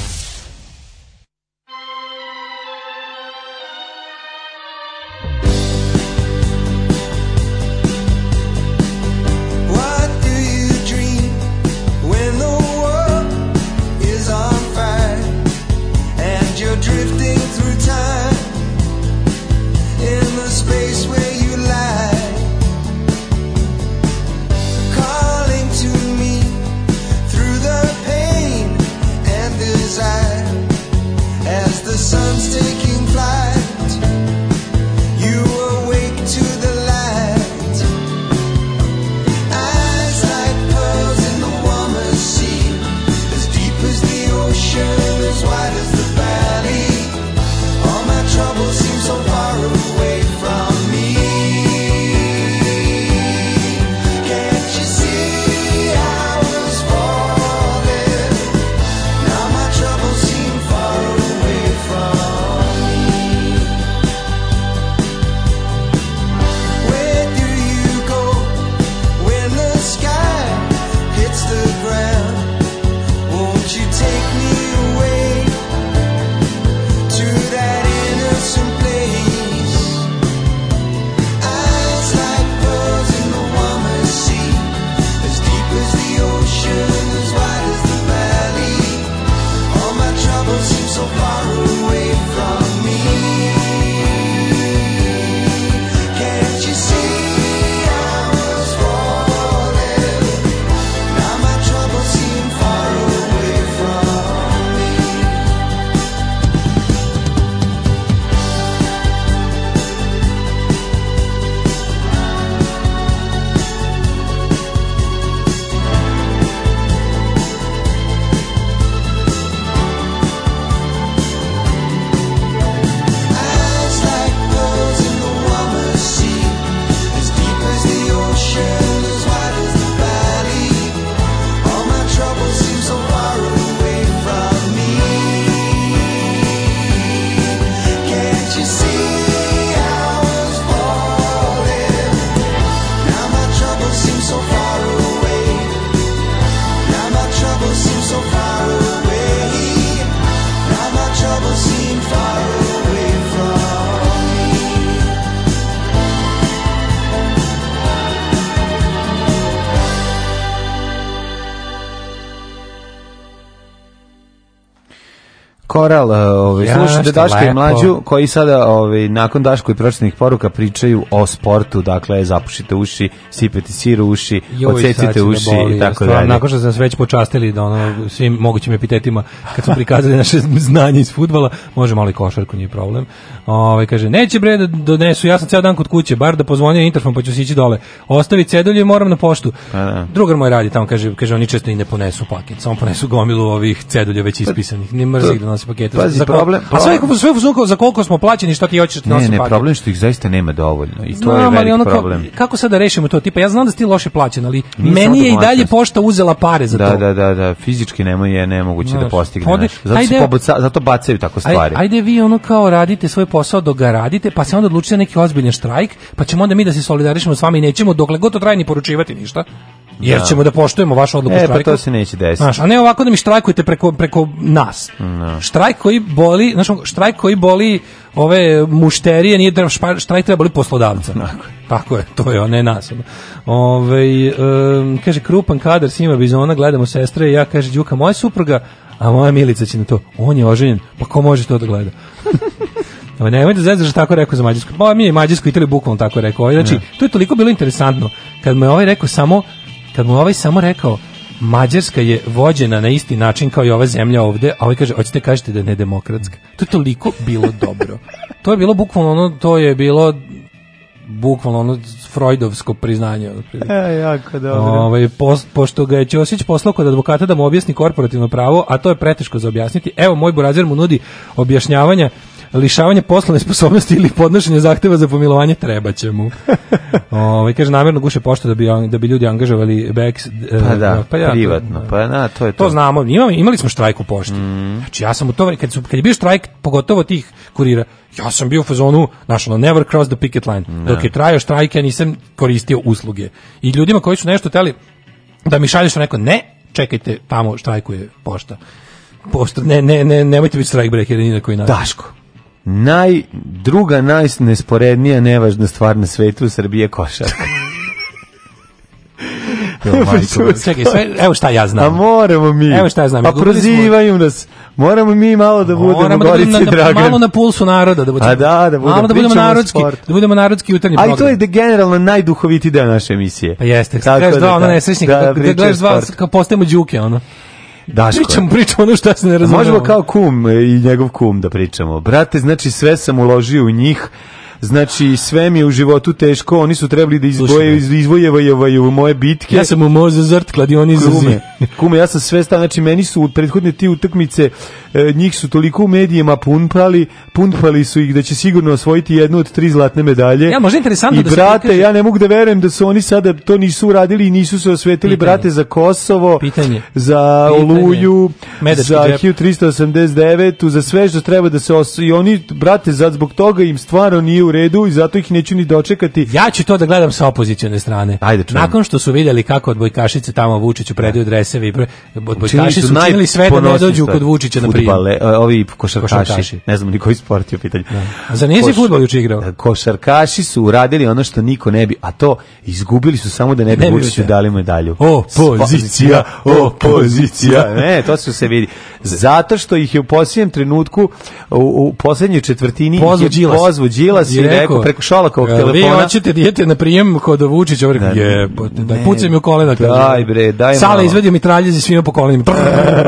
what koral, e, ovaj, slušate slušajte i Mlađu, koji sada ovaj, nakon Daško i pročitnih poruka pričaju o sportu, dakle, zapušite uši, sipete sir uši, ocetite uši i tako dalje. Nakon što sam se već počastili da ono, svim mogućim epitetima, kad su prikazali naše znanje iz fudbala, može malo i košarku, nije problem. Ovaj kaže neće bre da donesu, ja sam ceo dan kod kuće, bar da pozvonim interfon pa ću ići dole. Ostavi cedulje, moram na poštu. Da. Drugar moj radi tamo, kaže, kaže oni često i ne ponesu paket, samo ponesu gomilu ovih cedulja već pa, ispisanih. Ne mrzi ih da nosi pakete. Pazi, za problem, A sve kako sve uzunko za koliko smo plaćeni, šta ti hoćeš da nosi paket? Ne, ne, problem što ih zaista nema dovoljno i to je veliki problem. Kako, kako sad da rešimo to? Tipa ja znam da si ti loše plaćen, ali Nisam meni je i dalje pošta uzela pare za da, to. Da, da, da, fizički nemoj je nemoguće da postigne. Zato, zato bacaju tako stvari. Ajde vi ono kao radite svoje posao radite, pa se onda odlučite neki ozbiljan štrajk, pa ćemo onda mi da se solidarišemo s vama i nećemo dokle god to traje ni poručivati ništa. Jer da. ćemo da poštujemo vašu odluku e, pa štrajka. E, pa to se neće desiti. Znaš, a ne ovako da mi štrajkujete preko, preko nas. No. Da. Štrajk koji boli, znaš, štrajk koji boli ove mušterije, nije da štrajk treba boli poslodavca. Tako je. Tako je, to je, ne nas. Ove, um, kaže, krupan kadar svima bizona, gledamo sestre i ja, kaže, Đuka, moja supruga, a moja Milica će na to, on je oženjen, pa ko može to da gleda? Pa nemoj da zašto tako rekao za Mađarsku. Pa mi je Mađarsku Italiju bukvalno tako rekao. Ovaj, znači, da. to je toliko bilo interesantno. Kad mu je ovaj rekao samo, kad mu je ovaj samo rekao, Mađarska je vođena na isti način kao i ova zemlja ovde, a ovaj kaže, hoćete da kažete da je nedemokratska. To je toliko bilo dobro. To je bilo bukvalno ono, to je bilo bukvalno ono Freudovsko priznanje. E, jako dobro. Ovaj, pos, pošto ga je Ćosić poslao kod advokata da mu objasni korporativno pravo, a to je preteško za objasniti, evo moj burazer mu nudi objašnjavanja lišavanje poslovne sposobnosti ili podnošenje zahteva za pomilovanje treba će mu. Ovaj kaže namerno guše poštu da bi da bi ljudi angažovali backs eh, pa, da, pa ja, privatno. Pa na, da, to je to. To znamo. Imali, imali smo štrajk u pošti. Mm. Znači ja sam u to kad su kad je bio štrajk pogotovo tih kurira, ja sam bio u fazonu, znaš, ono, never cross the picket line. Ne. Da. Dok je trajao štrajk, ja nisam koristio usluge. I ljudima koji su nešto teli da mi šalješ neko, ne, čekajte, tamo štrajkuje pošta. Pošta, ne, ne, ne, nemojte biti strike breaker ni na koji način. Daško, naj, druga najnesporednija nevažna stvar na svetu u Srbiji je košarka. Čekaj, evo šta ja znam. A pa moramo mi. Evo šta ja znam. A pa prozivaju nas. Moramo mi malo da budemo moramo da Gorici da, da, Malo na pulsu naroda da budemo. A da, da budemo. Malo da budemo narodski, da budemo narodski jutarnji program. A i to je da generalno najduhoviti deo naše emisije. Pa jeste. Tako da, da, da, da, da, postajemo da, da, Daško. Pričam pričamo ono šta se ne razumemo. Možemo kao kum e, i njegov kum da pričamo. Brate, znači sve sam uložio u njih znači sve mi je u životu teško, oni su trebali da izboje, izvojevaju moje bitke. Ja sam u mozu zrt kladioni za kume, ja sam sve stavio, znači meni su prethodne ti utakmice, e, njih su toliko u medijima punpali, punpali su ih da će sigurno osvojiti jednu od tri zlatne medalje. Ja, možda interesantno I da brate, ja ne mogu da verujem da su oni sada to nisu uradili i nisu se osvetili, brate, za Kosovo, Pitanje. za Pitanje. Oluju, Medački za džep. 389 za sve što treba da se os... i oni, brate, zad zbog toga im stvarno nije u redu i zato ih neću ni dočekati. Ja ću to da gledam sa opozicione strane. Ajde, čujem. Nakon što su videli kako odbojkašice tamo Vučiću predaju da. dreseve i odbojkaši su učinili sve da ne dođu kod Vučića na prijem. E, ovi košarkaši, košarkaši, ne znam ni koji sport je u pitanju. Da. A za nisi Koš... futbol juče igrao? E, košarkaši su uradili ono što niko ne bi, a to izgubili su samo da ne bi ne Vučiću dali medalju. Opozicija, opozicija. Ne, to su se vidi. Zato što ih je u posljednjem trenutku u, u posljednjoj četvrtini pozvu Đilas si rekao, rekao preko Šolakovog telefona. Vi hoćete dijete da na prijem kod Vučića, ovaj da, rekao, jebote, daj pucaj mi u kolena. Daj bre, daj malo. Sala izvedio mi traljizi svima po kolenima.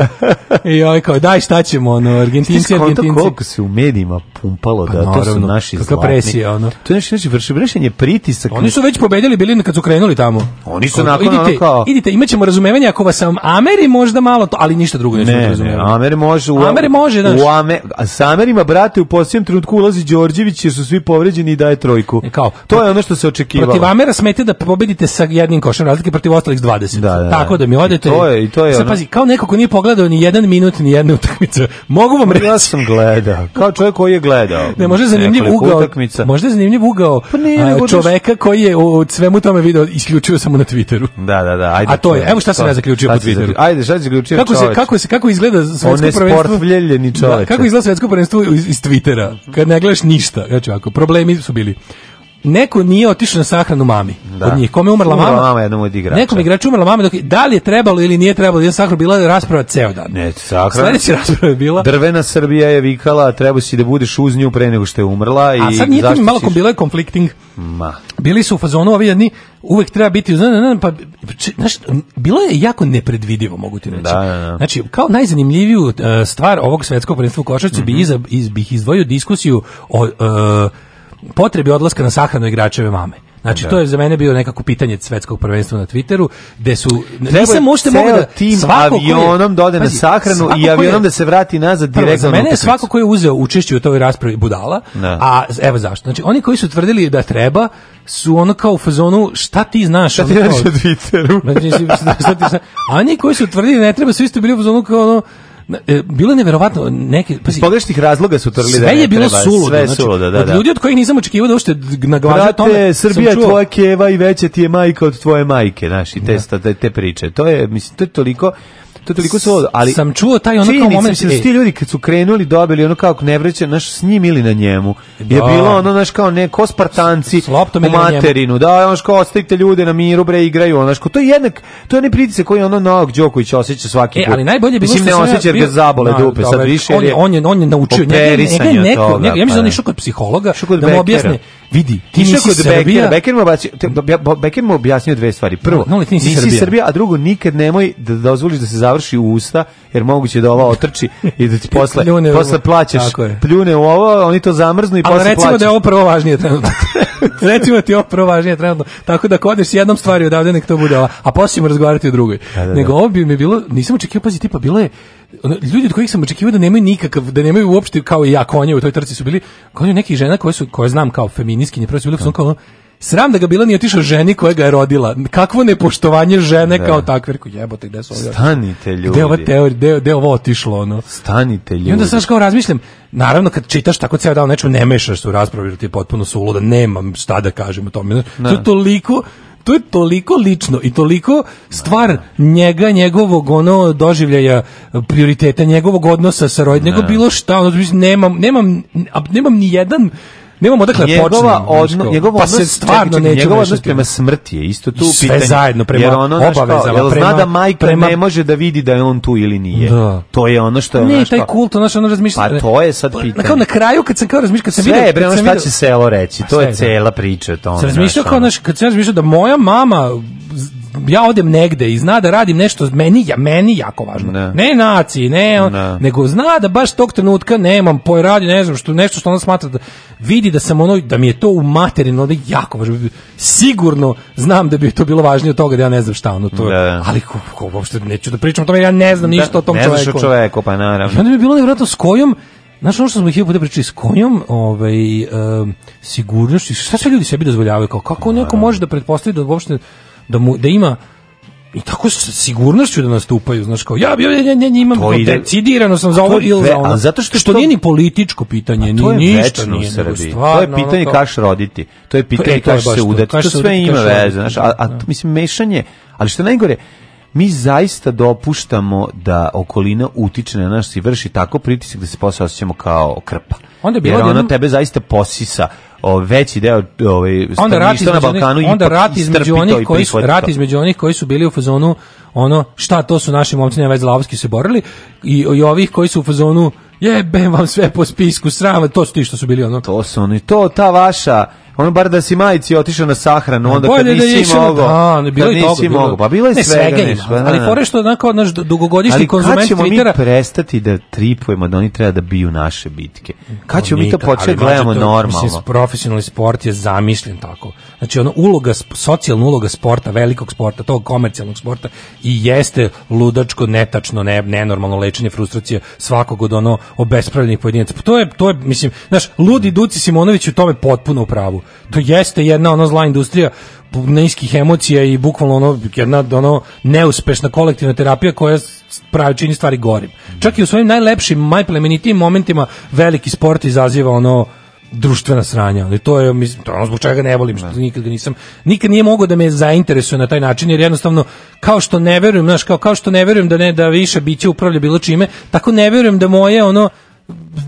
I ovaj kao, daj šta ćemo, ono, Argentinci, Argentinci. koliko se u medijima pumpalo da pa to su naši zlatni. Kako presija, ono. To je naši, naši vršenje pritisak. Oni su već pobedili bili kad su krenuli tamo. Oni su nakon, idite, kao... Idite, imaćemo razumevanje ako vas sam Ameri možda malo to, ali ništa drugo Ne, razumevanje. Ne, Ameri može, u, Ameri može, znaš. U Ame, sa Amerima, brate, u posljednjem trenutku ulazi Đorđević, jer su svi povređen i daje trojku. E, kao, to je ono što se očekivalo. Protiv Amera smete da pobedite sa jednim košem razlike protiv ostalih 20. Da, da, Tako da, da mi odete. I to je, i to je. Sad, ono... pazi, kao neko ko nije pogledao ni jedan minut ni jednu utakmicu. Mogu vam reći. Ja sam gledao. Kao čovjek koji je gledao. Ne, može zanimljiv ugao. Utakmica. Možda zanimljiv ugao pa nije, a, čovjeka koji je od svemu tome video isključio samo na Twitteru. Da, da, da. Ajde, a to je. Evo šta sam ja zaključio po Twitteru. Ajde, šta zaključio? Kako se kako se kako izgleda svetsko prvenstvo? On je sportvljeni čovjek. Da, kako izgleda svetsko prvenstvo iz, iz Twittera? Kad ne gledaš ništa. Ja ću ovako problemi su bili neko nije otišao na sahranu mami. Da. Od njih kome umrla, umrla mama? mama jednom od igrača. Nekom igraču umrla mama dok da li je trebalo ili nije trebalo, je sahrana bila rasprava ceo dan. Ne, sahrana. Sledeća rasprava je bila Drvena Srbija je vikala, treba si da budeš uz nju pre nego što je umrla i A sad nije to malo kom bilo je conflicting. Ma. Bili su u fazonu ovih jedni uvek treba biti ne, ne, ne, pa znači, znaš, bilo je jako nepredvidivo mogu ti reći. Da, da, da. Znači kao najzanimljiviju e, stvar ovog svetskog prvenstva u košarci mm -hmm. bi mhm. iz, iz, bih izdvojio diskusiju o uh, potrebi odlaska na sahranu igračeve mame. Znači da. to je za mene bilo nekako pitanje svetskog prvenstva na Twitteru, gde su Treba nisam možete mogu da tim avionom dode na sahranu i avionom je, da se vrati nazad direktno. Za mene je svako ko je uzeo učešće u toj raspravi budala, da. a evo zašto. Znači oni koji su tvrdili da treba su ono kao u fazonu šta ti znaš šta ti znaš na Twitteru. Znači, šta ti znaš. A oni koji su tvrdili da ne treba su isto bili u fazonu kao ono e, bilo je neverovatno neke pa pogrešnih razloga su trli da sve je bilo treba, suludo, sve znači, suludo, da, da. Od ljudi od kojih nisam očekivao da uopšte na glavi tome. Srbija čuo... tvoja keva i veća ti je majka od tvoje majke, znači te, da. te priče. To je mislim to je toliko to je toliko solo, ali sam čuo taj ono kao moment se da ti e. ljudi kad su krenuli dobili ono kao ne vreće naš s njim ili na njemu. Da. Je bilo ono naš kao ne ko Spartanci s, s u materinu. Da, ono kao ostavite ljude na miru bre igraju, ono kao to je jednak, to je onaj pritisak koji ono Novak Đoković oseća svaki e, put. E, ali najbolje je Mislim, ne oseća jer ga zabole da, dupe, sad više on je on je on je naučio njega. Ne, ne, ne, ne, ne, ne, ne, ne, ne, ne, ne, vidi, ti nisi kod Srbija. Beker mu objasnio, dve stvari. Prvo, no, nisi, nisi Srbija. Srbija, a drugo, nikad nemoj da dozvoliš da se završi u usta, jer moguće da ova otrči i da ti posle, pljune posle plaćaš, pljune u ovo, oni to zamrznu i Ali posle recimo plaćaš. da je ovo prvo važnije trenutno. recimo da ti ovo prvo važnije trenutno. Tako da kodeš s jednom stvari odavde, nek to bude ova, a poslije ćemo razgovarati o drugoj. Da, da, da. Nego ovo bi mi bilo, nisam očekio, pazi, tipa, bilo je ljudi od kojih sam očekivao da nemaju nikakav, da nemaju uopšte kao i ja konje u toj trci su bili, konje neki žena koje su, koje znam kao feminiskinje, prvo su bili da. kao ono, sram da ga bila nije otišao ženi koja ga je rodila. Kakvo nepoštovanje žene da. kao takve. Rekao, jebote, gde su ovdje? Stanite ljudi. Gde ova teorija, gde, gde ovo otišlo, ono? Stanite ljudi. I onda sam kao razmišljam, naravno kad čitaš tako ceo dao nečemu ne mešaš se u raspravi, jer ti je potpuno suluda, nemam šta da kažem o tome. Da. To je toliko to je toliko lično i toliko stvar da, da. njega, njegovog ono doživljaja prioriteta, njegovog odnosa sa rodnim, nego da. bilo šta, ono, nemam, nemam, nemam ni jedan Nemamo dakle da njegova odno, njegov pa se stvarno neću njegova odnos prema smrti je isto tu sve pitanje. zajedno prema jer ono obavezama jel zna da majka prema... ne može da vidi da je on tu ili nije. Da. To je ono što je ne, ono što... taj kult, ono što ono razmišlja. Pa to je sad pa, pitanje. Na kao na kraju kad sam kao razmišljao kad sam sve, bre, ono šta će selo reći, pa to je da. cela priča o tome razmišljao kao naš kad sam razmišljao da moja mama ja odem negde i zna da radim nešto meni ja meni jako važno. Ne, ne naciji, ne, ne, nego zna da baš tog trenutka nemam poj radi, ne znam, što nešto što ona smatra da vidi da sam ono da mi je to u materinu onda jako važno. Sigurno znam da bi to bilo važnije od toga da ja ne znam šta ono to. Da. Ali ko, ko uopšte neću da pričam o tome, ja ne znam da, ništa o tom ne čoveku. Ne znaš o čoveku, pa naravno. I onda bi bilo nevjerojatno s kojom Znaš ono što smo hiljadu puta pričali s konjom, ovaj, um, sigurnošću, šta se ljudi sebi dozvoljavaju, kao kako neko može da pretpostavi da uopšte da, mu, da ima i tako sa sigurnošću da nastupaju, znači kao ja bi ja, ja, ja imam to ide, decidirano sam za ovo ili za ono. zato što, što to, nije ni političko pitanje, ni ništa nije u Srbiji. to je pitanje ono, kaš roditi, to je pitanje e, to, kaš se udati, to sve ima veze, znači a, a da. mislim mešanje, ali što najgore, mi zaista dopuštamo da okolina utiče na nas i vrši tako pritisak da se posle osjećamo kao krpa. Onda je Jer ona jednom... tebe zaista posisa o, veći deo ovaj onda rat na Balkanu onih, onda rat između onih koji su rat između onih koji su bili u fazonu ono šta to su naši momci nevezlavski se borili i, i ovih koji su u fazonu jebem vam sve po spisku srama to su ti što su bili ono to su oni to ta vaša On bar da si majici otišao na sahranu, pa onda kad da nisi mogao. Da, bilo i toga. Bilo. Pa bilo je svega. svega nešto, ali da. fore što onako naš dugogodišnji konzument Twittera. Ali kad ćemo mi prestati da tripujemo da oni treba da biju naše bitke? Kad ćemo no, mi to početi gledamo to, normalno? Mislim, profesionalni sport je zamišljen tako. Znači, ono, uloga, socijalna uloga sporta, velikog sporta, tog komercijalnog sporta i jeste ludačko, netačno, ne, nenormalno lečenje frustracije svakog od ono obespravljenih pojedinaca. Pa to je, to je, mislim, znaš, ludi Duci Simonović u tome potpuno u pravu. To jeste jedna ono zla industrija neiskih emocija i bukvalno ono jedna ono neuspešna kolektivna terapija koja pravi čini stvari gorim. Čak i u svojim najlepšim, najplemenitijim momentima veliki sport izaziva ono društvena sranja, ali to je mislim to je ono zbog čega ne volim što nikad ga nisam nikad nije mogao da me zainteresuje na taj način jer jednostavno kao što ne verujem, znaš, kao kao što ne verujem da ne da više biće upravlja bilo čime, tako ne verujem da moje ono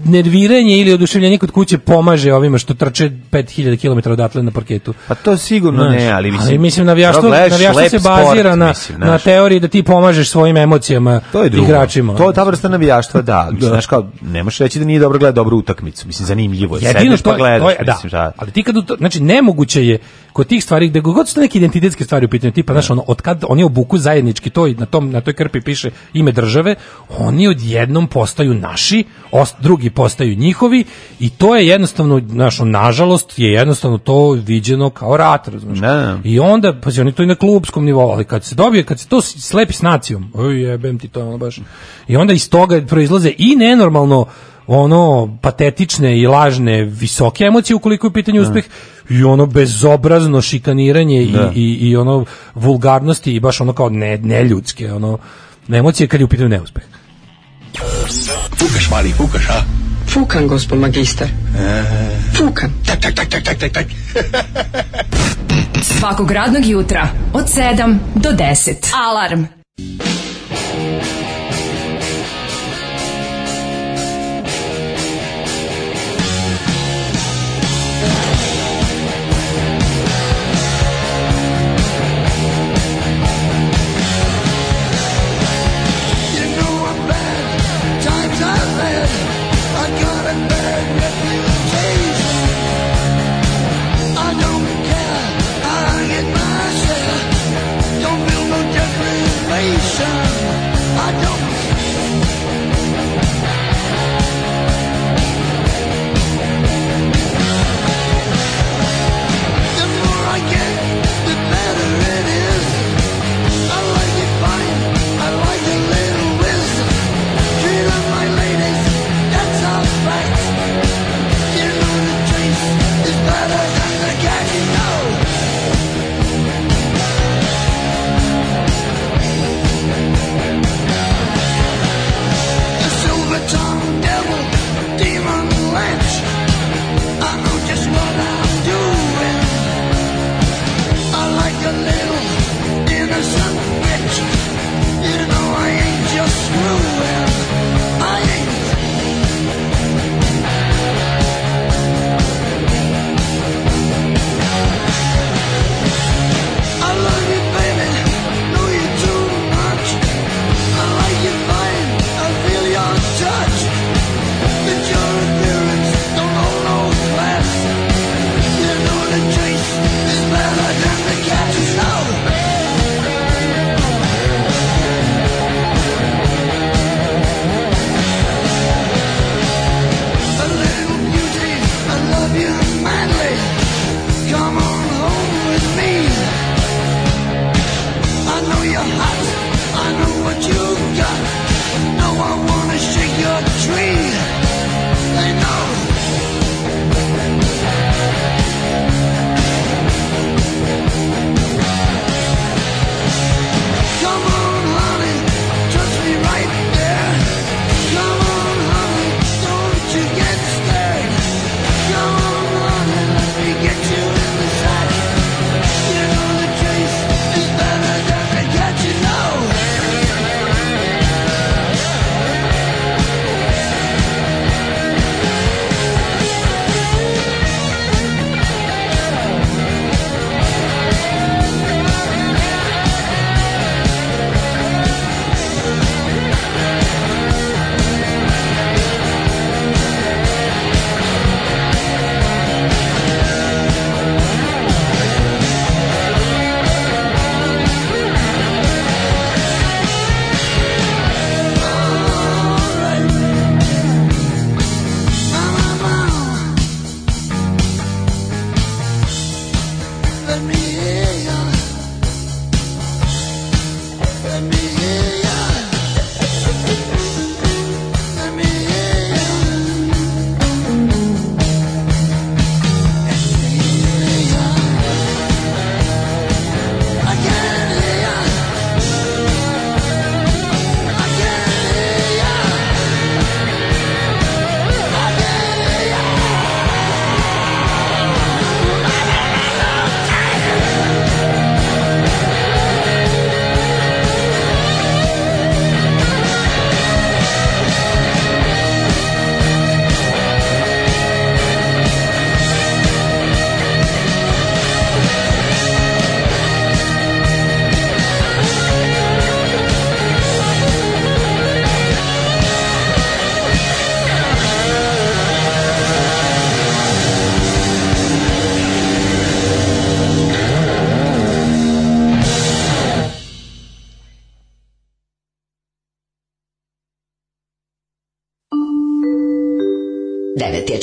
nerviranje ili oduševljenje kod kuće pomaže ovima što trče 5000 km odatle na parketu. Pa to sigurno znaš, ne, ali mislim, ali mislim navijaštvo, navijaštvo se bazira sport, na, mislim, na teoriji da ti pomažeš svojim emocijama to je drugo. igračima. To je ta vrsta navijaštva, da. da. Znaš kao, ne možeš reći da nije dobro gleda dobru utakmicu. Mislim, zanimljivo je. Jedino to, pa gledaš, to je, da. mislim, da. Ali ti kad, znači, nemoguće je kod tih stvari, gde god su neke identitetske stvari u pitanju, tipa, znaš, da. ono, od kad oni obuku zajednički to i na, tom, na toj krpi piše ime države, oni odjednom postaju naši, post, drugi postaju njihovi i to je jednostavno, znaš, nažalost je jednostavno to viđeno kao rat, razumiješ? Ne. Da, da. I onda, pa oni to i na klubskom nivou, ali kad se dobije, kad se to slepi s nacijom, oj jebem ti to ono baš, i onda iz toga proizlaze i nenormalno ono patetične i lažne visoke emocije ukoliko je u pitanju da. uspeh i ono bezobrazno šikaniranje i, i, i, ono vulgarnosti i baš ono kao ne, neljudske ono emocije kad je u pitanju neuspeh. Fukaš, mali, fukaš, a? Fukan, gospod magister. E... Fukan. Tak, tak, tak, tak, tak, tak, tak. Svakog radnog jutra od 7 do 10. Alarm. Alarm.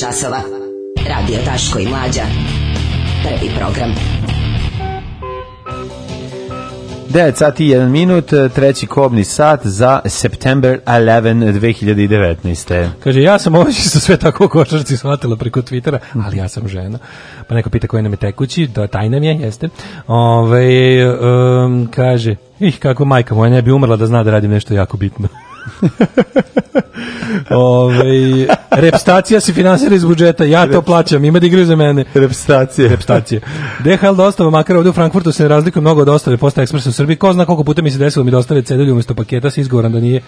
časova. Radio Daško i Mlađa. Prvi program. 9 sati i 1 minut, treći kobni sat za September 11 2019. Kaže, ja sam ovo što sve tako u košarci shvatila preko Twittera, ali ja sam žena. Pa neko pita koji nam je tekući, da taj nam je, jeste. Ove, um, kaže, ih, kako majka moja ne bi umrla da zna da radim nešto jako bitno. Ove, ovaj, repstacija se finansira iz budžeta, ja to plaćam, ima da igraju za mene. Repstacije. Repstacije. DHL dostava, da makar ovdje u Frankfurtu se razlikuje mnogo od ostale Posta Ekspresa u Srbiji. Ko zna koliko puta mi se desilo da mi dostave cedelju umesto paketa sa izgovorom da nije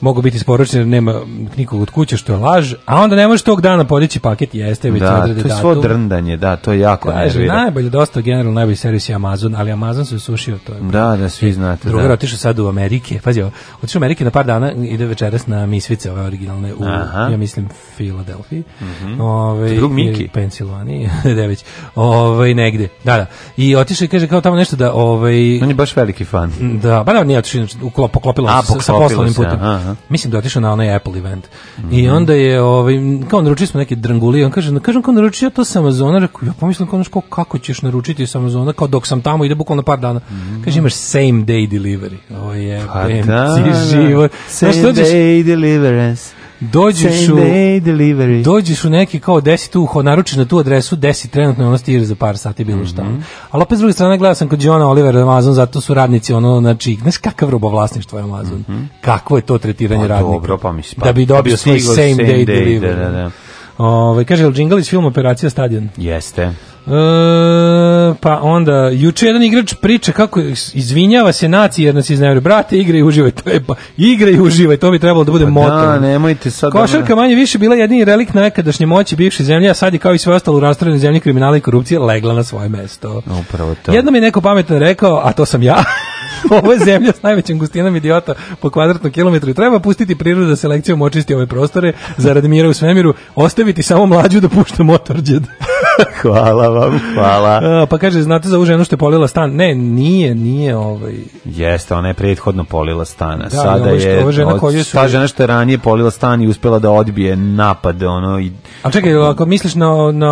mogu biti isporučeni jer nema nikog od kuće što je laž, a onda ne možeš tog dana podići paket jeste već da, odredi to je datum. drndanje, da, to je jako Kaže, najbolje dosta generalno najbolji servis je Amazon, ali Amazon se usušio to. Je, da, da svi e, znate. Drugar da. otišao sad u Amerike, pazi otišao u Amerike na par dana, ide večeras na Misvice, ove originalne u, Aha. ja mislim, Filadelfiji. Mm -hmm. ove, Drug Miki. Pensilvaniji, Dević. Ove, negde, da, da. I otišao i kaže kao tamo nešto da... Ove, On je baš veliki fan. Da, ba pa da, nije otišao, poklopilo, poklopilo se sa poslovnim putem. Aha Aha. Mislim da otišao na onaj Apple event. Mm -hmm. I onda je ovaj kao naručili smo neke drangulije, on kaže, kažem kao naručio to sa Amazona, rekao ja pomislim kao kako, kako ćeš naručiti sa Amazona, kao dok sam tamo ide bukvalno par dana. Mm -hmm. Kaže imaš same day delivery. Ovo je pa da, da, da, život. Same day deliverance dođeš u, dođeš u neki kao desi tu, naručiš na tu adresu, desi trenutno ono stiže za par sati bilo šta. Mm -hmm. Ali opet s druge strane gledao sam kod Johna Oliver Amazon, zato su radnici ono, znači, znaš kakav robovlasništvo je Amazon? Mm -hmm. Kakvo je to tretiranje pa, radnika? Dobro, pa mislim, da bi dobio da svoj same, same, day, day da, delivery. Da, da, da. Ove, ovaj, kaže, je li džingal iz filma Operacija Stadion? Jeste. E, pa onda, juče jedan igrač priča kako izvinjava se naciji jer nas iznajavljaju. Brate, igraj i uživaj. To je, pa, igraj i uživaj, to bi trebalo da bude pa da, motor. Da, nemojte sad... Da Košarka manje više bila jedini relikt nekadašnje moći bivše zemlje, a sad je kao i sve ostalo u rastrojene zemlje kriminala i korupcije legla na svoje mesto. Upravo to. Jedno mi je neko pametno rekao, a to sam ja, ovo je zemlja s najvećim gustinom idiota po kvadratnom kilometru. Treba pustiti prirodu da selekcijom očisti ove prostore zarad mira u svemiru, ostaviti samo mlađu da pušta motorđed. Hvala vam, hvala. E, pa kaže, znate za ovu ženu što je polila stan? Ne, nije, nije ovaj... Jeste, ona je prethodno polila stan. Da, Sada je, što, žena ova žena koju su... Ta žena što je ranije polila stan i uspela da odbije napad, ono... I... A čekaj, ako misliš na, na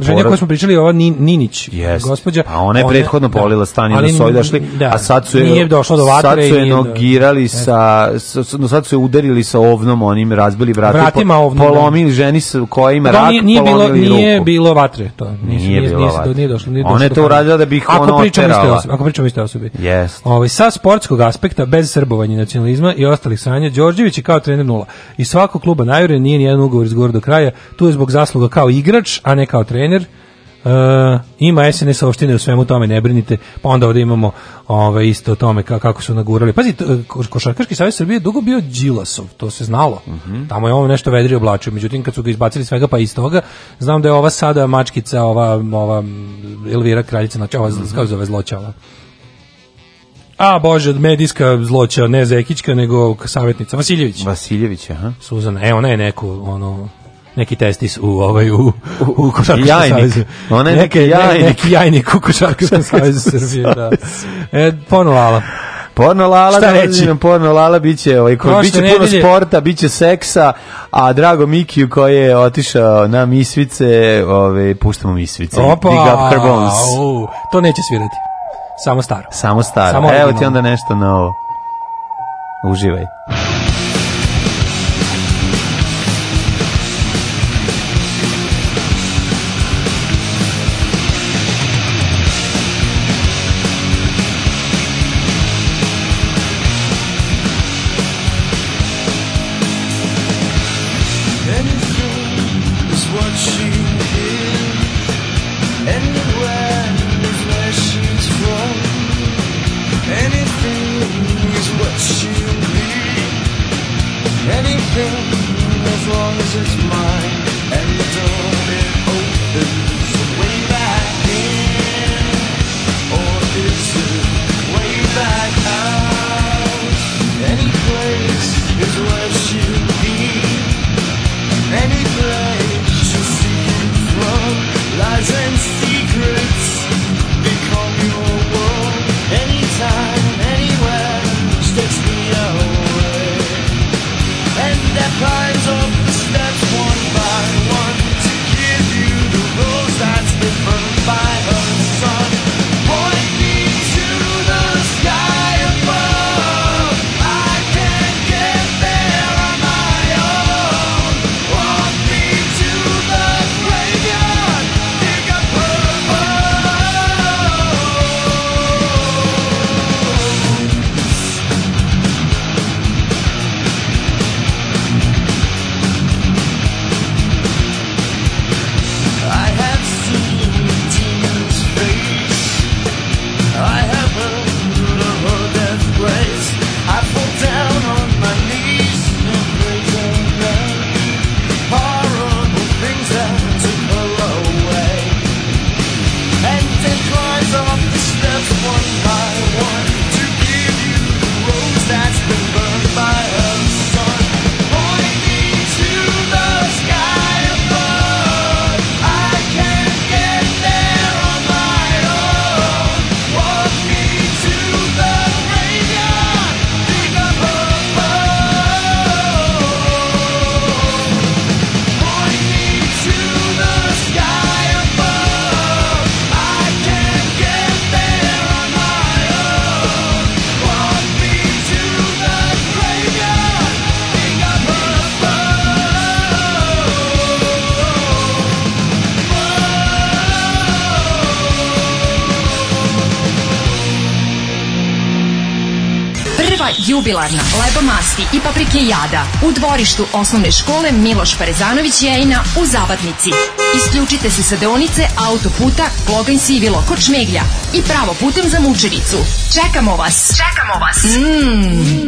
žene porad... koje smo pričali, ova Ni, Ninić, Jest. gospođa... A pa ona je ona, prethodno da. polila stan i ali, su došli, da, a sad su je, nije došlo do vatre sad su je nogirali sa, sa, sad su je udarili sa ovnom, onim razbili vrati, Vratima po, ovnom, da. polomili ženi sa kojima rak, nije, nije polomili bilo, ruku. Nije bilo vatre, to. nije, nije, nije, nije došlo, nije Ona je to uradila da bi ih ona oterala. Ako pričamo isto osobi. Yes. Ovaj, sa sportskog aspekta, bez srbovanja nacionalizma i ostalih sranja, Đorđević je kao trener nula. I svakog kluba najure nije ni jedan ugovor izgovor do kraja. Tu je zbog zasluga kao igrač, a ne kao trener. Uh, ima SNS opštine u svemu tome, ne brinite. Pa onda ovde imamo ove, ovaj, isto o tome kako su nagurali. Pazi, eh, Košarkaški savez Srbije dugo bio Đilasov, to se znalo. Uh mhm. -huh. Tamo je ovo nešto vedrio oblačio. Međutim, kad su ga izbacili svega pa iz toga, znam da je ova sada mačkica, ova, ova Elvira kraljica, znači ova, uh mhm. -huh. kako zove zločava. A bože, medijska zloća, ne Zekićka, nego savjetnica Vasiljević. Vasiljević, aha. Suzana, evo, ona je neku, ono, neki testis u ovaj u u košarkaškom jajnik. savezu. Ona je neki jajnik, ne, neki jajnik u košarkaškom savezu Srbije, da. E, ponulala. Porno lala, Šta da reći? porno lala biće, ovaj, ko, biće puno nedelje. sporta, biće seksa, a Drago Mikiju koji je otišao na misvice, ovaj, puštamo misvice. Opa, Big up her bones. U, to neće svirati. Samo staro. Samo staro. Samo Evo ti onda nešto novo. Uživaj. Jada u dvorištu osnovne škole Miloš Parezanović Jejna u Zabatnici. Isključite se sa deonice autoputa Kloganj Sivilo kod Šmeglja i pravo putem za Mučevicu. Čekamo vas! Čekamo vas! Mmm!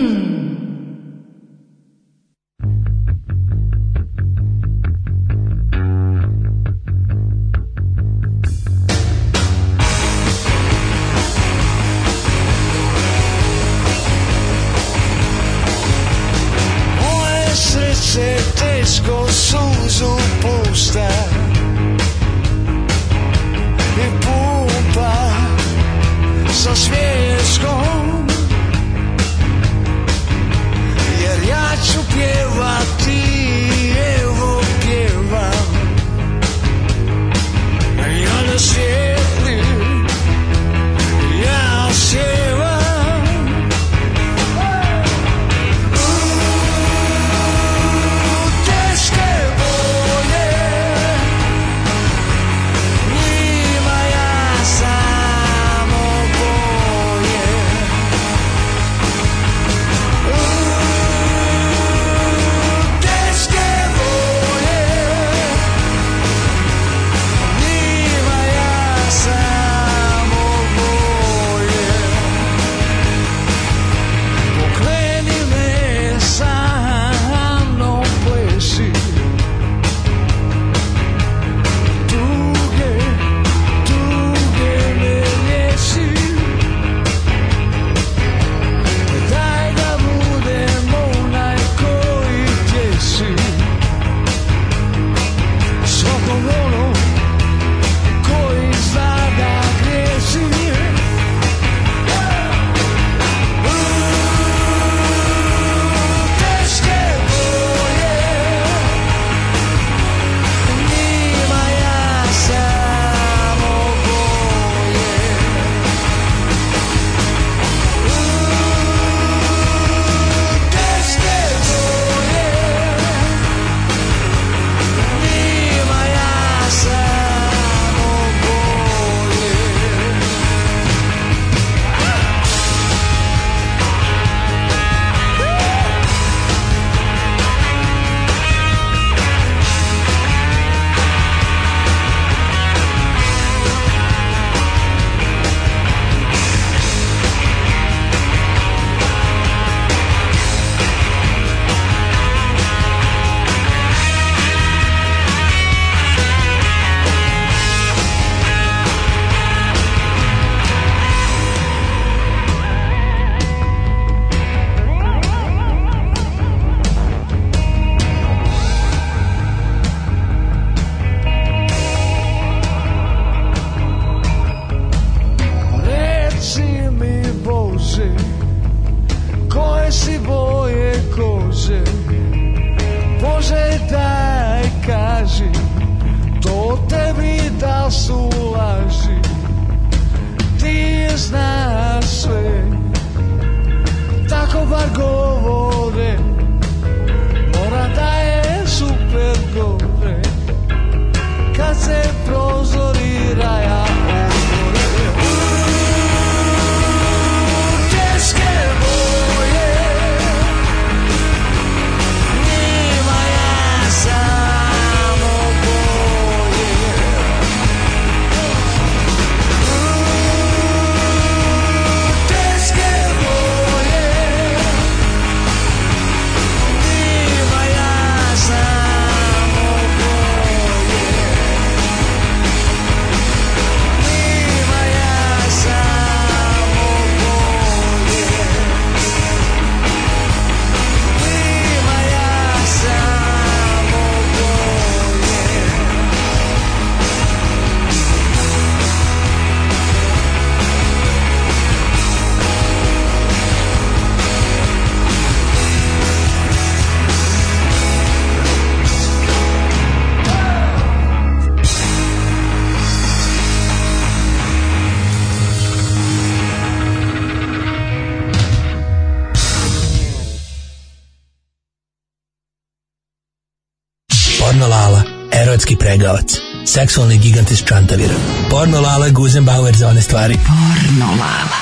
seksualni gigant iz Čantavira. Porno Lala, Guzenbauer za one stvari. Porno Lala.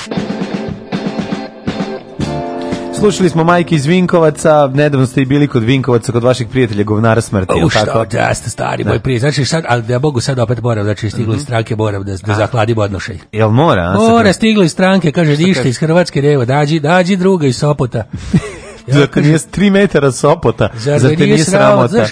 Slušali smo majke iz Vinkovaca, nedavno ste i bili kod Vinkovaca, kod vaših prijatelja govnara smrti, U, šta, tako? Da, ste stari, ne. moj prijatelj. Znači, sad, ali da Bogu sad opet moram, znači, stigli mm -hmm. stranke, moram da, da zahladimo odnošaj. Jel mora? Mora, stiglo stigli stranke, kaže, ništa iz Hrvatske, evo, dađi, dađi druga iz Sopota. Ja, Zato nije 3 metara sopota, zar, zar te nije sramota? Znaš,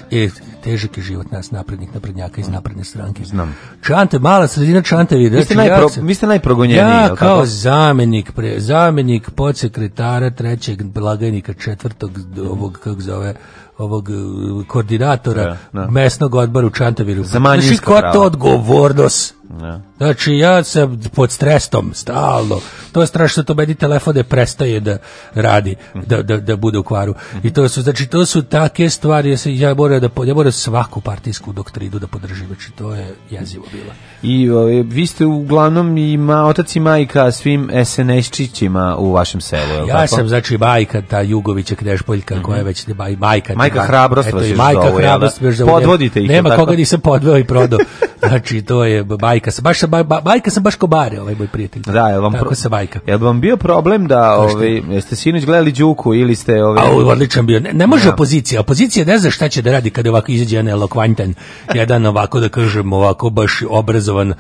težak je život nas naprednih naprednjaka iz mm. napredne stranke. Znam. Čante, mala sredina Čantevi. Vi ste, znači, najpro, vi ste najprogonjeniji. Ja kao zamenik, pre, zamenik podsekretara trećeg blagajnika četvrtog ovog, kako zove, ovog uh, koordinatora da, da. mesnog odbora u Čantaviru. Za znači, ko to odgovornost? Da. Znači, ja sam pod stresom stalno. To je strašno, to meni telefone prestaje da radi, da, da, da bude u kvaru. I to su, znači, to su take stvari, ja, se, ja moram, da, ja moram svaku partijsku doktrinu da podržim, znači, to je jezivo bila. I ove, ovaj, vi ste uglavnom ima otac i majka svim SNS-čićima u vašem selu. Ja tako? Ja sam, znači, majka ta Jugovića Knežpoljka, mm -hmm. koja je već da baj, majka. Majka ta, hrabrost eto, još Majka zovu, da? hrabrost već zovu. Podvodite nema, ih. Nema koga nisam podveo i prodao. znači, to je bajka. Sam, baš, ba, bajka sam baš kobare, ovaj moj prijatelj. Da, je vam, tako pro... se bajka. Jel vam bio problem da, ove, ovaj, jeste sinoć gledali Đuku ili ste... Ove... Ovaj- A, odličan bio. Ne, ne može ja. Da. opozicija. Opozicija ne zna šta će da radi kada ovako izađe jedan elokvantan, jedan ovako da kažem ovako baš bivši obrazovan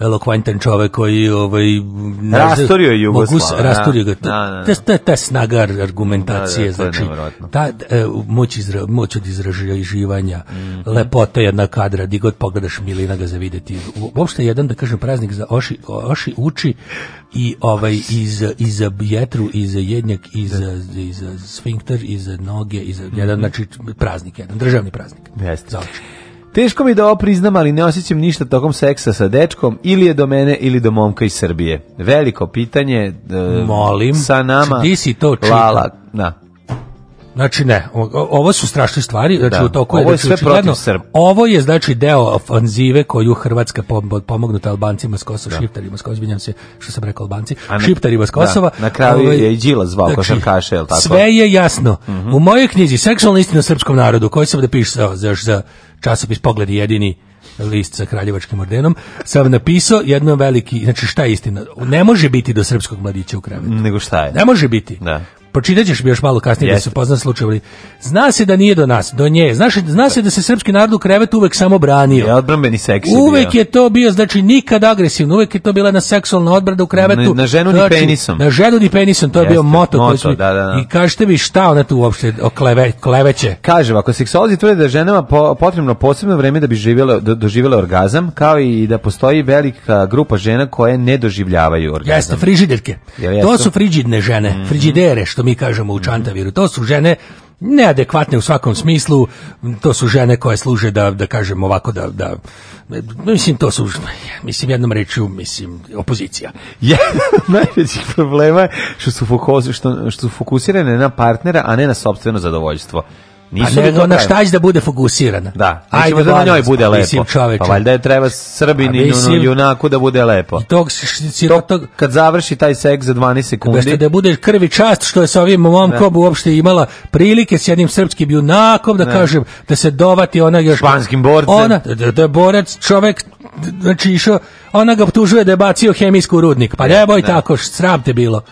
elokventan čovjek koji ovaj rasturio Jugoslavu. Da. Rasturio ga. da, da, da. snaga argumentacije, da, da, znači ta e, moć, izra, moć od izraživanja, mm -hmm. lepota jedna kadra, di god pogledaš Milina ga za videti. Uopšte jedan, da kažem, praznik za Oši, Oši uči i ovaj iz iz jetru iz jednjak iz da. iz sfinkter iz noge iz jedan mhm. znači praznik jedan državni praznik jeste Teško mi da ovo priznam, ali ne osjećam ništa tokom seksa sa dečkom, ili je do mene, ili do momka iz Srbije. Veliko pitanje d, Molim, sa znači, nama. Ti si to čita. Lala, na. Da. Znači ne, ovo su strašne stvari, znači da. u toku ovo je, znači, sve protiv Srba. Ovo je znači deo ofanzive koju Hrvatska pomognuta Albancima s Kosova, da. šiptarima s Kosova, se što sam rekao Albanci, na, šiptarima s da, Kosova. Da. Na kraju ovo, ovaj, je i Đila zvao znači, košarkaše, je tako? Sve je jasno. Mm -hmm. U mojoj knjizi Seksualna istina srpskom narodu, koji sam da pišao za, za časopis Pogled jedini list sa kraljevačkim ordenom, sam napisao jedno veliki, znači šta je istina, ne može biti do srpskog mladića u krevetu. Nego šta je? Ne može biti. Da. Pročitat ćeš mi još malo kasnije Jeste. da se pozna slučaj. Zna se da nije do nas, do nje. Znaš, se, zna se da se srpski narod u krevetu uvek samo branio. Je odbrambeni seks. Uvek bio. je to bio, znači, nikad agresivno. Uvek je to bila na seksualna odbrada u krevetu. Na- na ženu ni znači, penisom. Na ženu ni penisom, to je Jeste, bio moto. koji moto, smo- da, da, da. I kažete mi šta ona tu uopšte o kleve, kleveće. Kaže, ako seksolozi tvrde da je ženama po- potrebno posebno vreme da bi živjela, do, doživjela orgazam, kao i da postoji velika grupa žena koje ne doživljavaju orgazam. Jeste, frižiderke. Jel To su frižidne žene, mhm. frižidere, što što mi kažemo u Čantaviru. To su žene neadekvatne u svakom smislu, to su žene koje služe da, da kažem ovako, da, da, mislim, to su, mislim, jednom reču, mislim, opozicija. Jedan od problema je što su, fokus, što, što su fokusirane na partnera, a ne na sobstveno zadovoljstvo. Nisu a ne, no, na šta da bude fokusirana. Da, ajde da na njoj bude lepo. Pa valjda je treba Srbini mislim, junaku da bude lepo. I tog, tog, tog, kad završi taj seks za 12 sekundi. da bude krvi čast što je sa ovim momkom da. uopšte imala prilike s jednim srpskim junakom da ne. Da. kažem da se dovati ona još španskim borcem. Ona da, da je borac čovek znači išao ona ga optužuje da je bacio hemijsku rudnik. Pa ne, da, boj tako, sram te bilo.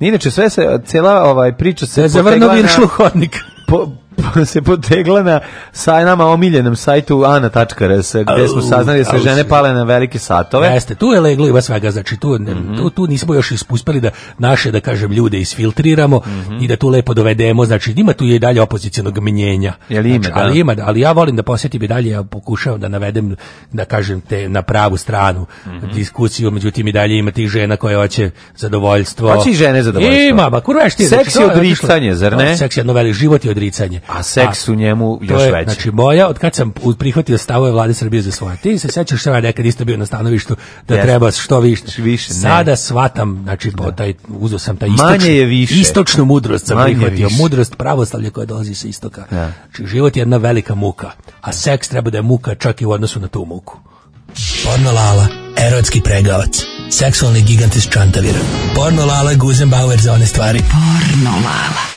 Inače sve se cela ovaj priča se zavrnuo viršlu hodnik. Po, se potegla na saj nama omiljenom sajtu ana.rs gde smo saznali da se žene pale na velike satove. Jeste, tu je leglo ima svega, znači tu, mm -hmm. tu, tu, nismo još uspeli da naše, da kažem, ljude isfiltriramo mm -hmm. i da tu lepo dovedemo, znači ima tu i dalje opozicijonog menjenja. Jel ima, znači, da? ali, ima, da, ali ja volim da posjetim i dalje, ja pokušavam da navedem, da kažem, te na pravu stranu mm -hmm. diskusiju, međutim i dalje ima tih žena koje hoće zadovoljstvo. Hoće i žene zadovoljstvo. Ima, ma kurva, što znači, je. Seks je odricanje, zar ne? Seks je jedno veliko život i odricanje a seks u njemu to još je, veći. Znači, moja, od kad sam prihvatio stavove vlade Srbije za svoje, ti se sećaš što ja nekad isto bio na stanovištu da yes. treba što više. Znači, više Sada shvatam, znači, po da. taj, uzeo sam taj istočnu, je više. istočnu mudrost sam Manje prihvatio, više. mudrost pravoslavlja koja dolazi sa istoka. Ja. Da. Znači, život je jedna velika muka, a seks treba da je muka čak i u odnosu na tu muku. Porno Lala, erotski pregavac, seksualni gigant iz Čantavira. Porno Lala, Guzenbauer za one stvari. Porno Lala.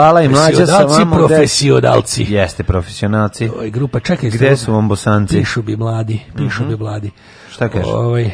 Lala i mlađa sa vama. Profesionalci. Jeste, profesionalci. Oj, grupa, čekaj. Gde su vam bosanci? Pišu bi mladi, pišu mm -hmm. bi mladi. Šta kažeš? Ovaj,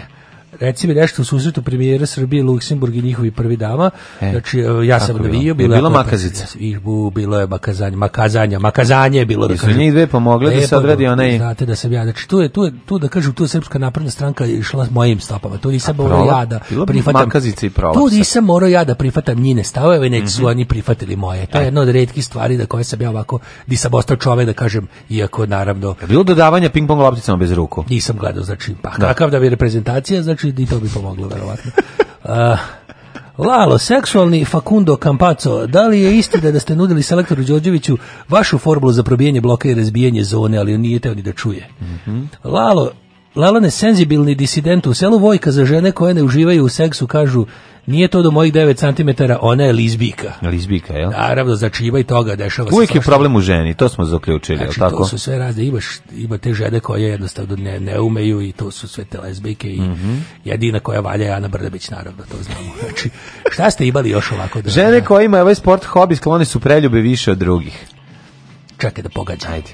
reci mi nešto u susretu premijera Srbije, Luksemburg i njihovi prvi dama. E, znači, ja sam navio. Bilo, bilo makazica. Bu, bilo je makazanje, makazanja, makazanje je bilo. Da Jesu njih dve pomogle da se odredi da, onaj... Znate da sam ja, znači tu je, tu je, tu da kažem, tu je Srpska napredna stranka išla mojim stopama. Tu nisam morao ja da prihvatam... i prolapsa. Tu nisam morao ja da prihvatam njine stavove, nek su mhm. oni prihvatili moje. To je e. jedna od redkih stvari da koje sam ja ovako, di sam ostao čovek da kažem, iako naravno... bilo dodavanja ping-pong lopticama bez ruku? Nisam gledao, znači, pa da. kakav da bi reprezentacija, znači i to bi pomoglo, verovatno. Uh, Lalo, seksualni Facundo Campazzo, da li je istina da ste nudili selektoru Đorđeviću vašu formulu za probijanje bloka i razbijanje zone, ali on nije teo ni da čuje? Mm -hmm. Lalo, Lelane senzibilni disident u selu Vojka za žene koje ne uživaju u seksu kažu nije to do mojih 9 cm, ona je lizbika. Lizbika, jel? Naravno, znači ima i toga, dešava se. Uvijek je problem u ženi, to smo zaključili, znači, tako? to su sve razne, imaš, ima te žene koje jednostavno ne, ne umeju i to su sve te lezbike i mm -hmm. jedina koja valja je Ana Brdebić, naravno, to znamo. Znači, šta ste imali još ovako? Da, žene koje imaju ovaj sport hobi sklone su preljube više od drugih. Čekaj da pogađa. Ajde.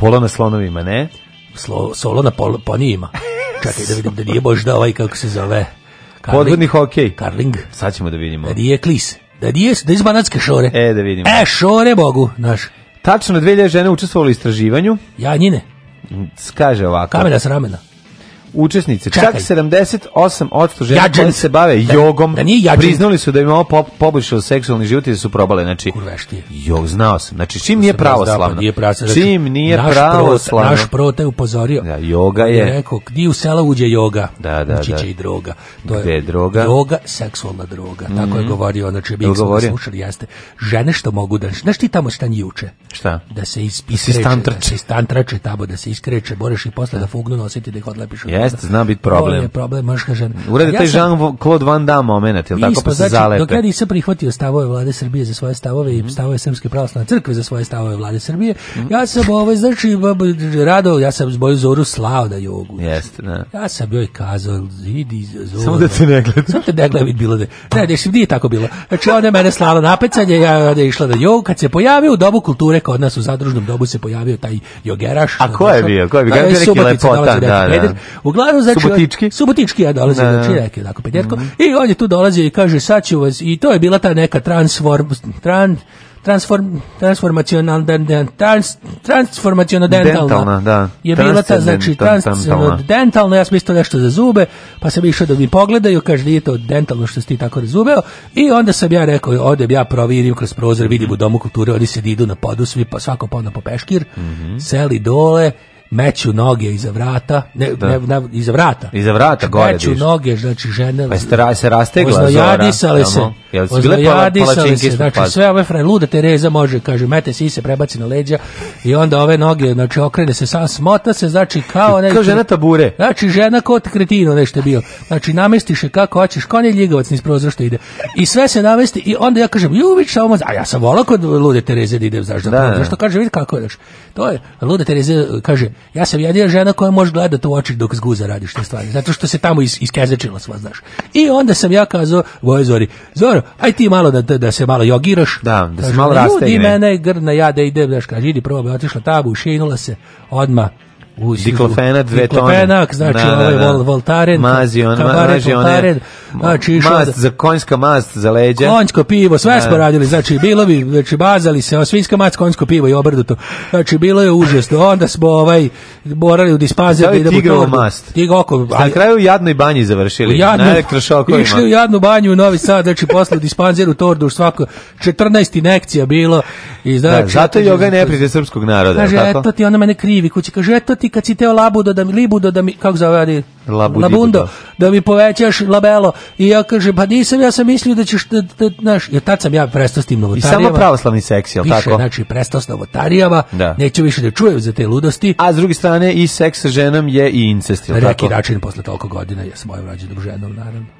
Pola na slonovima, ne? slo, solo na pol, ponijima. Čekaj da vidim da nije možda ovaj kako se zove. Karling. Podvodni hokej. Karling. Sad ćemo da vidimo. Da nije klis. Da nije, da iz banatske šore. E, da vidimo. E, šore Bogu, znaš. Tačno 2000 žene učestvovalo u istraživanju. Ja njine. Kaže ovako. Kamena s ramena učesnice, čak 78% žena koje se bave da. jogom, da, da priznali su da im ovo po, seksualni život i da su probale, znači, Kurveštije. jog, znao sam, znači, čim nije da, pa pravoslavno, znači, čim nije naš pravoslavno, naš prota je upozorio, da, joga je, rekao, gdje u sela uđe joga, da, da, znači, da. i droga, to je, je droga, droga, seksualna droga, mm -hmm. tako je mhm. govorio, znači, mi smo da slušali, jeste, žene što mogu da, znaš ti tamo šta njuče, šta? da se iskreće, da se istantrače tamo, da se iskreće, boreš i posle da fugnu nositi da ih odlepiš od Jeste, zna biti problem. To je problem, mrška žena. Urede ja taj sam... Jean-Claude Van Damme moment, jel tako pa se znači, zalepe. Dok ja nisam prihvatio stavove vlade Srbije za svoje stavove mm. i mhm. stavove Srpske pravoslavne crkve za svoje stavove vlade Srbije, mm. ja sam ovaj, znači, rado, ja sam zboju Zoru slao da jogu. Jeste, ne. Ja sam joj kazao, idi Zoru. Samo da te ne gleda. Samo da te ne gleda, bilo da. Ne, ne, nije tako bilo. Znači, ona je mene slala na pecanje, ja je išla da jogu. Kad se pojavio u dobu kulture, kod nas u zadružnom dobu se pojavio taj jogeraš. A ko je bio? Ko je bio? Ko je bio neki lepotan, da, da. Uglavnom znači Subotički, Subotički ja dolazi do da, da, znači tako da. pederko. mm i on je tu dolazi i kaže sad vas i to je bila ta neka transform tran transform transformacional trans, transformaciono dentalna, dentalna da. je bila ta znači trans, dentalna ja sam isto nešto za zube pa sam išao da mi pogledaju kaže je to dentalno što si ti tako razumeo i onda sam ja rekao odem ja provirim kroz prozor vidim u domu kulture oni se idu na podu svi pa svako pa na popeškir mm -hmm. seli dole meću noge iza vrata, ne, da. ne, ne iza vrata. Iza vrata znači, gore. Meću diš. noge, znači žene. Pa ste ra, se rastegla zora. Oznojadisale se. Jel su bile se, znači sve ove fraj, luda Tereza može, kaže, mete si se, prebaci na leđa i onda ove noge, znači okrene se sam, smota se, znači kao neki. Kao žena tabure. Znači žena kao kretino nešto bio. Znači namestiše kako hoćeš, ko ne ljigavac niz prozor što ide. I sve se namesti i onda ja kažem, Juvić samo, a ja sam volao kod lude Tereze da idem, zašto? Da. da zašto da. kaže, vidi kako je, znači. To je, luda Tereza kaže, Ja sam jedina žena koja može gledati u oči dok zguza radiš te stvari, zato što se tamo is, iskezečila sva, znaš. I onda sam ja kazao, voj Zori, Zoro, aj ti malo da, da se malo jogiraš. Da, da se malo rastegne. Ljudi, mene je grdna, ja da idem, znaš, kaži, idi proba, otišla tabu, šinula se, odma diklofenat, dve tone. Diklofenak, znači na, da, ovaj da, da. vol, voltaren, mazi on, kabaret, mazi voltaren, znači mast, za konjska mast za leđa. Konjsko pivo, sve smo radili, znači bilo bi, znači bazali se, svinjska mast, konjsko pivo i obrduto. Znači bilo je užasno. Onda smo ovaj morali u dispanzer da je to. mast. Tig oko. Na kraju u jadnoj banji završili. Jadnu, na elektrošokovima. Išli u jadnu banju u Novi Sad, znači posle u dispanzeru tordu svako 14 inekcija bilo. I da, znači, da, zato je joga neprijatelj srpskog naroda. Kaže, tako? eto ti, ona mene krivi kući. Kaže, eto ti kad si teo labudo da mi, libudo da mi, kako zove, Labudibudo. labundo, da mi povećaš labelo. I ja kaže, pa nisam, ja sam mislio da ćeš, da, da, znaš, ja tad sam ja prestao s tim novotarijama. I samo pravoslavni seks, je tako? Više, znači, prestao s novotarijama, da. neću više da čujem za te ludosti. A s druge strane, i seks sa ženom je i incest, jel Reki tako? Reki posle toliko godina, ja sam mojom rađenom ženom, naravno.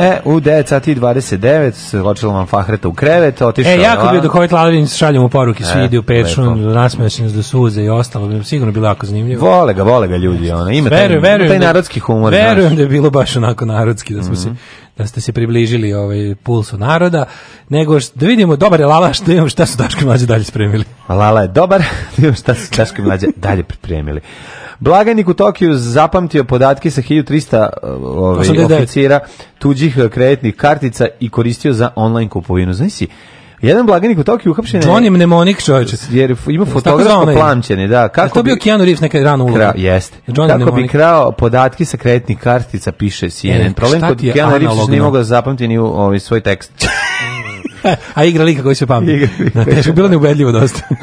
E, u 9 sati 29 se ločilo vam Fahreta u krevet, otišao. E, jako bi dok ovaj tladovin šaljem poruke, svi e, ide u pečun, nasmeja se do suze i ostalo, bi sigurno bilo jako zanimljivo. Vole ga, vole ga ljudi, ona ima verujem, taj, verujem taj da narodski humor. Verujem znaš. da je bilo baš onako narodski, da smo mm -hmm. se mhm da ste se približili ovaj pulsu naroda, nego da vidimo dobar je Lala što da imam šta su Daško mlađe dalje spremili. Lala je dobar, da imam šta su Daško mlađe dalje pripremili. Blaganik u Tokiju zapamtio podatke sa 1300 eh, ovaj, oficira tuđih eh, kreditnih kartica i koristio za online kupovinu. Znači si, Jedan blagajnik u Tokiju uhapšen je... Johnny Mnemonik, čovječe. Jer ima fotografsko plamćenje, da. Kako to bio Keanu Reeves neka rana uloga? jeste. Johnny Kako mnemonik. bi krao podatke sa kreditnih kartica, piše CNN. E, Problem kod Keanu Reeves nije mogao da zapamtiti ni u ovaj, svoj tekst. A igra lika koji se pamti. Da, teško, bilo neubedljivo dosta.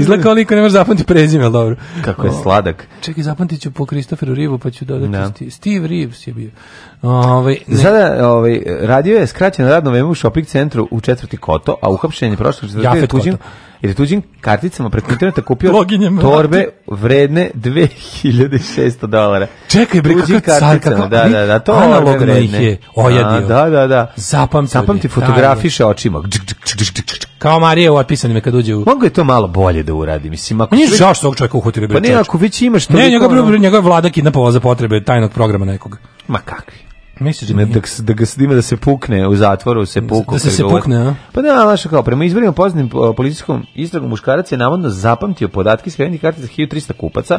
Izgleda kao liko ne može zapamtiti prezime, ali dobro. Kako je sladak. Čekaj, zapamtit ću po Kristoferu Rivu, pa ću dodati. No. Da. Steve Reeves je bio. Ovaj Sada ovaj radio je skraćeno radno vreme u shopping centru u četvrti Koto, a uhapšen je prošle četvrti je tuđim, jer je tuđim karticama preko interneta kupio Loginjem, torbe vredne 2600 dolara. Čekaj bre kako car kako da da da to analogno ih je ojadio. Da da da. Zapamti zapamti fotografiše očima. Džk, džk, džk, Kao Marija u otpisanima kad uđe u... Mogu je to malo bolje da uradi, mislim, ako... Pa nije žao što ovog čovjeka uhvatili, bre, Pa ne, ako već imaš... Ne, njega, njega vlada kidnapovala za potrebe tajnog programa nekog. Ma kakvi? Misliš da, da, da, ga da da ima da se pukne u zatvoru, se puku. Da se, da se pukne, a? Pa da, znaš kao, prema izvorima poznatim policijskom istragom, muškarac je navodno zapamtio podatke s kreditnih kartica 1300 kupaca,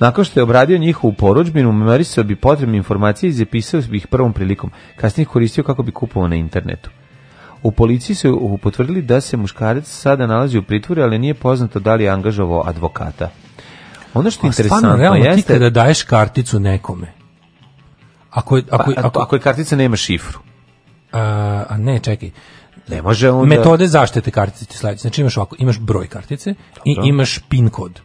Nakon što je obradio njihovu poručbinu, memorisao bi potrebne informacije i zapisao bi ih prvom prilikom. Kasnije koristio kako bi kupovao na internetu. U policiji su potvrdili da se muškarac sada nalazi u pritvoru, ali nije poznato da li je angažovao advokata. Ono što je interesantno stvarno, realno, jeste... ti kada daješ karticu nekome, Ako, ako, pa, ako, ako je kartica nema šifru. A, a ne, čekaj. Ne može onda... Metode zaštite kartice sledeće. Znači imaš ovako, imaš broj kartice Dobro. i imaš pin kod.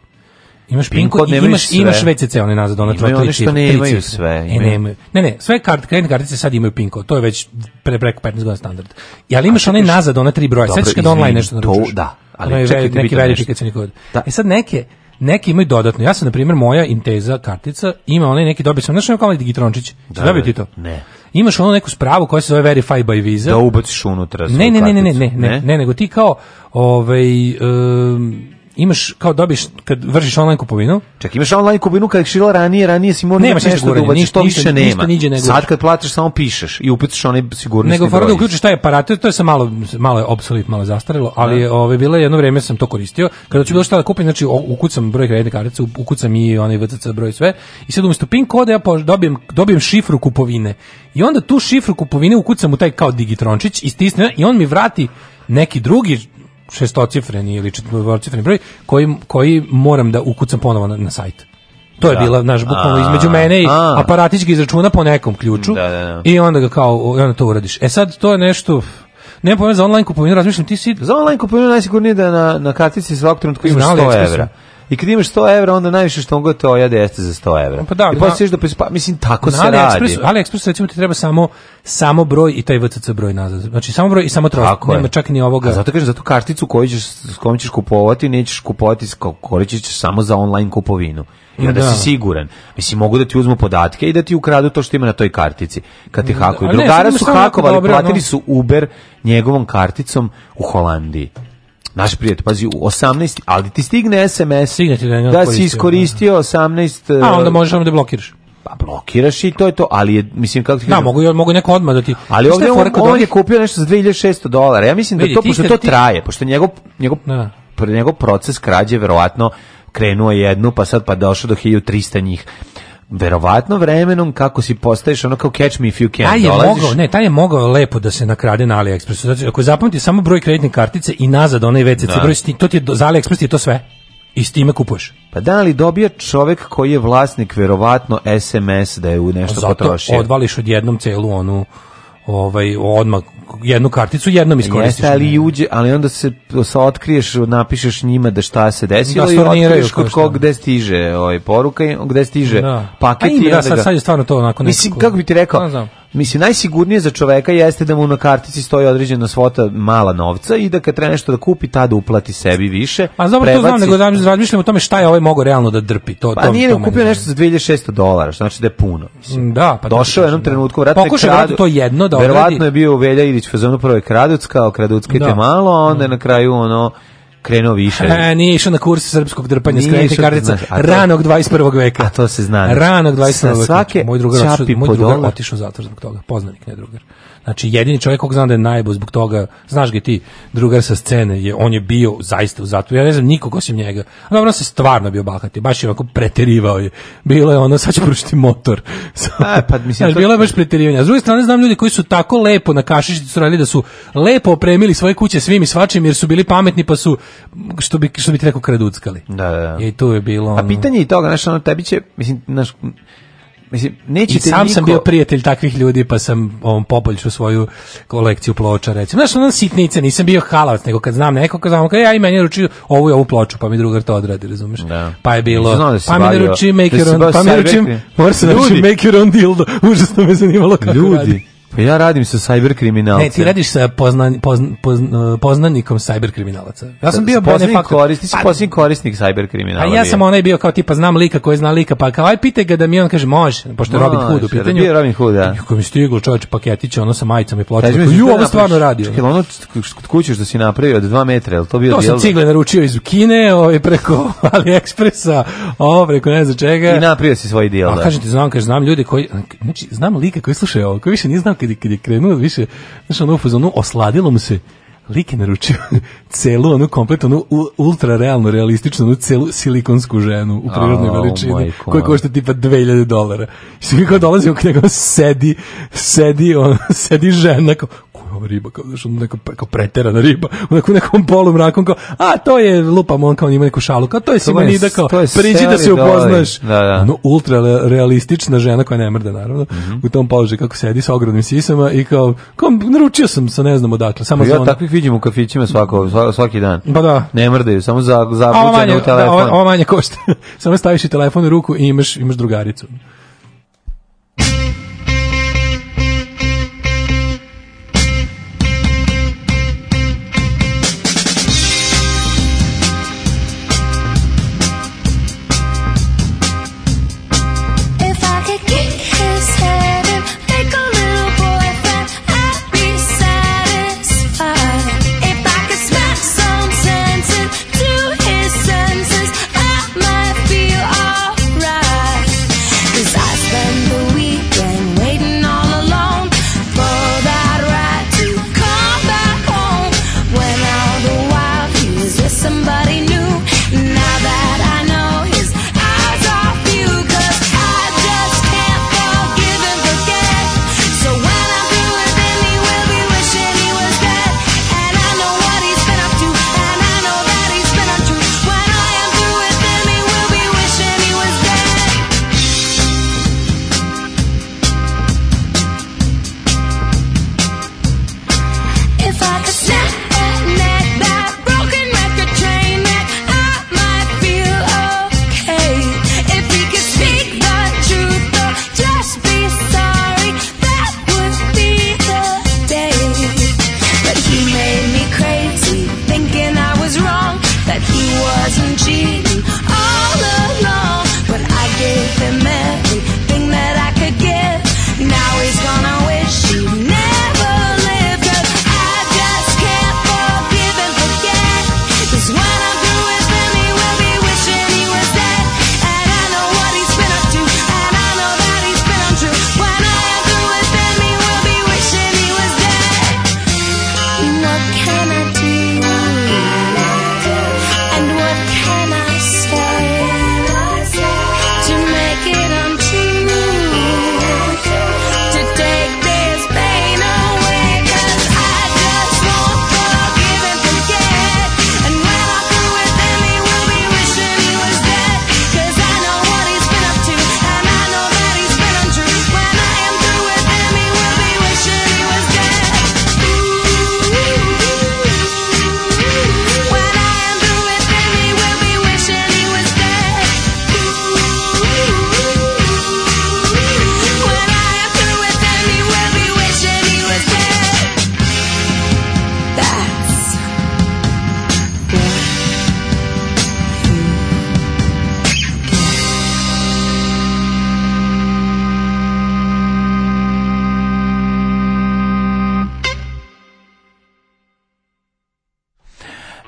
Imaš pin, pin kod, i imaš sve. imaš VCC one nazad ona tri tri što ne e, imaju sve. Imaju. E, nemaju. Ne, ne, sve kart kreditne kartice sad imaju pin kod. To je već pre preko 15 godina standard. I ali imaš one nazad ona tri broja. Sećaš kad online nešto naručiš? To, da, ali čekaj, neki verifikacioni kod. Da. E sad neke Neki imaju dodatno. Ja sam, na primjer, moja Inteza kartica ima onaj neki dobio sam. Znaš kao onaj Digitrončić? Da, dobio da, ti to? Ne. Imaš ono neku spravu koja se zove Verify by Visa. Da ubaciš unutra ne ne ne, ne, ne, ne, ne, ne, ne, nego ti kao ovaj, um, imaš kao dobiš kad vršiš online kupovinu. ček imaš online kupovinu kad šila ranije, ranije si morao nemaš ništa da ubaciš, ništa više nema. Ništa, Sad kad platiš samo pišeš i upišeš onaj sigurnosni Nego fora da uključiš taj aparat, to je sa malo malo je obsolet, malo zastarelo, ali da. ove bile jedno vrijeme sam to koristio. Kada ću bilo da kupim, znači ukucam broj kreditne kartice, ukucam i onaj VTC broj sve i sad umjesto pin koda ja dobijem dobijem šifru kupovine. I onda tu šifru kupovine ukucam u taj kao digitrončić i stisnem i on mi vrati neki drugi šestocifreni ili četvorocifreni broj koji, koji moram da ukucam ponovo na, na sajt. To je da. bila, naš bukvalno između mene i aparatički izračuna po nekom ključu da, da, da. i onda ga kao, onda to uradiš. E sad, to je nešto, ne pojma za online kupovinu, razmišljam ti si... Za online kupovinu najsigurnije da na, na kartici svakog trenutka imaš 100 evra. I kad imaš 100 evra, onda najviše što on god to ojade jeste za 100 evra. Pa da, I posle da, pa, mislim, tako se radi. Ali Express, recimo, ti treba samo, samo broj i taj VCC broj nazad. Znači, samo broj i samo trošak. Nema je. čak ni ovoga. A zato kažem, zato karticu koju ćeš, s kojom ćeš kupovati, nećeš kupovati, koristit ćeš samo za online kupovinu. I onda da. si siguran. Mislim, mogu da ti uzmu podatke i da ti ukradu to što ima na toj kartici. Kad te hakuju. Drugara su hakovali, platili su Uber njegovom karticom u Holandiji. Naš prijatelj, pazi, u 18, ali ti stigne SMS stigne ti da, da si iskoristio 18... Da. A onda eh, možeš samo da blokiraš pa blokiraš i to je to, ali je, mislim kako ti Da, mogu ja mogu neko odmah da ti. Ali ovdje on, on je kupio nešto za 2600 dolara. Ja mislim da Vidi, da to pošto to traje, pošto njegov njegov da, da. njegov proces krađe verovatno krenuo jednu, pa sad pa došao do 1300 njih verovatno vremenom kako si postaješ ono kao catch me if you can taj je dolaziš. mogao ne taj je mogao lepo da se nakrade na AliExpressu znači ako zapamti samo broj kreditne kartice i nazad onaj VCC da. broj to ti je za AliExpress ti je to sve i s time kupuješ. Pa da, li dobija čovek koji je vlasnik, verovatno, SMS da je u nešto potrošio. Zato odvališ odjednom celu onu ovaj odmah jednu karticu jednom iskoristiš. Jeste, ali uđe, ali onda se sa otkriješ, napišeš njima da šta se desilo da, i otkriješ kod kog gde stiže ovaj poruka i gde stiže da. paket i onda da, sad, sad je stvarno to onako nekako. Mislim kako bi ti rekao? ne znam Mislim, najsigurnije za čoveka jeste da mu na kartici stoji određena svota mala novca i da kad treba nešto da kupi, tada uplati sebi više. A dobro, prebaci... to znam, nego da razmišljam o tome šta je ovaj mogao realno da drpi. To, pa to, nije to kupio nešto za 2600 dolara, znači da je puno. Mislim. Mm, da, pa Došao je u jednom da. trenutku, vratno Pokušao kradu... to jedno da odradi. Verovatno je bio Velja Ilić fazonu prvo je kraduc, kao kraduckajte da. malo, a onda da. je na kraju ono krenuo više. E, nije išao na kurs srpskog drpanja skrajte kartica znaš, ranog 21. veka. A to se zna. Ranog 21. veka. moj drugar moj drugar otišao zatvor zbog toga. Poznanik, ne drugar. Znači, jedini čovjek kog znam da je najbo zbog toga, znaš ga ti, drugar sa scene, je, on je bio zaista u zatvoru. Ja ne znam nikog osim njega. A dobro, on se stvarno bio bahati, baš je ovako preterivao je. Bilo je ono, sad ću porušiti motor. A, pa, pa, mislim, znači, to... bilo je baš preterivanje. A s druge strane, znam ljudi koji su tako lepo na kašišici su radili da su lepo opremili svoje kuće svim i svačim jer su bili pametni pa su, što bi, što bi ti rekao, kreduckali. Da, da, da. I tu je bilo pa ono... A pitanje i toga, znaš, ono, tebi će, mislim, znaš, Mislim, nećete sam niko... sam bio prijatelj takvih ljudi, pa sam ovom poboljšu svoju kolekciju ploča, recimo. Znaš, ono sitnice, nisam bio halavac, nego kad znam nekog, kad znam, kad ja i meni ruči ovu i ovu ploču, pa mi drugar to odradi, razumeš? Da. Pa je bilo, da pa mi ruči make da your own, pa mi ruči, mora se naruči make your own dildo, užasno me zanimalo kako ljudi. radi. Pa ja radim sa cyber kriminalcem. Ne, ti radiš sa poznan, poznan, poznan, eh, poznanikom cyber kriminalaca. Ja sam bio benefaktor. Korist, ti si pa- posljednji korisnik cyber kriminala. A ja sam onaj bio kao tipa znam lika koji zna lika, pa kao aj pitaj ga da mi on kaže može, pošto je Robin Hood u da, pitanju. Bio Robin Hood, da. Kako mi stiglo čovječ paketić, ono sa majicom i pločom. Ju, ovo stvarno radi. Čekaj, ono kućeš da si napravio od 2 metra, je to bio To sam cigle naručio iz Kine, ove, ovaj, preko AliExpressa, ovo preko ne znam čega. I napravio si svoj dio. A da. kažem ti, znam, kažem, znam ljudi koji, znači, znam lika koji slušaju ovo, koji više nije znam kad, je, kad je krenuo više, znaš, ono u osladilo mu se, lik je naručio celu, onu kompletnu, onu ultra realno realističnu, onu celu silikonsku ženu u prirodnoj oh, veličini, koja košta tipa 2000 dolara. I svi kao dolazimo k njega, sedi, sedi, on, sedi žena, kao, ko ova riba, kao, znaš, neka, kao preterana riba, onako u nekom polu mrakom, kao, a, to je, lupam, on kao ima neku šalu, kao, to je to Simonida, kao, priđi da se upoznaš. Da, da. Ono, ultra realistična žena koja ne mrda, naravno, mm -hmm. u tom položaju kako sedi sa ogromnim sisama i kao, kom naručio sam sa ne znam odakle, samo ja, ja takvih vidim u kafićima svako, svaki dan. Pa da. Ne mrdaju, samo za, za manje, u telefon. Da, ovo, ovo manje košta. samo staviš i telefon u ruku i imaš, imaš drugaricu.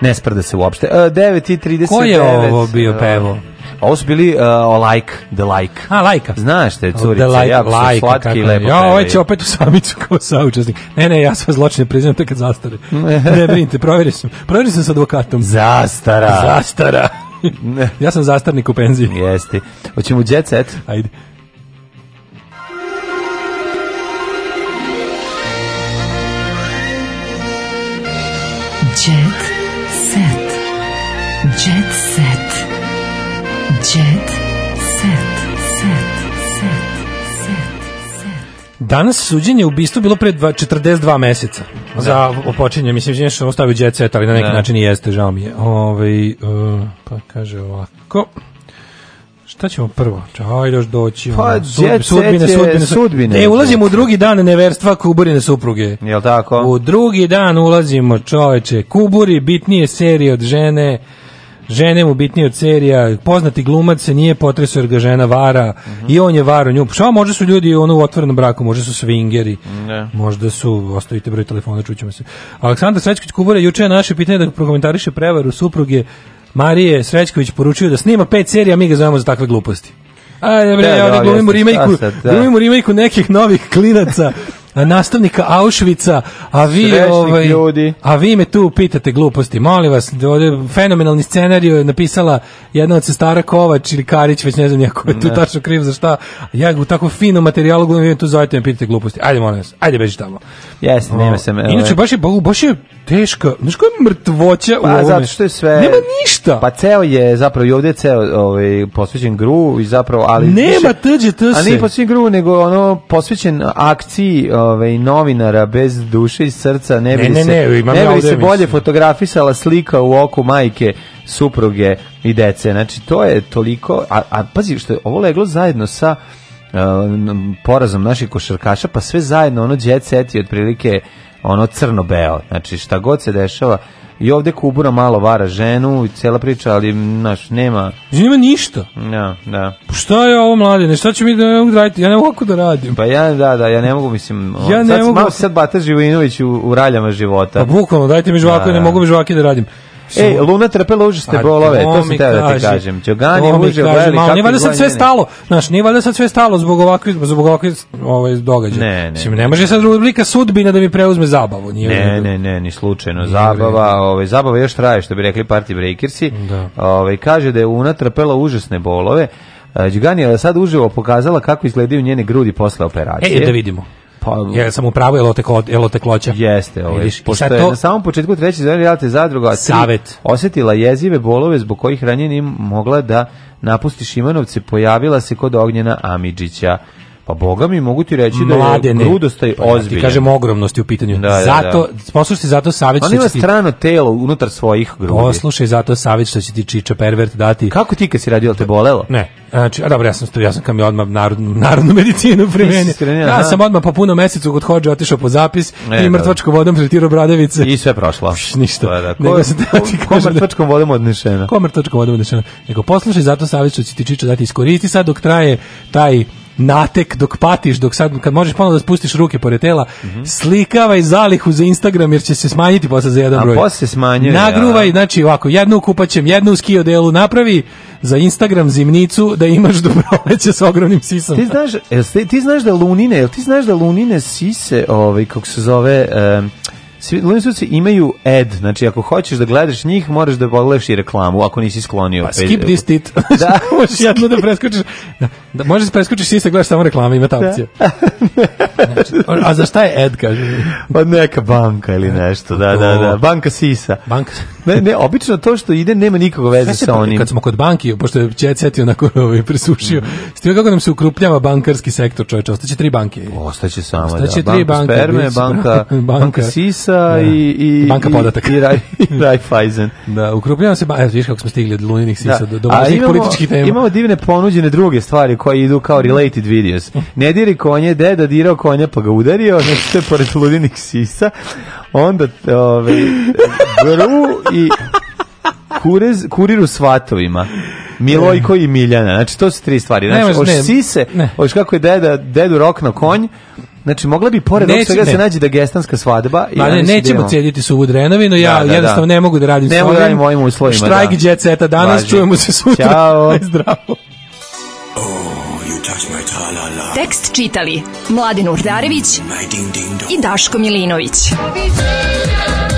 ne sprda se uopšte. Uh, e, 9.39. Ko je ovo bio e, pevo? Ovo su bili uh, e, o like, the like. A, lajka. Znaš te, curice, oh, like, jako like, slatki i lepo. Ja, ovo ovaj će opet u samicu kao saučesnik. Ne, ne, ja sve zločine priznam tek kad zastare. ne brinite, provjerio sam. Provjerio sam s advokatom. Zastara. Zastara. ja sam zastarnik u penziji. Jeste. Hoćemo jet set? Ajde. Danas suđenje u bistvu bilo pre 42 meseca da. za opočinje, mislim, izvinjam što ostavio jet ali na neki da. način i jeste, žao mi je. Ove, ovaj, uh, pa kaže ovako... Šta ćemo prvo? Čaj, još doći. Pa, ono, sudbine, sudbine, sudbine, sudbine. E, ulazimo u drugi dan neverstva Kuburine supruge. Jel tako? U drugi dan ulazimo, čoveče. Kuburi, bitnije serije od žene žene mu bitnije od serija, poznati glumac se nije potresao jer ga žena vara uh -huh. i on je varo nju. Šta može su ljudi ono u otvorenom braku, možda su swingeri, ne. možda su, ostavite broj telefona, čućemo se. Aleksandar Srećković Kubura juče je naše pitanje da prokomentariše prevaru supruge Marije Srećković poručio da snima pet serija, mi ga zovemo za takve gluposti. Ajde bre, da, ja glumimo remake-u, glumimo remake nekih novih klinaca nastavnika Auschwitza, a vi Srećnih ovaj, ljudi. a vi me tu pitate gluposti. Molim vas, ovde fenomenalni scenarijo je napisala jedna od sestara Kovač ili Karić, već ne znam nijako je tu tačno kriv za šta. Ja u tako finom materijalu gledam, vi me tu zovete me pitate gluposti. Ajde, molim vas, ajde beži tamo. Jeste, nema se... Inače, ovaj. baš je, baš je teška, znaš koja je mrtvoća pa, u ovome? zato što je sve... Nema ništa ništa. Pa ceo je zapravo i ovdje je ceo ovaj posvećen gru i zapravo ali nema tđe tse. A ne posvećen gru nego ono posvećen akciji ovaj novinara bez duše i srca ne bi ne, se ne, ne, imam ne bi ja se bolje mislim. fotografisala slika u oku majke supruge i dece. Znači to je toliko a, a pazi što je ovo leglo zajedno sa eh, porazom naših košarkaša pa sve zajedno ono jet eti, otprilike ono crno-beo. Znači šta god se dešava I ovde Kubura malo vara ženu i cela priča, ali naš nema. Znači, nema ništa. Ja, da. Pa šta je ovo mlade? Šta će mi da ne mogu da raditi? Ja ne mogu kako da radim. Pa ja da, da, ja ne mogu mislim. ja ne sad, mogu. Malo sad Bata Živojinović u, u raljama života. Pa bukvalno, dajte mi žvaku, da, ja ne da, mogu da. žvake da radim. Ej, Luna trpela užasne bolove, to sam teo da ti kažem. Đogan je užio, gledali kako... Nije valjda sad sve stalo, znaš, nije valjda sad sve stalo zbog ovakvih, zbog ovakvih ovaj, događaja. Ne, ne. Mislim, ne može sad rubrika sudbina da mi preuzme zabavu. Nije ne, ne, ne, ni slučajno. Zabava, ovaj, zabava još traje, što bi rekli Party Breakersi. Da. Ovaj, kaže da je Luna trpela užasne bolove. E, Đugani je sad uživo pokazala kako izgledaju njene grudi posle operacije. Ej, da vidimo. Pa, je sam u pravu, jel oteklo, jel otekloća? Jeste, ovaj, pošto je to... na samom početku treći zemlje realite zadruga Savet. osetila jezive bolove zbog kojih ranjenim mogla da napusti Šimanovce, pojavila se kod Ognjena Amidžića. Pa boga mi mogu ti reći Mladene. da je grudostaj pa, da ozbiljan. Ti kažem ogromnosti u pitanju. Da, da, da. zato, da. Poslušaj zato savjet što će ti... strano telo unutar svojih grudi. Poslušaj zato savjet što će ti čiča pervert dati. Kako ti kad si radio, te bolelo? Ne. Znači, a dobro, ja sam, ja sam kam je odmah narodnu, narodnu medicinu primenio. Ja sam odmah po punom mesecu kod hođe otišao po zapis ne, i mrtvačkom vodom tretirao bradevice. I sve prošlo. Pš, ništa. Da, Ko, Nego da ti ko, ko mrtvačkom vodom odnešena? Ko mrtvačkom vodom odnešena? Nego poslušaj zato savjet što će ti čiča dati. Iskoristi sad dok traje taj natek dok patiš, dok sad kad možeš ponovo da spustiš ruke pored tela, mm -hmm. slikavaj zalihu za Instagram jer će se smanjiti posle za jedan broj. A posle smanjuje. Nagruvaj, a... znači ovako, jednu kupaćem, jednu u skio delu napravi za Instagram zimnicu da imaš dobro leće sa ogromnim sisom. Ti znaš, jel, ti znaš da lunine, jel ti znaš da lunine sise, ovaj kako se zove, um, svi Looney Tunes imaju ad, znači ako hoćeš da gledaš njih, moraš da pogledaš i reklamu, ako nisi sklonio. Pa skip this tit. da, možeš jedno da preskočiš. Da, možeš da preskočiš i se gledaš samo reklame, ima ta da. opcija. znači, a za šta je ad, kaže? Pa neka banka ili nešto, da, da, da. Banka sisa. Banka sisa ne, ne, obično to što ide nema nikog veze sa onim. Kad smo kod banki, pošto je Čecet onako ovaj, presušio, mm. s kako nam se ukrupljava bankarski sektor, čoveče, ostaće tri banke. Ostaće samo, ostaće da. Tri banke, sperme, banka, banka, banka Sisa da. i, i... Banka podataka. I, i, i Raiffeisen. Da, ukrupljava se, evo, viš kako smo stigli od luninih Sisa da. do, do političkih tema. Imamo divne ponuđene druge stvari koje idu kao related videos. Ne diri konje, deda dirao konja pa ga udario, nešto je pored ludinih Sisa. Onda, ove, ovaj, gru i kurez, kurir u svatovima. Milojko i Miljana. Znači, to su tri stvari. Znači, ne, oš ne, sise, oš kako je deda, dedu rok na konj, Znači, mogla bi pored ovog svega da se nađi da gestanska svadba. I Ma, ne, da nećemo da cijediti suvu drenovinu, ja da, da, da. jednostavno da. ne mogu da radim ne mogu da radim ovim uslovima. Štrajk da. jet danas, Važi. čujemo se sutra. Ćao. Zdravo. Oh, you touch my Tekst čitali Mladin Urdarević i Daško Milinović. Doviđenja